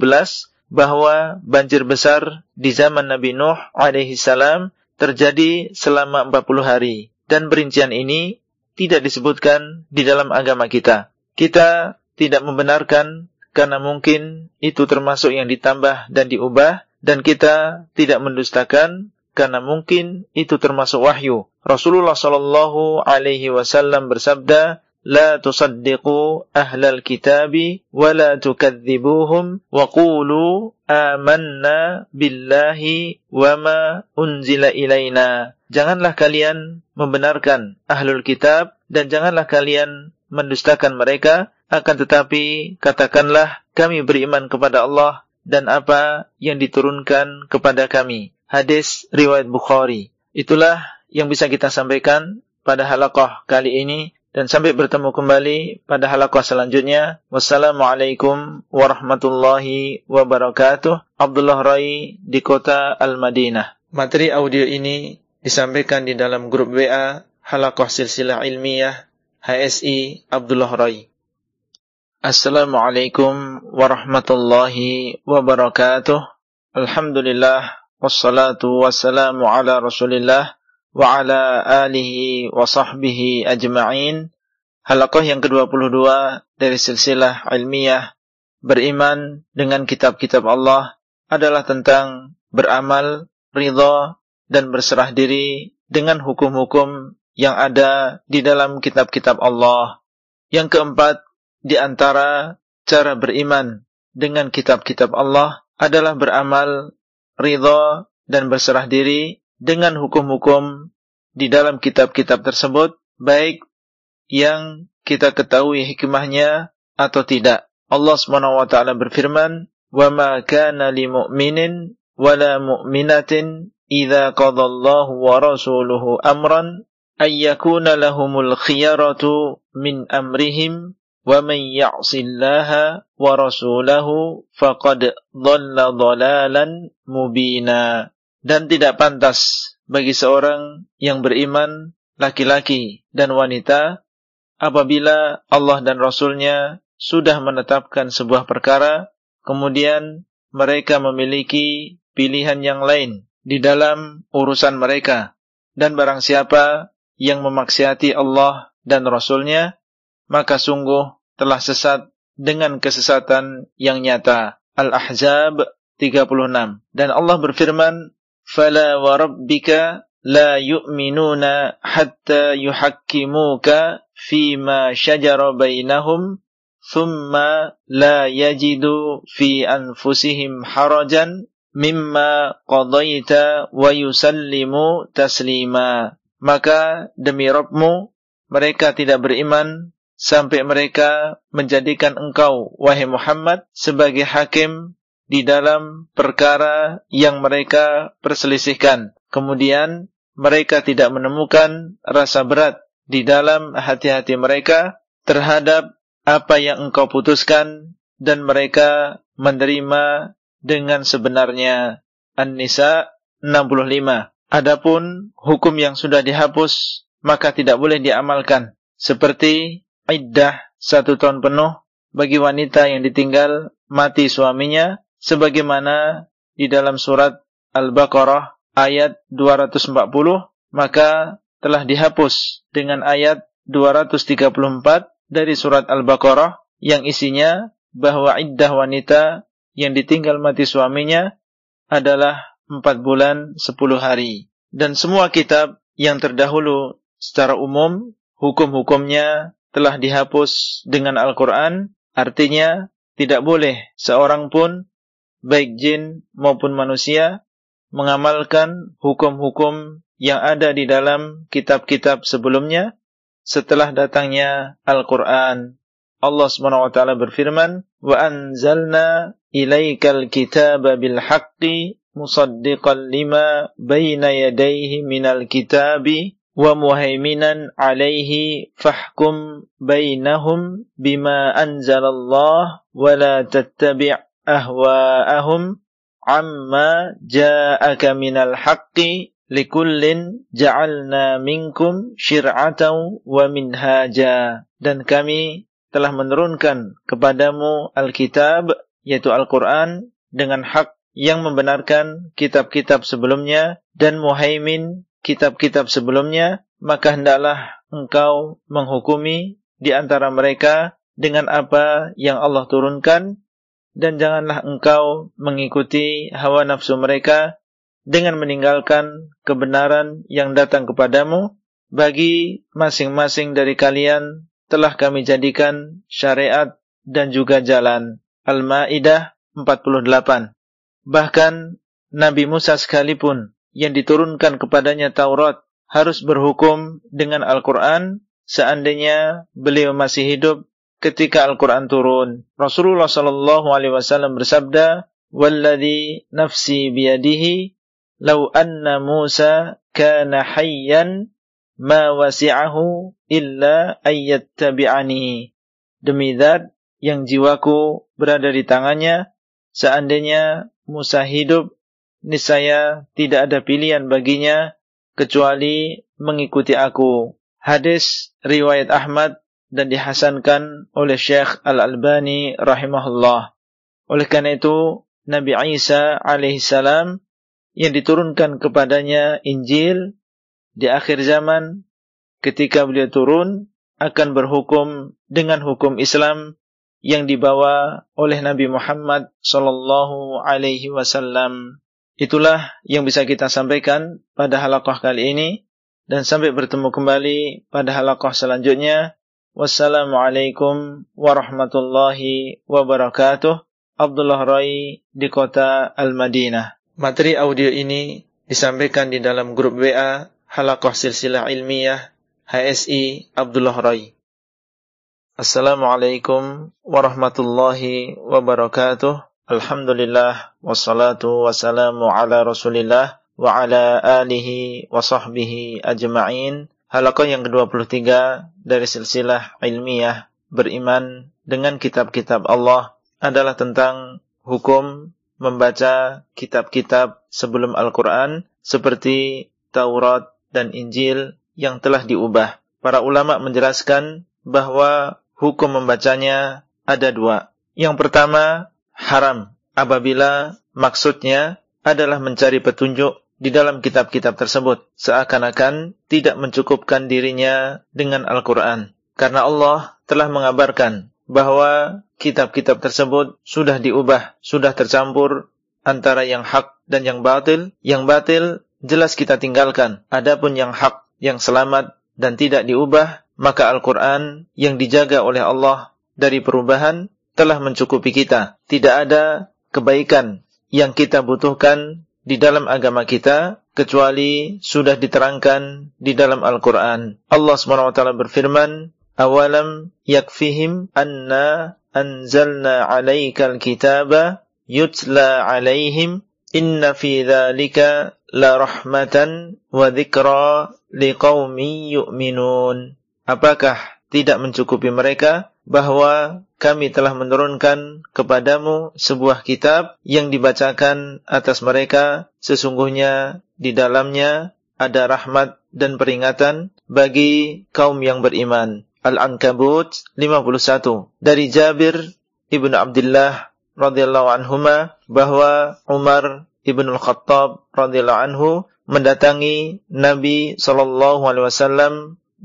bahwa banjir besar di zaman Nabi Nuh alaihi salam terjadi selama 40 hari dan perincian ini tidak disebutkan di dalam agama kita. Kita tidak membenarkan karena mungkin itu termasuk yang ditambah dan diubah dan kita tidak mendustakan karena mungkin itu termasuk wahyu. Rasulullah Shallallahu alaihi wasallam bersabda, "La تصدقوا أهل الكتاب ولا تكذبوهم وقولوا آمنا بالله وما أنزل إلينا. Janganlah kalian membenarkan ahlul kitab dan janganlah kalian mendustakan mereka, akan tetapi katakanlah kami beriman kepada Allah dan apa yang diturunkan kepada kami Hadis riwayat Bukhari. Itulah yang bisa kita sampaikan pada halaqah kali ini dan sampai bertemu kembali pada halaqah selanjutnya. Wassalamualaikum warahmatullahi wabarakatuh. Abdullah Rai di kota Al-Madinah. Materi audio ini disampaikan di dalam grup WA Halaqah Silsilah Ilmiah HSI Abdullah Rai. Assalamualaikum warahmatullahi wabarakatuh. Alhamdulillah wassalatu wassalamu ala Rasulillah wa ala alihi wa sahbihi ajma'in. Halaqah yang ke-22 dari silsilah ilmiah beriman dengan kitab-kitab Allah adalah tentang beramal, ridha dan berserah diri dengan hukum-hukum yang ada di dalam kitab-kitab Allah. Yang keempat, di antara cara beriman dengan kitab-kitab Allah adalah beramal, ridha dan berserah diri dengan hukum-hukum di dalam kitab-kitab tersebut, baik yang kita ketahui hikmahnya atau tidak. Allah Subhanahu wa taala berfirman, "Wa ma kana lil mu'minin wala mu'minatin idza qadallahu wa rasuluhu amran ay yakuna lahumul khiyaratu min amrihim man ya'sillaha wa rasulahu faqad dhalla dhalalan mubina." dan tidak pantas bagi seorang yang beriman laki-laki dan wanita apabila Allah dan Rasulnya sudah menetapkan sebuah perkara kemudian mereka memiliki pilihan yang lain di dalam urusan mereka dan barang siapa yang memaksiati Allah dan Rasulnya maka sungguh telah sesat dengan kesesatan yang nyata. Al-Ahzab 36. Dan Allah berfirman, "Fala وَرَبِّكَ لَا la حَتَّى hatta فِي مَا شَجَرَ بَيْنَهُمْ thumma la يَجِدُوا fi anfusihim harajan mimma qadayta wa yusallimu taslima." Maka demi Rabbmu mereka tidak beriman sampai mereka menjadikan engkau wahai Muhammad sebagai hakim di dalam perkara yang mereka perselisihkan. Kemudian mereka tidak menemukan rasa berat di dalam hati-hati mereka terhadap apa yang engkau putuskan dan mereka menerima dengan sebenarnya. An-Nisa 65. Adapun hukum yang sudah dihapus maka tidak boleh diamalkan seperti iddah satu tahun penuh bagi wanita yang ditinggal mati suaminya sebagaimana di dalam surat Al-Baqarah ayat 240 maka telah dihapus dengan ayat 234 dari surat Al-Baqarah yang isinya bahwa iddah wanita yang ditinggal mati suaminya adalah 4 bulan 10 hari. Dan semua kitab yang terdahulu secara umum hukum-hukumnya telah dihapus dengan Al-Quran, artinya tidak boleh seorang pun, baik jin maupun manusia, mengamalkan hukum-hukum yang ada di dalam kitab-kitab sebelumnya setelah datangnya Al-Quran. Allah SWT berfirman, وَأَنزَلْنَا إِلَيْكَ الْكِتَابَ بِالْحَقِّ مُصَدِّقًا لِمَا بَيْنَ يَدَيْهِ مِنَ الْكِتَابِ wa muhaiminan alaihi fahkum bainahum bima anzalallah wa la tattabi' ahwa'ahum amma ja'aka minal haqqi likullin ja'alna minkum syir'atan wa minhaja. Dan kami telah menurunkan kepadamu Alkitab yaitu Al-Qur'an dengan hak yang membenarkan kitab-kitab sebelumnya dan muhaimin kitab-kitab sebelumnya, maka hendaklah engkau menghukumi di antara mereka dengan apa yang Allah turunkan dan janganlah engkau mengikuti hawa nafsu mereka dengan meninggalkan kebenaran yang datang kepadamu bagi masing-masing dari kalian telah kami jadikan syariat dan juga jalan. Al-Ma'idah 48. Bahkan Nabi Musa sekalipun yang diturunkan kepadanya Taurat harus berhukum dengan Al-Quran seandainya beliau masih hidup ketika Al-Quran turun. Rasulullah sallallahu alaihi wasallam bersabda, "Walladhi nafsi biyadihi law anna Musa kana hayyan ma wasi'ahu illa ayyattabi'ani. Demi zat yang jiwaku berada di tangannya, seandainya Musa hidup, niscaya tidak ada pilihan baginya kecuali mengikuti aku. Hadis riwayat Ahmad dan dihasankan oleh Syekh Al-Albani rahimahullah. Oleh karena itu, Nabi Isa alaihissalam yang diturunkan kepadanya Injil di akhir zaman ketika beliau turun akan berhukum dengan hukum Islam yang dibawa oleh Nabi Muhammad sallallahu alaihi wasallam. Itulah yang bisa kita sampaikan pada halaqah kali ini dan sampai bertemu kembali pada halaqah selanjutnya. Wassalamualaikum warahmatullahi wabarakatuh. Abdullah Rai di kota Al-Madinah. Materi audio ini disampaikan di dalam grup WA Halaqah Silsilah Ilmiah HSI Abdullah Rai. Assalamualaikum warahmatullahi wabarakatuh. Alhamdulillah wassalatu wassalamu ala Rasulillah wa ala alihi wa sahbihi ajma'in. Halaqah yang ke-23 dari silsilah ilmiah beriman dengan kitab-kitab Allah adalah tentang hukum membaca kitab-kitab sebelum Al-Quran seperti Taurat, dan Injil yang telah diubah. Para ulama menjelaskan bahwa hukum membacanya ada dua. Yang pertama, haram apabila maksudnya adalah mencari petunjuk di dalam kitab-kitab tersebut. Seakan-akan tidak mencukupkan dirinya dengan Al-Quran. Karena Allah telah mengabarkan bahwa kitab-kitab tersebut sudah diubah, sudah tercampur antara yang hak dan yang batil. Yang batil jelas kita tinggalkan. Adapun yang hak, yang selamat dan tidak diubah, maka Al-Quran yang dijaga oleh Allah dari perubahan telah mencukupi kita. Tidak ada kebaikan yang kita butuhkan di dalam agama kita kecuali sudah diterangkan di dalam Al-Quran. Allah SWT berfirman, Awalam yakfihim anna anzalna alaikal kitaba yutla alaihim inna fi dhalika la rahmatan wa dzikra liqaumin yu'minun. Apakah tidak mencukupi mereka bahwa kami telah menurunkan kepadamu sebuah kitab yang dibacakan atas mereka sesungguhnya di dalamnya ada rahmat dan peringatan bagi kaum yang beriman. Al-Ankabut 51 dari Jabir ibnu Abdullah radhiyallahu anhuma bahwa Umar Ibnu Khattab radhiyallahu anhu mendatangi Nabi sallallahu alaihi wasallam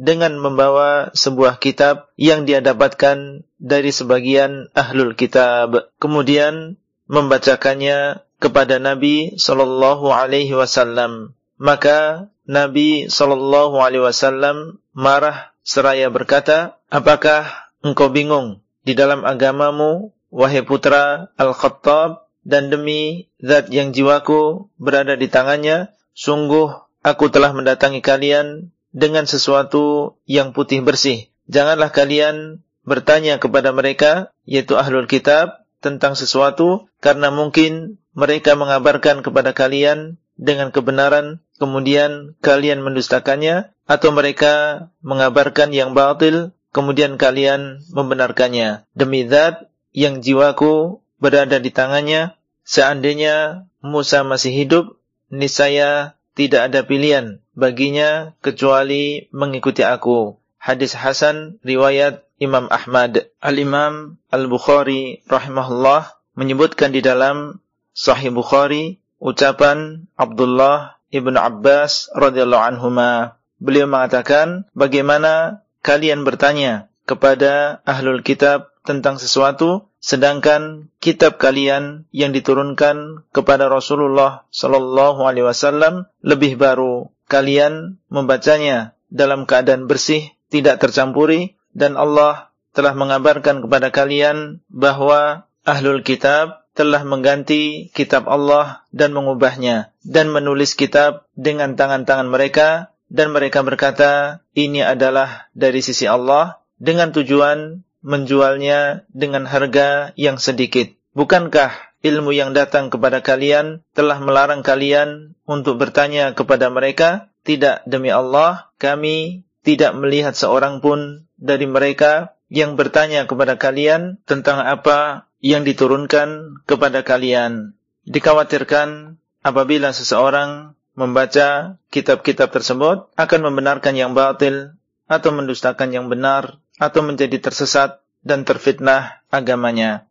dengan membawa sebuah kitab yang dia dapatkan dari sebagian ahlul kitab. Kemudian membacakannya kepada Nabi sallallahu alaihi wasallam. maka Nabi Shallallahu Alaihi Wasallam marah seraya berkata, apakah engkau bingung di dalam agamamu, wahai putra Al-Khattab, dan demi zat yang jiwaku berada di tangannya, sungguh aku telah mendatangi kalian dengan sesuatu yang putih bersih. Janganlah kalian bertanya kepada mereka, yaitu ahlul kitab, tentang sesuatu, karena mungkin mereka mengabarkan kepada kalian dengan kebenaran kemudian kalian mendustakannya atau mereka mengabarkan yang batil kemudian kalian membenarkannya demi zat yang jiwaku berada di tangannya seandainya Musa masih hidup niscaya tidak ada pilihan baginya kecuali mengikuti aku hadis hasan riwayat Imam Ahmad Al-Imam Al-Bukhari rahimahullah menyebutkan di dalam Sahih Bukhari ucapan Abdullah Ibnu Abbas radhiyallahu anhuma. Beliau mengatakan, bagaimana kalian bertanya kepada ahlul kitab tentang sesuatu sedangkan kitab kalian yang diturunkan kepada Rasulullah sallallahu alaihi wasallam lebih baru. Kalian membacanya dalam keadaan bersih, tidak tercampuri dan Allah telah mengabarkan kepada kalian bahwa ahlul kitab telah mengganti kitab Allah dan mengubahnya dan menulis kitab dengan tangan-tangan mereka dan mereka berkata ini adalah dari sisi Allah dengan tujuan menjualnya dengan harga yang sedikit. Bukankah ilmu yang datang kepada kalian telah melarang kalian untuk bertanya kepada mereka? Tidak demi Allah, kami tidak melihat seorang pun dari mereka yang bertanya kepada kalian tentang apa yang diturunkan kepada kalian. Dikhawatirkan apabila seseorang membaca kitab-kitab tersebut akan membenarkan yang batil atau mendustakan yang benar atau menjadi tersesat dan terfitnah agamanya.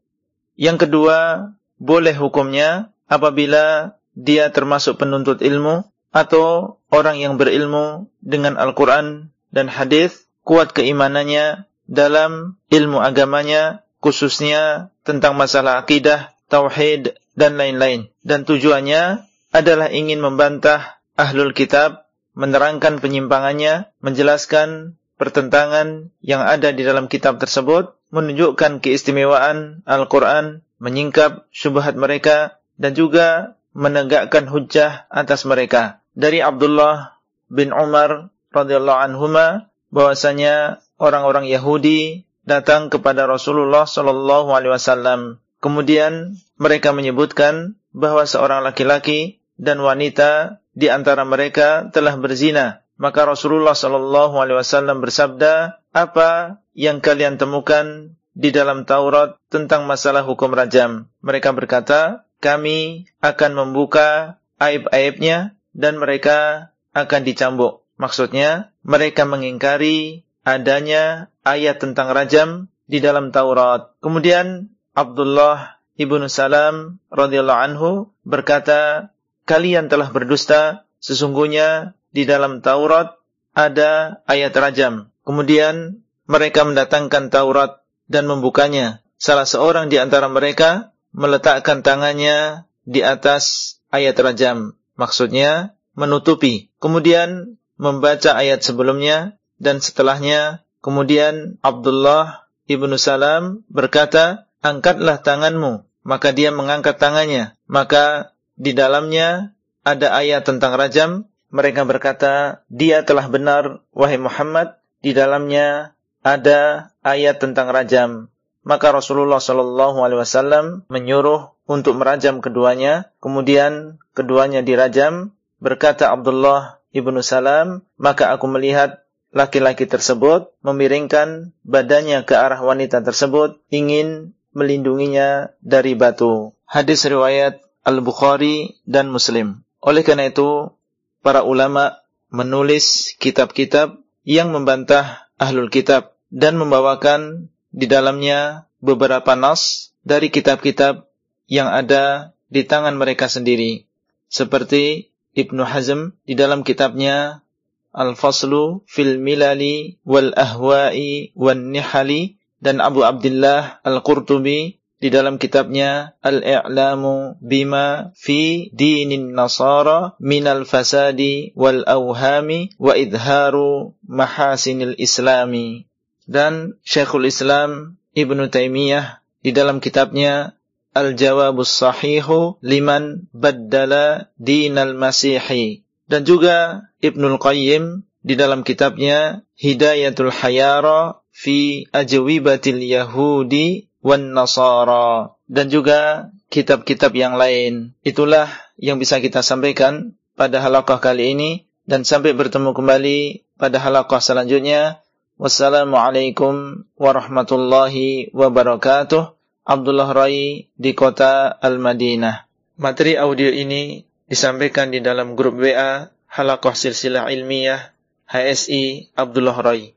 Yang kedua, boleh hukumnya apabila dia termasuk penuntut ilmu atau orang yang berilmu dengan Al-Quran dan hadis kuat keimanannya dalam ilmu agamanya khususnya tentang masalah akidah, tauhid, dan lain-lain. Dan tujuannya adalah ingin membantah ahlul kitab, menerangkan penyimpangannya, menjelaskan pertentangan yang ada di dalam kitab tersebut, menunjukkan keistimewaan Al-Quran, menyingkap syubhat mereka, dan juga menegakkan hujah atas mereka. Dari Abdullah bin Umar radhiyallahu anhuma bahwasanya orang-orang Yahudi datang kepada Rasulullah Shallallahu Alaihi Wasallam. Kemudian mereka menyebutkan bahwa seorang laki-laki dan wanita di antara mereka telah berzina. Maka Rasulullah Shallallahu Alaihi Wasallam bersabda, apa yang kalian temukan di dalam Taurat tentang masalah hukum rajam? Mereka berkata, kami akan membuka aib-aibnya dan mereka akan dicambuk. Maksudnya, mereka mengingkari adanya ayat tentang rajam di dalam Taurat. Kemudian Abdullah ibnu Salam radhiyallahu anhu berkata, kalian telah berdusta. Sesungguhnya di dalam Taurat ada ayat rajam. Kemudian mereka mendatangkan Taurat dan membukanya. Salah seorang di antara mereka meletakkan tangannya di atas ayat rajam. Maksudnya menutupi. Kemudian membaca ayat sebelumnya dan setelahnya kemudian Abdullah ibnu Salam berkata, angkatlah tanganmu. Maka dia mengangkat tangannya. Maka di dalamnya ada ayat tentang rajam. Mereka berkata, dia telah benar, wahai Muhammad. Di dalamnya ada ayat tentang rajam. Maka Rasulullah Shallallahu Alaihi Wasallam menyuruh untuk merajam keduanya. Kemudian keduanya dirajam. Berkata Abdullah ibnu Salam, maka aku melihat laki-laki tersebut memiringkan badannya ke arah wanita tersebut ingin melindunginya dari batu. Hadis riwayat Al-Bukhari dan Muslim. Oleh karena itu, para ulama menulis kitab-kitab yang membantah ahlul kitab dan membawakan di dalamnya beberapa nas dari kitab-kitab yang ada di tangan mereka sendiri. Seperti Ibnu Hazm di dalam kitabnya Al-Faslu fil Milali wal Ahwa'i wan Nihali dan Abu Abdullah Al-Qurtubi di dalam kitabnya Al-I'lamu bima fi dinin nasara minal fasadi wal awhami wa idharu mahasinil islami. Dan Syekhul Islam Ibnu Taimiyah di dalam kitabnya Al-Jawabus Sahihu liman baddala dinal masihi. Dan juga Ibnul Qayyim di dalam kitabnya Hidayatul Hayara fi ajwibatil Yahudi wan Nasara dan juga kitab-kitab yang lain. Itulah yang bisa kita sampaikan pada halaqah kali ini dan sampai bertemu kembali pada halaqah selanjutnya. Wassalamualaikum warahmatullahi wabarakatuh. Abdullah Rai di kota Al-Madinah. Materi audio ini disampaikan di dalam grup WA Halaqah Silsilah Ilmiah HSI Abdullah Rai.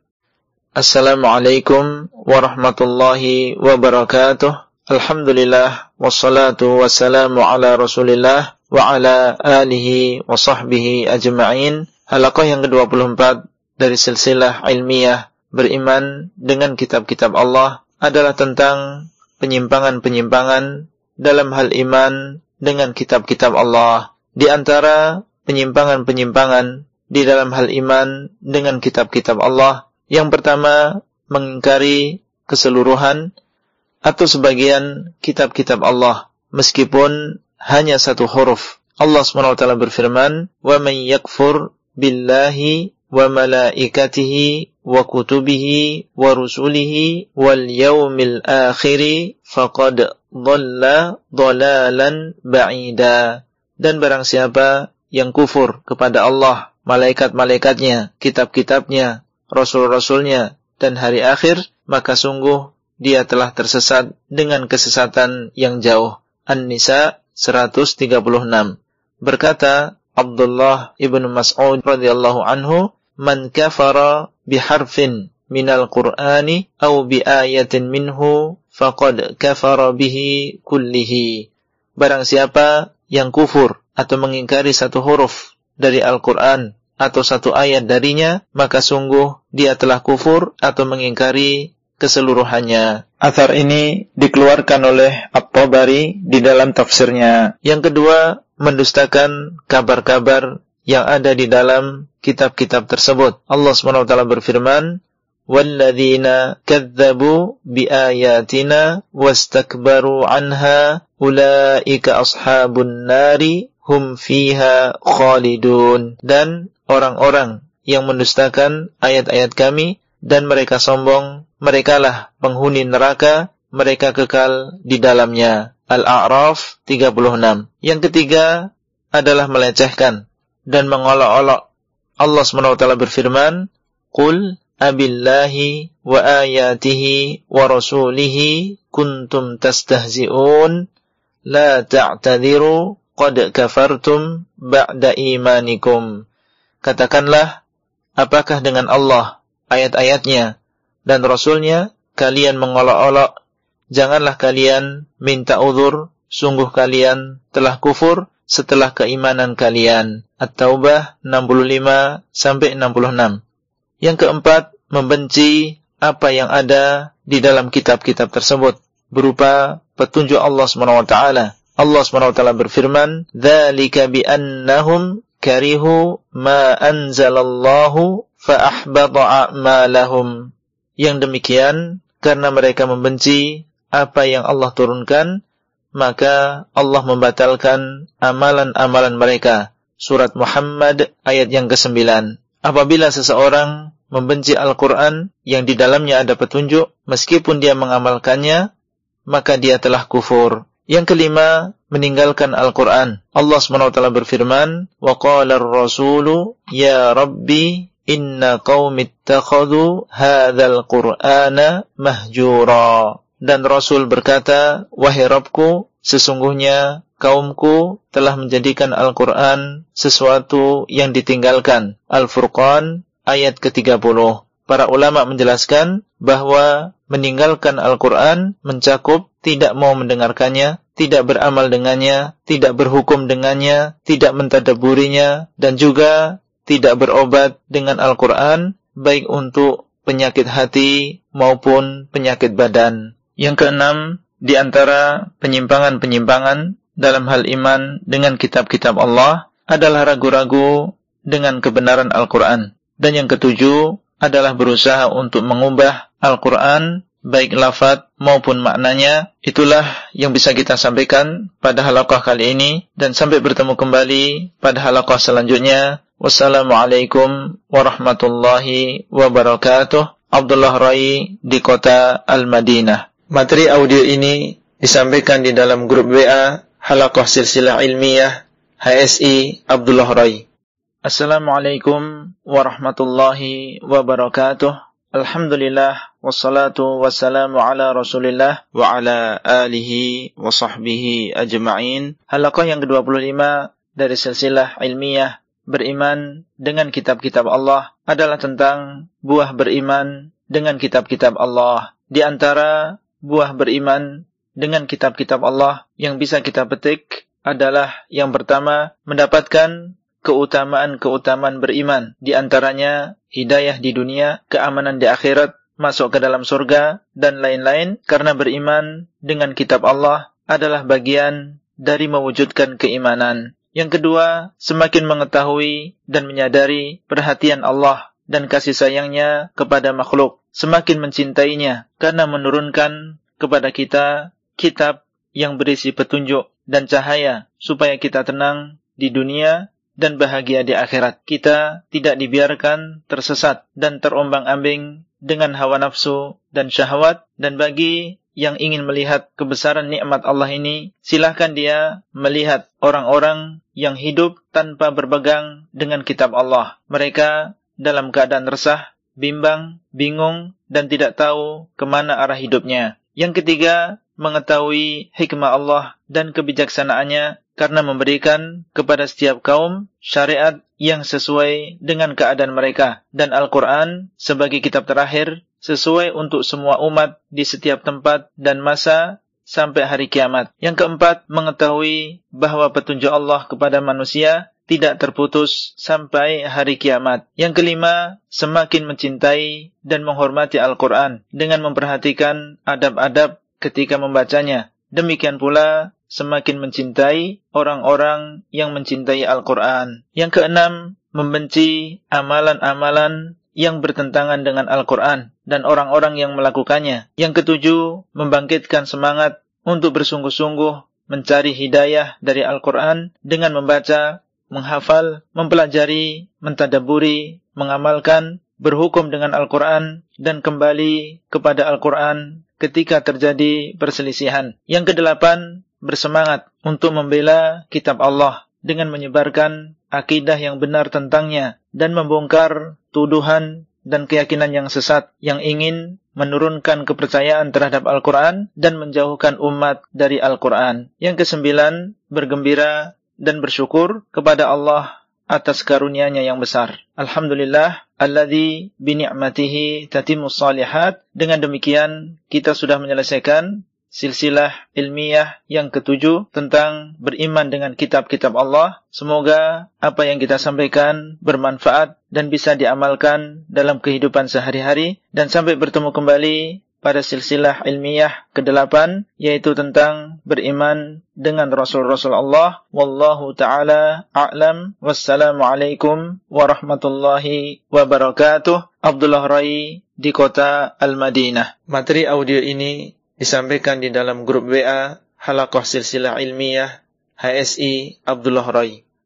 Assalamualaikum warahmatullahi wabarakatuh. Alhamdulillah wassalatu wassalamu ala Rasulillah wa ala alihi wa sahbihi ajma'in. Halaqah yang ke-24 dari silsilah ilmiah beriman dengan kitab-kitab Allah adalah tentang penyimpangan-penyimpangan dalam hal iman dengan kitab-kitab Allah. Di antara penyimpangan-penyimpangan di dalam hal iman dengan kitab-kitab Allah yang pertama, mengingkari keseluruhan atau sebagian kitab-kitab Allah meskipun hanya satu huruf. Allah SWT berfirman, "Wa man yakfur billahi wa malaikatihi rusulihi wal yaumil akhiri faqad dhalla dhalalan ba'ida." Dan barang siapa yang kufur kepada Allah, malaikat-malaikatnya, kitab-kitabnya, Rasul-Rasulnya dan hari akhir, maka sungguh dia telah tersesat dengan kesesatan yang jauh. An-Nisa 136. Berkata Abdullah ibnu Mas'ud radhiyallahu anhu, "Man kafara biharfin minal Qur'ani aw bi ayatin minhu faqad kafara bihi kullihi." Barang siapa yang kufur atau mengingkari satu huruf dari Al-Qur'an atau satu ayat darinya, maka sungguh dia telah kufur atau mengingkari keseluruhannya. Athar ini dikeluarkan oleh At-Tabari di dalam tafsirnya. Yang kedua, mendustakan kabar-kabar yang ada di dalam kitab-kitab tersebut. Allah SWT berfirman, وَالَّذِينَ كَذَّبُوا بِآيَاتِنَا وَاسْتَكْبَرُوا عَنْهَا أُولَئِكَ أَصْحَابُ النَّارِ hum fiha khalidun dan orang-orang yang mendustakan ayat-ayat kami dan mereka sombong merekalah penghuni neraka mereka kekal di dalamnya Al-A'raf 36 yang ketiga adalah melecehkan dan mengolok-olok. Allah SWT berfirman Qul abillahi wa ayatihi wa rasulihi kuntum tastahzi'un. La ta'tadiru qad kafartum ba'da imanikum. Katakanlah, apakah dengan Allah, ayat-ayatnya, dan Rasulnya, kalian mengolok-olok, janganlah kalian minta uzur, sungguh kalian telah kufur setelah keimanan kalian. At-Taubah 65 sampai 66. Yang keempat, membenci apa yang ada di dalam kitab-kitab tersebut berupa petunjuk Allah SWT Allah SWT berfirman, "Dzalika bi annahum karihu ma anzalallahu fa ahbata a'malahum." Yang demikian karena mereka membenci apa yang Allah turunkan, maka Allah membatalkan amalan-amalan mereka. Surat Muhammad ayat yang ke-9. Apabila seseorang membenci Al-Quran yang di dalamnya ada petunjuk, meskipun dia mengamalkannya, maka dia telah kufur. Yang kelima, meninggalkan Al-Quran. Allah SWT berfirman, وَقَالَ الرَّسُولُ يَا رَبِّي إِنَّ قَوْمِ اتَّخَذُوا هَذَا الْقُرْآنَ مَهْجُورًا dan Rasul berkata, Wahai Rabbku, sesungguhnya kaumku telah menjadikan Al-Quran sesuatu yang ditinggalkan. Al-Furqan ayat ke-30. Para ulama menjelaskan bahwa meninggalkan Al-Quran mencakup tidak mau mendengarkannya, tidak beramal dengannya, tidak berhukum dengannya, tidak mentadaburinya, dan juga tidak berobat dengan Al-Quran, baik untuk penyakit hati maupun penyakit badan. Yang keenam, di antara penyimpangan-penyimpangan dalam hal iman dengan kitab-kitab Allah adalah ragu-ragu dengan kebenaran Al-Quran. Dan yang ketujuh adalah berusaha untuk mengubah Al-Quran baik lafad maupun maknanya. Itulah yang bisa kita sampaikan pada halaqah kali ini dan sampai bertemu kembali pada halaqah selanjutnya. Wassalamualaikum warahmatullahi wabarakatuh. Abdullah Rai di kota Al-Madinah materi audio ini disampaikan di dalam grup WA halaqah silsilah ilmiah HSI Abdullah Rai Assalamualaikum warahmatullahi wabarakatuh Alhamdulillah wassalatu wassalamu ala Rasulillah wa ala alihi wa sahbihi ajma'in. Halaqah yang ke-25 dari silsilah ilmiah beriman dengan kitab-kitab Allah adalah tentang buah beriman dengan kitab-kitab Allah. Di antara buah beriman dengan kitab-kitab Allah yang bisa kita petik adalah yang pertama mendapatkan keutamaan-keutamaan beriman. Di antaranya hidayah di dunia, keamanan di akhirat, masuk ke dalam surga, dan lain-lain. Karena beriman dengan kitab Allah adalah bagian dari mewujudkan keimanan. Yang kedua, semakin mengetahui dan menyadari perhatian Allah dan kasih sayangnya kepada makhluk. Semakin mencintainya karena menurunkan kepada kita kitab yang berisi petunjuk dan cahaya supaya kita tenang di dunia dan bahagia di akhirat. Kita tidak dibiarkan tersesat dan terombang-ambing dengan hawa nafsu dan syahwat dan bagi yang ingin melihat kebesaran nikmat Allah ini, silahkan dia melihat orang-orang yang hidup tanpa berpegang dengan kitab Allah. Mereka dalam keadaan resah, bimbang, bingung, dan tidak tahu kemana arah hidupnya. Yang ketiga, mengetahui hikmah Allah dan kebijaksanaannya karena memberikan kepada setiap kaum syariat yang sesuai dengan keadaan mereka dan Al-Quran sebagai kitab terakhir sesuai untuk semua umat di setiap tempat dan masa sampai hari kiamat. Yang keempat, mengetahui bahwa petunjuk Allah kepada manusia tidak terputus sampai hari kiamat. Yang kelima, semakin mencintai dan menghormati Al-Quran dengan memperhatikan adab-adab ketika membacanya. Demikian pula semakin mencintai orang-orang yang mencintai Al-Quran. Yang keenam, membenci amalan-amalan yang bertentangan dengan Al-Quran dan orang-orang yang melakukannya. Yang ketujuh, membangkitkan semangat untuk bersungguh-sungguh mencari hidayah dari Al-Quran dengan membaca, menghafal, mempelajari, mentadaburi, mengamalkan, berhukum dengan Al-Quran, dan kembali kepada Al-Quran ketika terjadi perselisihan. Yang kedelapan, bersemangat untuk membela kitab Allah dengan menyebarkan akidah yang benar tentangnya dan membongkar tuduhan dan keyakinan yang sesat yang ingin menurunkan kepercayaan terhadap Al-Quran dan menjauhkan umat dari Al-Quran. Yang kesembilan, bergembira dan bersyukur kepada Allah atas karunia-Nya yang besar. Alhamdulillah, alladzi bi ni'matihi tatimmus salihat. Dengan demikian kita sudah menyelesaikan silsilah ilmiah yang ketujuh tentang beriman dengan kitab-kitab Allah. Semoga apa yang kita sampaikan bermanfaat dan bisa diamalkan dalam kehidupan sehari-hari. Dan sampai bertemu kembali pada silsilah ilmiah ke-8 yaitu tentang beriman dengan Rasul-Rasul Allah. Wallahu taala a'lam. Wassalamualaikum warahmatullahi wabarakatuh. Abdullah Rai di kota Al-Madinah. Materi audio ini disampaikan di dalam grup WA Halaqah Silsilah Ilmiah HSI Abdullah Rai.